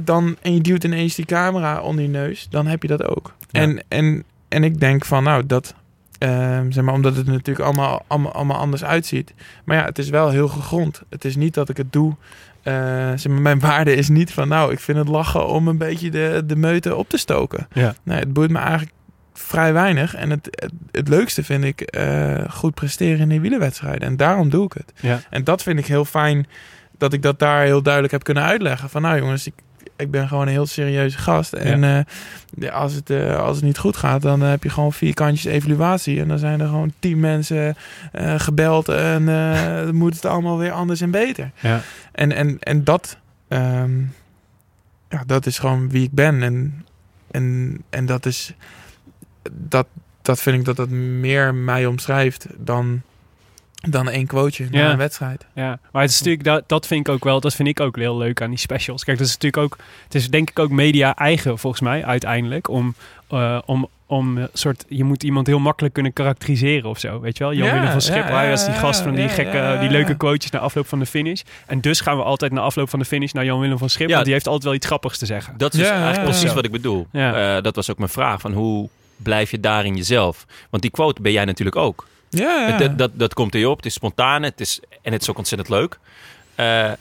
dan, en je duwt ineens die camera onder je neus, dan heb je dat ook. Ja. En, en, en ik denk van, nou, dat, ehm, zeg maar, omdat het natuurlijk allemaal, allemaal, allemaal anders uitziet. Maar ja, het is wel heel gegrond. Het is niet dat ik het doe. Eh, mijn waarde is niet van, nou, ik vind het lachen om een beetje de, de meute op te stoken. Ja. Nee, het boeit me eigenlijk vrij weinig. En het, het, het leukste vind ik eh, goed presteren in die wielerwedstrijden. En daarom doe ik het. Ja. En dat vind ik heel fijn dat ik dat daar heel duidelijk heb kunnen uitleggen. Van nou jongens, ik, ik ben gewoon een heel serieuze gast. En eh, ja, als, het, eh, als het niet goed gaat, dan eh, heb je gewoon vier kantjes evaluatie. En dan zijn er gewoon tien mensen gebeld. En dan moet het allemaal weer anders en beter. Ja. En, en, en dat, ehm, ja, dat is gewoon wie ik ben. En, en, en dat is, dat, dat vind ik dat dat meer mij omschrijft dan, dan één quoteje na Ja. een wedstrijd. Ja, maar het is natuurlijk, dat, dat vind ik ook wel, dat vind ik ook heel leuk aan die specials. Kijk, dat is natuurlijk ook, het is denk ik ook media eigen volgens mij uiteindelijk, om, eh, om, om een soort, je moet iemand heel makkelijk kunnen karakteriseren of zo, weet je wel? Jan Ja, Willem van Schip, ja, hij was die gast van die ja, gekke, ja, die leuke quotejes na afloop van de finish. En dus gaan we altijd na afloop van de finish naar Jan Willem van Schip, Ja. want die heeft altijd wel iets grappigs te zeggen. Dat is Ja, eigenlijk ja, precies ja. wat ik bedoel. Ja. Eh, dat was ook mijn vraag. Van hoe, blijf je daarin jezelf? Want die quote ben jij natuurlijk ook. Ja, Dat, dat, dat komt in je op. Het is spontaan het is, en het is ook ontzettend leuk. Eh,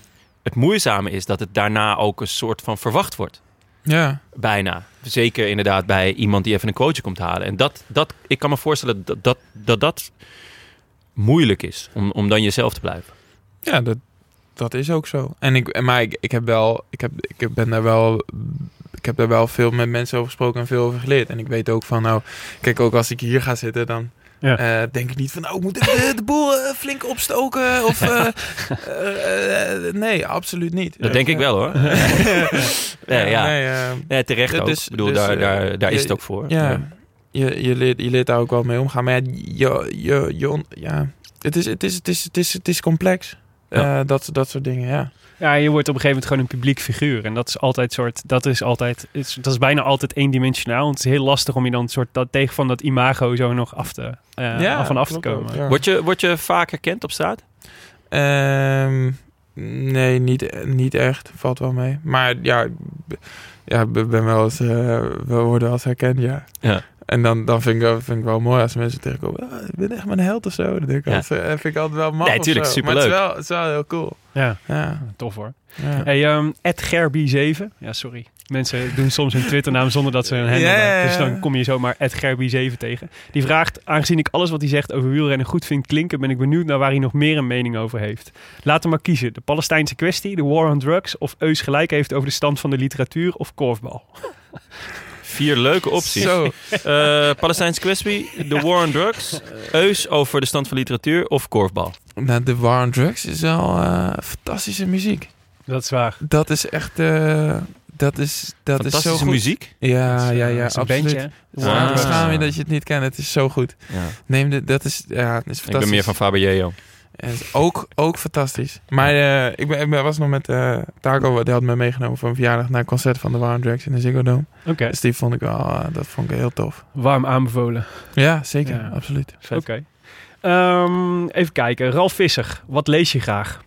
het moeizame is dat het daarna ook een soort van verwacht wordt. ja. Bijna. Zeker inderdaad bij iemand die even een quoteje komt halen. En dat, dat, ik kan me voorstellen dat dat, dat, dat moeilijk is. Om, om dan jezelf te blijven. Ja, dat, dat is ook zo. En ik, maar ik, ik heb wel, ik heb, ik ben daar wel, ik heb daar wel veel met mensen over gesproken en veel over geleerd. En ik weet ook van, nou, kijk, ook als ik hier ga zitten, dan Ja. eh, denk ik niet van, nou, ik moet de, de boel eh, flink opstoken. Of, eh, [LAUGHS] eh, eh, nee, absoluut niet. Dat denk ik wel hoor. ja, [LAUGHS] ja. Nee, eh, Ja, terecht Dus- ook. dus- ik bedoel, dus, daar, daar, daar is je- het ook voor. ja, Je, je, leert, je leert daar ook wel mee omgaan. Maar ja, je, je, je, on- ja het, is, het, is, het, is, het, is, het is complex. Ja. Eh, dat, dat soort dingen, ja. Ja, je wordt op een gegeven moment gewoon een publiek figuur. En dat is altijd soort, dat is altijd, is, dat is bijna altijd eendimensionaal. Want het is heel lastig om je dan soort dat tegen van dat imago zo nog af te, eh ja, van af te komen. ja. Word, je, word je vaak herkend op straat? Ehm, nee, niet, niet echt. Valt wel mee. Maar ja, ja, ben wel eens, eh, wel worden als herkend, ja. Ja. En dan, dan vind, ik, wel- vind ik wel mooi als mensen tegenkomen. "Ah, ik ben echt mijn held of zo. Dan denk ik Ja. altijd, eh, vind ik altijd wel maf Nee, tuurlijk, zo. Maar het is, superleuk. wel, het is wel heel cool. Ja, Ja, tof hoor. ja. Hey, ehm Gerby7. Ja, sorry. Mensen doen soms hun Twitternaam zonder dat ze een handle hebben. Dus dan kom je zomaar Gerby7 tegen. Die vraagt, aangezien ik alles wat hij zegt over wielrennen goed vind klinken, ben ik benieuwd naar waar hij nog meer een mening over heeft. Laat hem maar kiezen. De Palestijnse kwestie, de war on drugs of Eus gelijk heeft over de stand van de literatuur of korfbal. [LAUGHS] Vier leuke opties. Zo, Eh Palestijnse kwestie, The War on Drugs, Eus over de stand van literatuur of korfbal. nou, de War on Drugs is wel eh, fantastische muziek. Dat is waar. Dat is echt... eh, dat is, dat is zo Fantastische goed. muziek. Ja, Dat is, ja, ja, is absoluut. bandje? The Ah. Schaam, je dat je het niet kent. Het is zo goed. Ja. Neem de, dat is, ja, het is fantastisch. Ik ben meer van Faber is ook, ook fantastisch. Maar eh, ik, ben, ik ben, was nog met eh Taco, die had me meegenomen voor een verjaardag naar een concert van de Warm Drags in de Ziggo Dome. Oké, Dus die vond ik wel, eh, dat vond ik heel tof. warm aanbevolen. Ja, zeker, Ja. absoluut. Oké. Ehm, even kijken. Ralf Visser, wat lees je graag?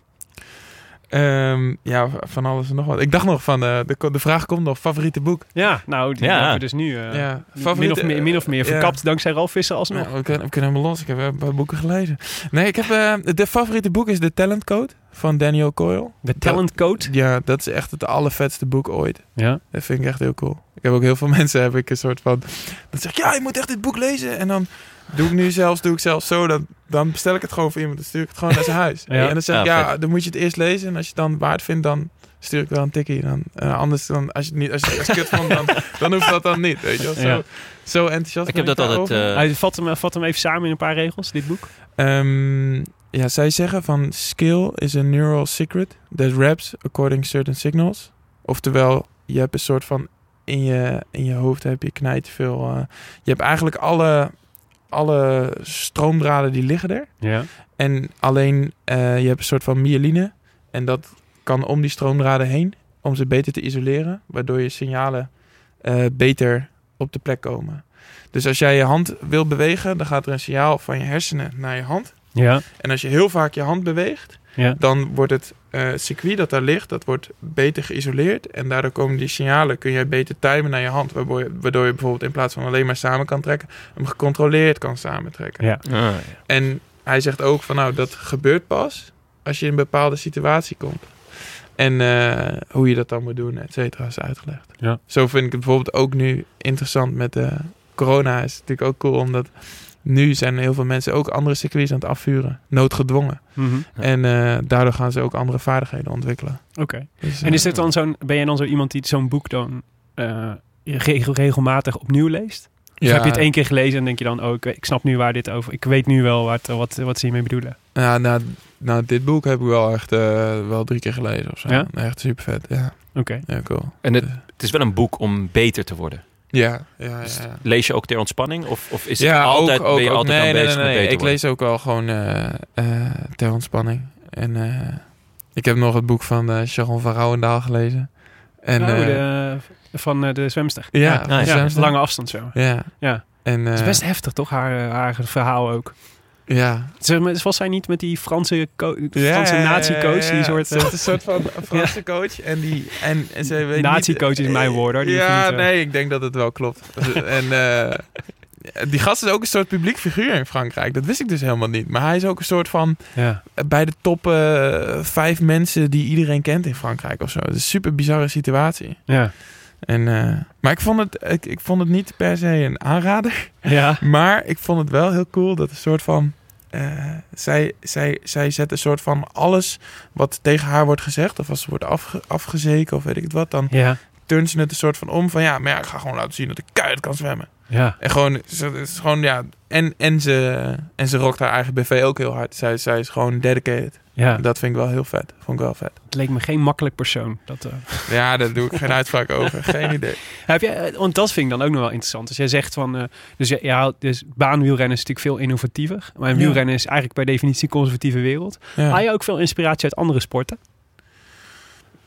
Ehm, ja, van alles en nog wat. Ik dacht nog van, eh, de, de vraag komt nog, favoriete boek? Ja, nou, die Ja. hebben we dus nu eh, ja, min, of meer, min of meer ja. verkapt dankzij Ralf Visser alsnog. Ja, we, kunnen, we kunnen helemaal los. Ik heb een paar boeken gelezen. Nee, ik heb, eh, de favoriete boek is The Talent Code van Daniel Coyle. De Talent Code. Ja, dat is echt het allervetste boek ooit. Ja. Dat vind ik echt heel cool. Ik heb ook heel veel [LAUGHS] mensen, heb ik een soort van... Dat zeg ik, ja, je moet echt dit boek lezen. En dan doe ik nu zelfs, doe ik zelfs zo. Dan, dan bestel ik het gewoon voor iemand. Dan stuur ik het gewoon naar zijn huis. [LAUGHS] Ja. En dan zeg ik, Ja, ja, dan moet je het eerst lezen. En als je het dan waard vindt, dan stuur ik wel een tikkie. Dan, eh, anders, dan, als je het niet, als je het kut vond, dan, [LAUGHS] dan hoeft dat dan niet. Weet je wel. Zo, Ja. zo enthousiast Ik heb dat altijd... eh, Hij vat hem, vat hem even samen in een paar regels, dit boek. Ehm, ja, zij zeggen van skill is a neural secret that wraps according certain signals. Oftewel, je hebt een soort van in je, in je hoofd heb je knijt veel. eh, je hebt eigenlijk alle, alle stroomdraden die liggen er. Ja. En alleen eh, je hebt een soort van myeline. En dat kan om die stroomdraden heen om ze beter te isoleren. Waardoor je signalen eh, beter op de plek komen. Dus als jij je hand wil bewegen, dan gaat er een signaal van je hersenen naar je hand. Ja. En als je heel vaak je hand beweegt, Ja. dan wordt het eh, circuit dat daar ligt, dat wordt beter geïsoleerd. En daardoor komen die signalen, kun je beter timen naar je hand. Waardoor je, waardoor je bijvoorbeeld in plaats van alleen maar samen kan trekken, hem gecontroleerd kan samentrekken. Ja. ah, ja. En hij zegt ook van nou, dat gebeurt pas als je in een bepaalde situatie komt. En eh, hoe je dat dan moet doen, et cetera, is uitgelegd. Ja. Zo vind ik het bijvoorbeeld ook nu interessant met de corona. Is natuurlijk ook cool, omdat nu zijn heel veel mensen ook andere circuits aan het afvuren. Noodgedwongen. Mhm. Ja. En eh, daardoor gaan ze ook andere vaardigheden ontwikkelen. Oké. Dus, En eh, is dit dan zo'n, ben jij dan zo iemand die zo'n boek dan eh, regel- regelmatig opnieuw leest? Of ja, heb je het één keer gelezen en denk je dan, oh, ik, ik snap nu waar dit over... Ik weet nu wel wat, wat, wat ze hiermee bedoelen. Ja, nou, nou, dit boek heb ik wel echt eh, wel drie keer gelezen of zo. Ja? Echt super vet, ja. Oké. Ja, cool. En het, het is wel een boek om beter te worden. Ja, ja, ja. Dus ja. Lees je ook ter ontspanning? Of, of is het ja, altijd, ook, ook, ben je ook. altijd nee, aan nee, bezig nee, met nee. beter Ik worden? lees ook wel gewoon eh, eh, ter ontspanning. En eh, ik heb nog het boek van eh Sharon van Rouwendaal gelezen. En, oh, eh, de, van eh, de zwemster. ja. Zwemster. lange afstand zo. Ja. Ja. En, Het is best heftig, toch? Haar, haar verhaal ook. Ja. Zeg maar, Was zij niet met die Franse, Franse ja, nazi-coach? Die soort... Een soort van [LAUGHS] Franse coach. En, die, en, en ze weet Nazi-coach is mijn woord, hoor. Die ja, eh, nee, ik denk dat het wel klopt. en, eh, die gast is ook een soort publiek figuur in Frankrijk. Dat wist ik dus helemaal niet. Maar hij is ook een soort van Ja. eh, bij de top eh, vijf mensen die iedereen kent in Frankrijk of zo. Het is een super bizarre situatie. Ja. En, eh, maar ik vond, het, ik, ik vond het niet per se een aanrader. Ja. [LAUGHS] Maar ik vond het wel heel cool dat een soort van. Eh, zij, zij, zij zet een soort van alles wat tegen haar wordt gezegd, of als ze wordt afge, afgezeken of weet ik het wat, dan Ja. turnt ze het een soort van om van ja, maar ja, ik ga gewoon laten zien dat ik keihard kan zwemmen. Ja. En gewoon, ze, is gewoon ja, en, en, ze, en ze rokt haar eigen BV ook heel hard. Zij, zij is gewoon dedicated. Ja. Dat vind ik wel heel vet. Vond ik wel vet. Het leek me geen makkelijk persoon. Dat, eh. [LAUGHS] Ja, daar doe ik geen uitspraak over. Geen [LAUGHS] idee. Heb jij, eh, want dat vind ik dan ook nog wel interessant. Dus jij zegt van, eh, dus ja, ja, dus baanwielrennen is natuurlijk veel innovatiever. Maar Ja. wielrennen is eigenlijk per definitie een conservatieve wereld. Ja. Haal je ook veel inspiratie uit andere sporten?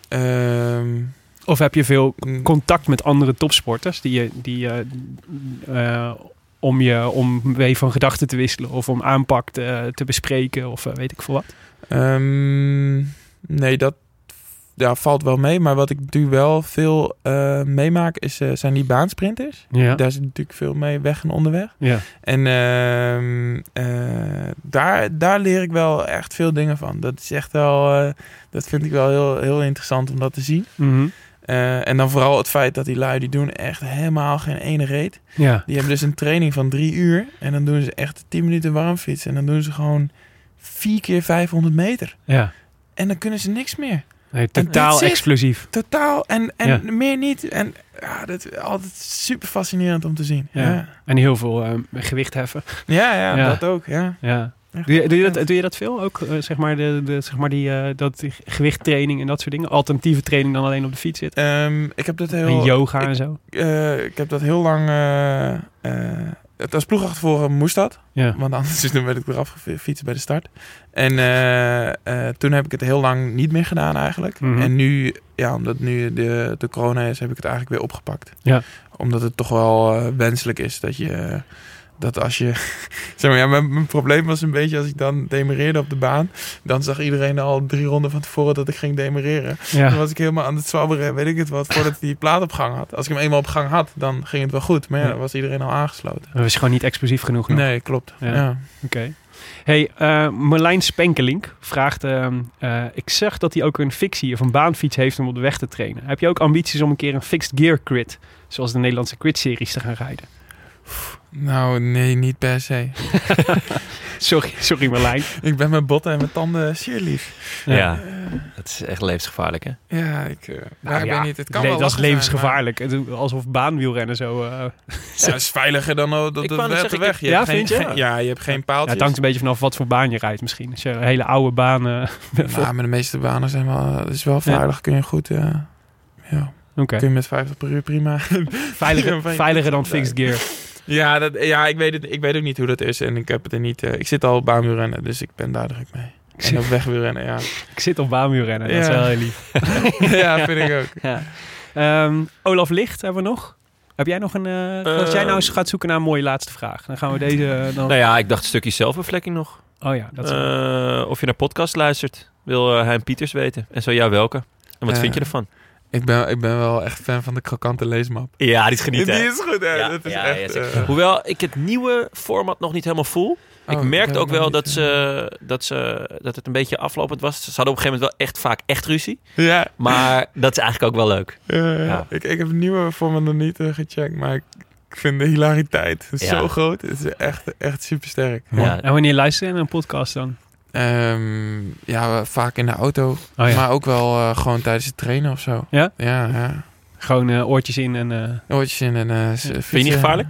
Ehm, Of heb je veel mm, contact met andere topsporters die je, die, eh, om je om mee van gedachten te wisselen of om aanpak te, te bespreken of eh, weet ik veel wat? Ehm, nee, dat ja, valt wel mee. Maar wat ik natuurlijk wel veel eh, meemaak, is, eh, zijn die baansprinters. Ja. Daar zit natuurlijk veel mee weg en onderweg. Ja. En ehm, eh, daar, daar leer ik wel echt veel dingen van. Dat is echt wel, dat vind ik wel heel, heel interessant om dat te zien. Mhm. Eh, en dan vooral het feit dat die lui, die doen echt helemaal geen ene reet. Ja. Die hebben dus een training van drie uur. En dan doen ze echt 10 minuten warmfietsen. En dan doen ze gewoon vier keer 500 meter. Ja. En dan kunnen ze niks meer. Nee, totaal explosief. Totaal. En, en Ja. meer niet. En ja, dat is altijd super fascinerend om te zien. Ja. Ja, En heel veel eh, gewicht heffen. ja, ja, Ja. dat ook. Ja. Ja. Doe je, doe, je vet. dat, doe je dat veel? Ook eh, zeg maar, de, de, zeg maar die, eh, dat gewichttraining en dat soort dingen? Alternatieve training dan alleen op de fiets zitten? Ehm, ik heb dat heel... en yoga ik, en zo? eh, ik heb dat heel lang... eh, eh, het als ploegachtervolger moest dat. Ja. Want anders dan werd ik eraf gefietst bij de start. En eh, eh, toen heb ik het heel lang niet meer gedaan eigenlijk. Mhm. En nu, ja, omdat nu de, de corona is, heb ik het eigenlijk weer opgepakt. Ja. Omdat het toch wel wenselijk is dat je... Dat als je... [LAUGHS] Zeg maar, ja, mijn, mijn probleem was een beetje als ik dan demereerde op de baan. Dan zag iedereen al drie ronden van tevoren dat ik ging demereren. Dan Ja. was ik helemaal aan het zwabberen, weet ik het wat, voordat ik die plaat op gang had. Als ik hem eenmaal op gang had, dan ging het wel goed. Maar ja, dan was iedereen al aangesloten. Dat is gewoon niet explosief genoeg nog. Nee, klopt. Ja. Ja. Oké. Hey, Marlijn Spenkelink vraagt... ehm, eh, ik zeg dat hij ook een fictie of een baanfiets heeft om op de weg te trainen. Heb je ook ambities om een keer een fixed gear crit... zoals de Nederlandse crit-series te gaan rijden? Nou, nee, niet per se. [LAUGHS] Sorry, sorry Marlijn. Ik ben mijn botten en mijn tanden zeer lief. Ja, dat is echt levensgevaarlijk, hè? Ja, ik, eh, Nou ja, weet niet. Het kan le- wel dat is zijn, levensgevaarlijk. Het is Alsof baanwielrennen zo... eh, maar- Ja, het is veiliger dan oh, dat Ik de weg. zeggen, weg. Je ja, hebt geen, vind je? geen- ja, je hebt geen ja, paaltjes. het hangt een beetje vanaf wat voor baan je rijdt misschien. Als je een hele oude baan... eh, Nou, maar de meeste banen zijn wel, is wel veilig. Kun je goed, eh, ja, Oké. kun je met 50 per uur prima. Veiliger, [LAUGHS] veiliger dan fixed gear. Ja, dat, ja ik, weet het, ik weet ook niet hoe dat is. En ik heb het er niet. eh, ik zit al op baanwielrennen, dus ik ben daar druk mee. Ik En zit, op wegwielrennen, ja. [LAUGHS] ik zit op baanwielrennen. Dat is wel heel lief. [LAUGHS] ja, vind ik ook. Ja. Ehm, Olaf Licht hebben we nog. Heb jij nog een... eh, als jij nou eens gaat zoeken naar een mooie laatste vraag. Dan gaan we deze... eh, dan... Nou ja, ik dacht een stukje zelfbevlekking nog. Oh ja, dat is... Eh, of je naar podcast luistert. Wil uh, Hein Pieters weten. En zo ja, welke? En wat Eh, vind je ervan? Ik ben, ik ben wel echt fan van de krokante leesmap. Ja, die is genieten. Die is goed, hè? Ja, dat is ja, echt... ja, eh, Hoewel ik het nieuwe format nog niet helemaal voel. ik oh, merkte ben ook wel dat, ze, dat, ze, dat het een beetje aflopend was. Ze hadden op een gegeven moment wel echt vaak echt ruzie. Ja, Maar dat is eigenlijk ook wel leuk. ja, Ja. Ik, ik heb het nieuwe format nog niet eh, gecheckt, maar ik, ik vind de hilariteit Ja. zo groot. Het is echt, echt super sterk. Ja. En wanneer luister je naar een podcast dan? Ehm, ja, vaak in de auto, Oh ja. maar ook wel eh, gewoon tijdens het trainen of zo. Ja? Ja, ja. Gewoon eh, oortjes in en... eh, Oortjes in en eh, Ja. Vind je niet gevaarlijk?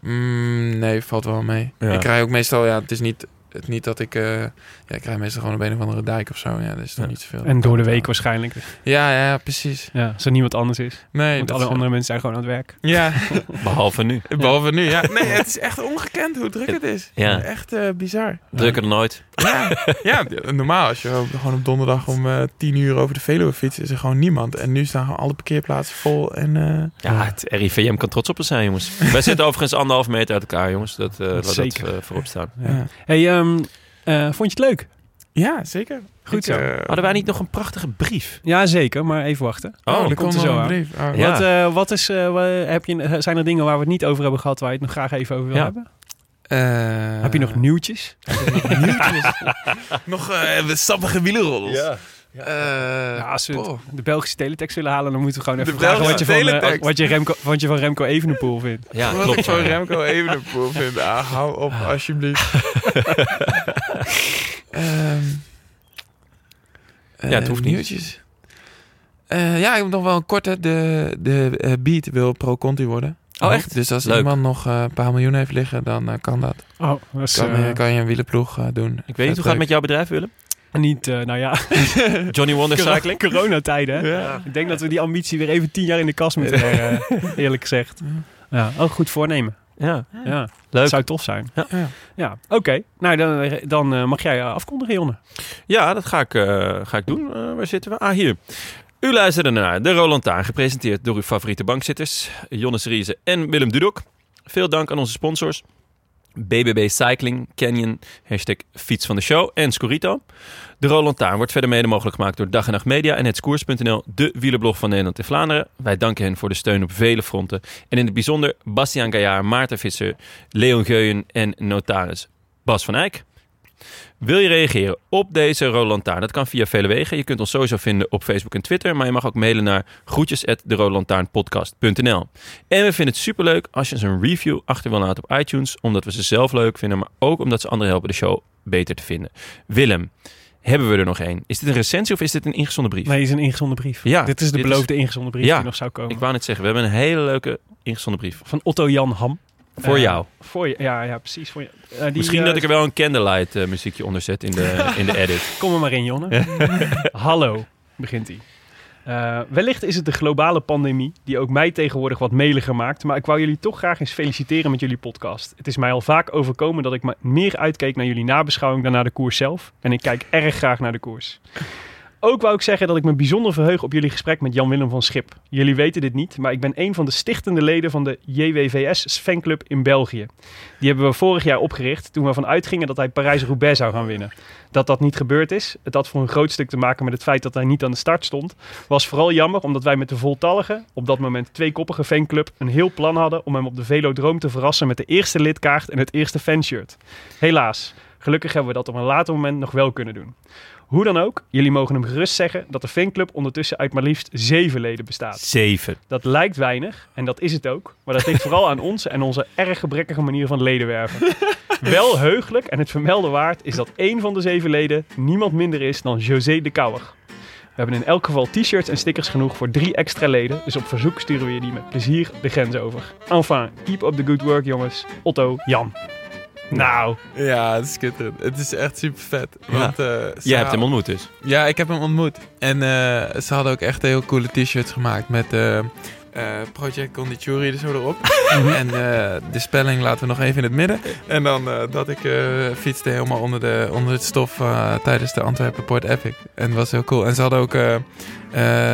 Mm, nee, valt wel mee. Ja. Ik rij ook meestal, ja, het is niet, het niet dat ik, eh, ja, ik rij meestal gewoon op een of andere dijk of zo. Ja, dat is toch Ja. niet zoveel. en door de week waarschijnlijk. Ja, ja, precies. Ja, als er niemand anders is. Nee, Want dat alle is- andere mensen zijn gewoon aan het werk. Ja, [LAUGHS] Behalve nu. [LAUGHS] behalve nu. Ja. Nee, [LAUGHS] het is echt ongekend hoe druk het is. Ja. Echt eh, bizar. Drukker dan nooit. Ja, ja, normaal als je gewoon op donderdag om eh, tien uur over de Veluwe fietst, is er gewoon niemand. En nu staan gewoon alle parkeerplaatsen vol. En eh, Ja, het RIVM kan trots op ons zijn, jongens. Wij zitten overigens anderhalf meter uit elkaar, jongens. Dat, eh laat dat eh, voorop staan. ja. Hey, ehm, eh, vond je het leuk? Ja, zeker. Goed Ik, zo. eh, Hadden wij niet nog een prachtige brief? Ja, zeker, maar even wachten. Oh, er die komt komt er nog zo een aan. brief. Oh. Ja. Wat, eh, wat is, eh, heb je, zijn er dingen waar we het niet over hebben gehad waar je het nog graag even over wil Ja. hebben? Eh, heb je nog nieuwtjes? [LAUGHS] nieuwtjes? [LAUGHS] nog eh sappige wielenroddels? Ja. Eh, Ja, als we het- oh. de Belgische teletext willen halen, dan moeten we gewoon De even vragen wat je, van, eh, wat, je Remco, wat je van Remco Evenepoel vindt. Ja, Wat klopt. ik van. Remco Evenepoel vind. Ah, hou op, alsjeblieft. [LAUGHS] Ehm, Ja, het eh, hoeft niet. Eh, ja, ik heb nog wel een korte. De, de eh, Beat wil pro-conti worden. Oh, echt? Dus als Leuk. iemand nog eh, een paar miljoen heeft liggen, dan kan dat. Oh, dat is Kan, kan je een wielenploeg eh, doen. Ik weet niet, hoe gaat het met jouw bedrijf, Willem? Niet, eh, nou ja, [LAUGHS] Johnny Wonder Cycling? coronatijden. hè? Ja. Ik denk dat we die ambitie weer even tien jaar in de kast moeten leggen, eh, eerlijk gezegd. Ja, ook goed voornemen. Ja, Ja, leuk. zou tof zijn. Ja. Ja, oké. Nou, dan, dan eh, mag jij afkondigen, Jonne. Ja, dat ga ik, eh, ga ik doen. Eh, waar zitten we? Ah, hier. U luisterde naar De Roland Taan, gepresenteerd door uw favoriete bankzitters, Jonnes Riese en Willem Dudok. Veel dank aan onze sponsors. BBB Cycling, Canyon, hashtag fiets van de show en Scorito. De Roland Taan wordt verder mede mogelijk gemaakt door Dag en Nacht Media en Hetskoers.nl, de wielerblog van Nederland en Vlaanderen. Wij danken hen voor de steun op vele fronten. En in het bijzonder Bastiaan Gaillard, Maarten Visser, Leon Geuyen en notaris Bas van Eyck. Wil je reageren op deze Roland Taarn? Dat kan via vele wegen. Je kunt ons sowieso vinden op Facebook en Twitter. Maar je mag ook mailen naar groetjes@derolandtaarnpodcast.nl. En we vinden het superleuk als je eens een review achter wil laten op iTunes. Omdat we ze zelf leuk vinden, maar ook omdat ze anderen helpen de show beter te vinden. Willem, hebben we er nog één? Is dit een recensie of is dit een ingezonden brief? Nee, is een ingezonden brief. Ja, dit is de dit is- beloofde ingezonden brief Ja, die nog zou komen. Ik wou net zeggen, we hebben een hele leuke ingezonden brief. Van Otto Jan Ham. Voor Eh, jou. Voor je, ja, ja, precies. Voor je. Eh, die, Misschien eh, dat ik er wel een candlelight muziekje onder zet in de, in de edit. [LAUGHS] Kom er maar in, Jonne. [LAUGHS] Hallo, begint hij. Wellicht is het de globale pandemie die ook mij tegenwoordig wat meliger maakt. Maar ik wou jullie toch graag eens feliciteren met jullie podcast. Het is mij al vaak overkomen dat ik me meer uitkeek naar jullie nabeschouwing dan naar de koers zelf. En ik kijk erg graag naar de koers. Ook wou ik zeggen dat ik me bijzonder verheug op jullie gesprek met Jan-Willem van Schip. Jullie weten dit niet, maar ik ben een van de stichtende leden van de JWVS fanclub in België. Die hebben we vorig jaar opgericht toen we ervan uitgingen dat hij Parijs-Roubaix zou gaan winnen. Dat dat niet gebeurd is, het had voor een groot stuk te maken met het feit dat hij niet aan de start stond, was vooral jammer omdat wij met de voltallige, op dat moment tweekoppige fanclub, een heel plan hadden om hem op de Velodroom te verrassen met de eerste lidkaart en het eerste fanshirt. Helaas, gelukkig hebben we dat op een later moment nog wel kunnen doen. Hoe dan ook, jullie mogen hem gerust zeggen dat de fanclub ondertussen uit maar liefst zeven leden bestaat. Zeven. Dat lijkt weinig, en dat is het ook. Maar dat ligt vooral aan ons en onze erg gebrekkige manier van leden werven. [LAUGHS] Wel heugelijk en het vermelden waard is dat één van de zeven leden niemand minder is dan José de Kouwer. We hebben in elk geval t-shirts en stickers genoeg voor drie extra leden. Dus op verzoek sturen we je die met plezier de grens over. Enfin, keep up the good work jongens. Otto, Jan. Nou, Ja, het is schitterend. Het is echt super vet. Want, eh, Jij hebt hem ontmoet dus. Ja, ik heb hem ontmoet. En eh, ze hadden ook echt heel coole t-shirts gemaakt met eh, Project Condituri er zo erop. [LAUGHS] en eh, de spelling laten we nog even in het midden. En dan eh, dat ik eh, fietste helemaal onder, de, onder het stof eh, tijdens de Antwerpen Port Epic. En dat was heel cool. En ze hadden ook eh,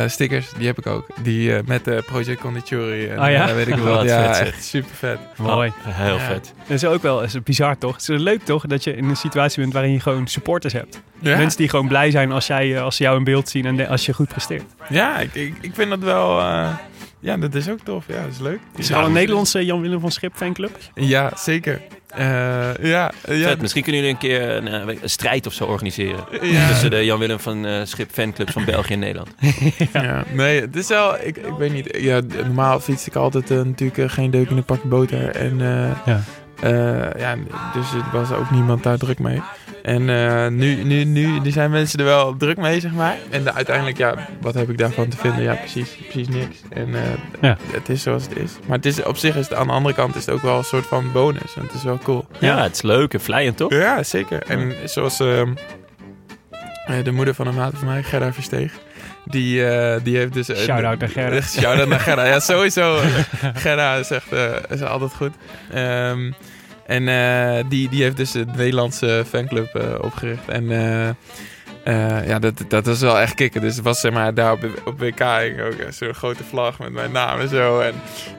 eh, stickers, die heb ik ook. Die eh, met eh, Project Condituri. En, Oh ja? eh, weet ik [LAUGHS] Wat wel. Ja, vet, zeg. echt super vet. mooi. Oh, heel Ja. vet. Dat is ook wel is bizar toch? Het is leuk toch dat je in een situatie bent waarin je gewoon supporters hebt. Ja, Mensen die gewoon blij zijn als, jij, eh, als ze jou in beeld zien en de- als je goed presteert. ja ik, ik, ik vind dat wel... eh, ja, dat is ook tof. Ja, dat is leuk. Is er Ja, al een Nederlandse Jan-Willem van Schip fanclub? Ja, zeker. Eh, ja, ja, Vet, misschien kunnen jullie een keer een, eh, een strijd of zo organiseren. ja. Tussen de Jan-Willem van eh, Schip fanclubs van België en Nederland. [LAUGHS] Ja. Nee, het is wel, ik, ik weet niet. Ja, normaal fiets ik altijd eh, natuurlijk eh, geen deuk in een pakje boter. En eh, Ja. Eh, ja, dus er was ook niemand daar druk mee. En eh, nu, nu, nu, nu zijn mensen er wel druk mee, zeg maar. En de- uiteindelijk, ja, wat heb ik daarvan te vinden? Ja, precies, precies niks. En eh, Ja. het is zoals het is. Maar het is, op zich is het aan de andere kant is het ook wel een soort van bonus. En het is wel cool. Ja, het is leuk en vlijend toch? Ja, zeker. En zoals ehm, eh, de moeder van een maat van mij, Gerda Versteeg. Die, eh, die heeft dus... eh, Shout-out naar Gerda. [LAUGHS] Shout-out naar Gerda. Ja, sowieso. [LAUGHS] Gerda is echt eh, is altijd goed. Ehm, en die, die heeft dus de Nederlandse fanclub opgericht. En eh, Eh, ja, dat, dat was wel echt kicken. Dus het was zeg maar daar op, op WK ook zo'n grote vlag met mijn naam en zo. En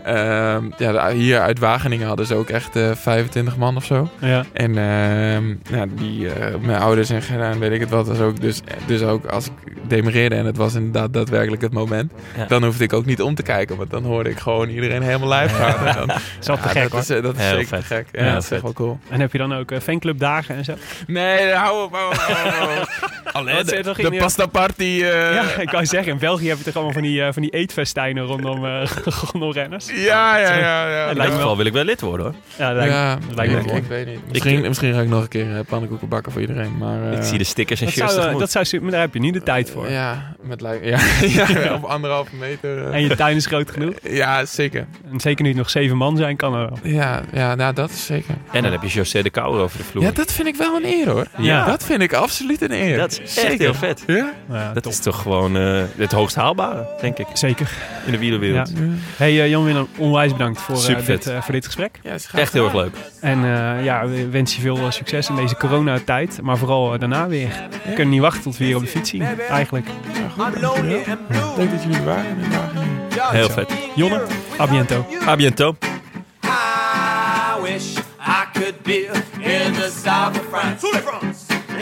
ehm, ja, hier uit Wageningen hadden ze ook echt eh 25 man of zo. Ja. En ehm, ja, die, eh, mijn ouders en gedaan, weet ik het wat, was ook. Dus, dus ook als ik demereerde en het was inderdaad daadwerkelijk het moment, Ja. dan hoefde ik ook niet om te kijken. Want dan hoorde ik gewoon iedereen helemaal live gaan. En dan, [LAUGHS] Dat is wel te gek dat hoor. is, eh, dat is zeker vet. te gek. Ja, Ja, dat is echt wel cool. En heb je dan ook eh, fanclubdagen en zo? Nee, hou op, hou op, hou op, [LAUGHS] de, de pasta party. eh, Ja, ik kan je zeggen, in België heb je toch allemaal van die, eh, van die eetfestijnen rondom, eh [LAUGHS] rondom renners. Ja, ja, ja. ja. Het In lijkt dat geval wil ik wel lid worden hoor. Ja, dat lijkt, ja, dat lijkt me ik, mooi. ik weet niet. Misschien, misschien ga ik nog een keer pannenkoeken bakken voor iedereen. Maar, eh, Ik zie de stickers en Dat shirts zou, dat zou, maar daar heb je niet de tijd voor. Ja, met lijken. [LAUGHS] Ja, ja, op anderhalve meter. En je tuin is groot genoeg. Ja, zeker. En zeker nu het nog zeven man zijn, kan er wel. Ja, ja nou, dat is zeker. En dan heb je José de Kouwer over de vloer. Ja, dat vind ik wel een eer hoor. Ja. Dat vind ik absoluut een eer. Dat is echt heel vet. Ja? Ja, Dat top. is toch gewoon eh, het hoogst haalbare, denk ik, Zeker. in de wielerwereld. Ja. Hey eh, Jan-Willem, onwijs bedankt voor, eh, Supervet. dit, eh, voor dit gesprek. Ja, is gaaf. Echt heel erg leuk. En eh, ja, we wensen je veel succes in deze coronatijd. Maar vooral daarna weer. We kunnen niet wachten tot we hier op de fiets zien, eigenlijk. Ja, goed, dankjewel. Leuk dat jullie er waren. Heel vet. Jonne, a biento. A biento. I wish I could be in the south of France.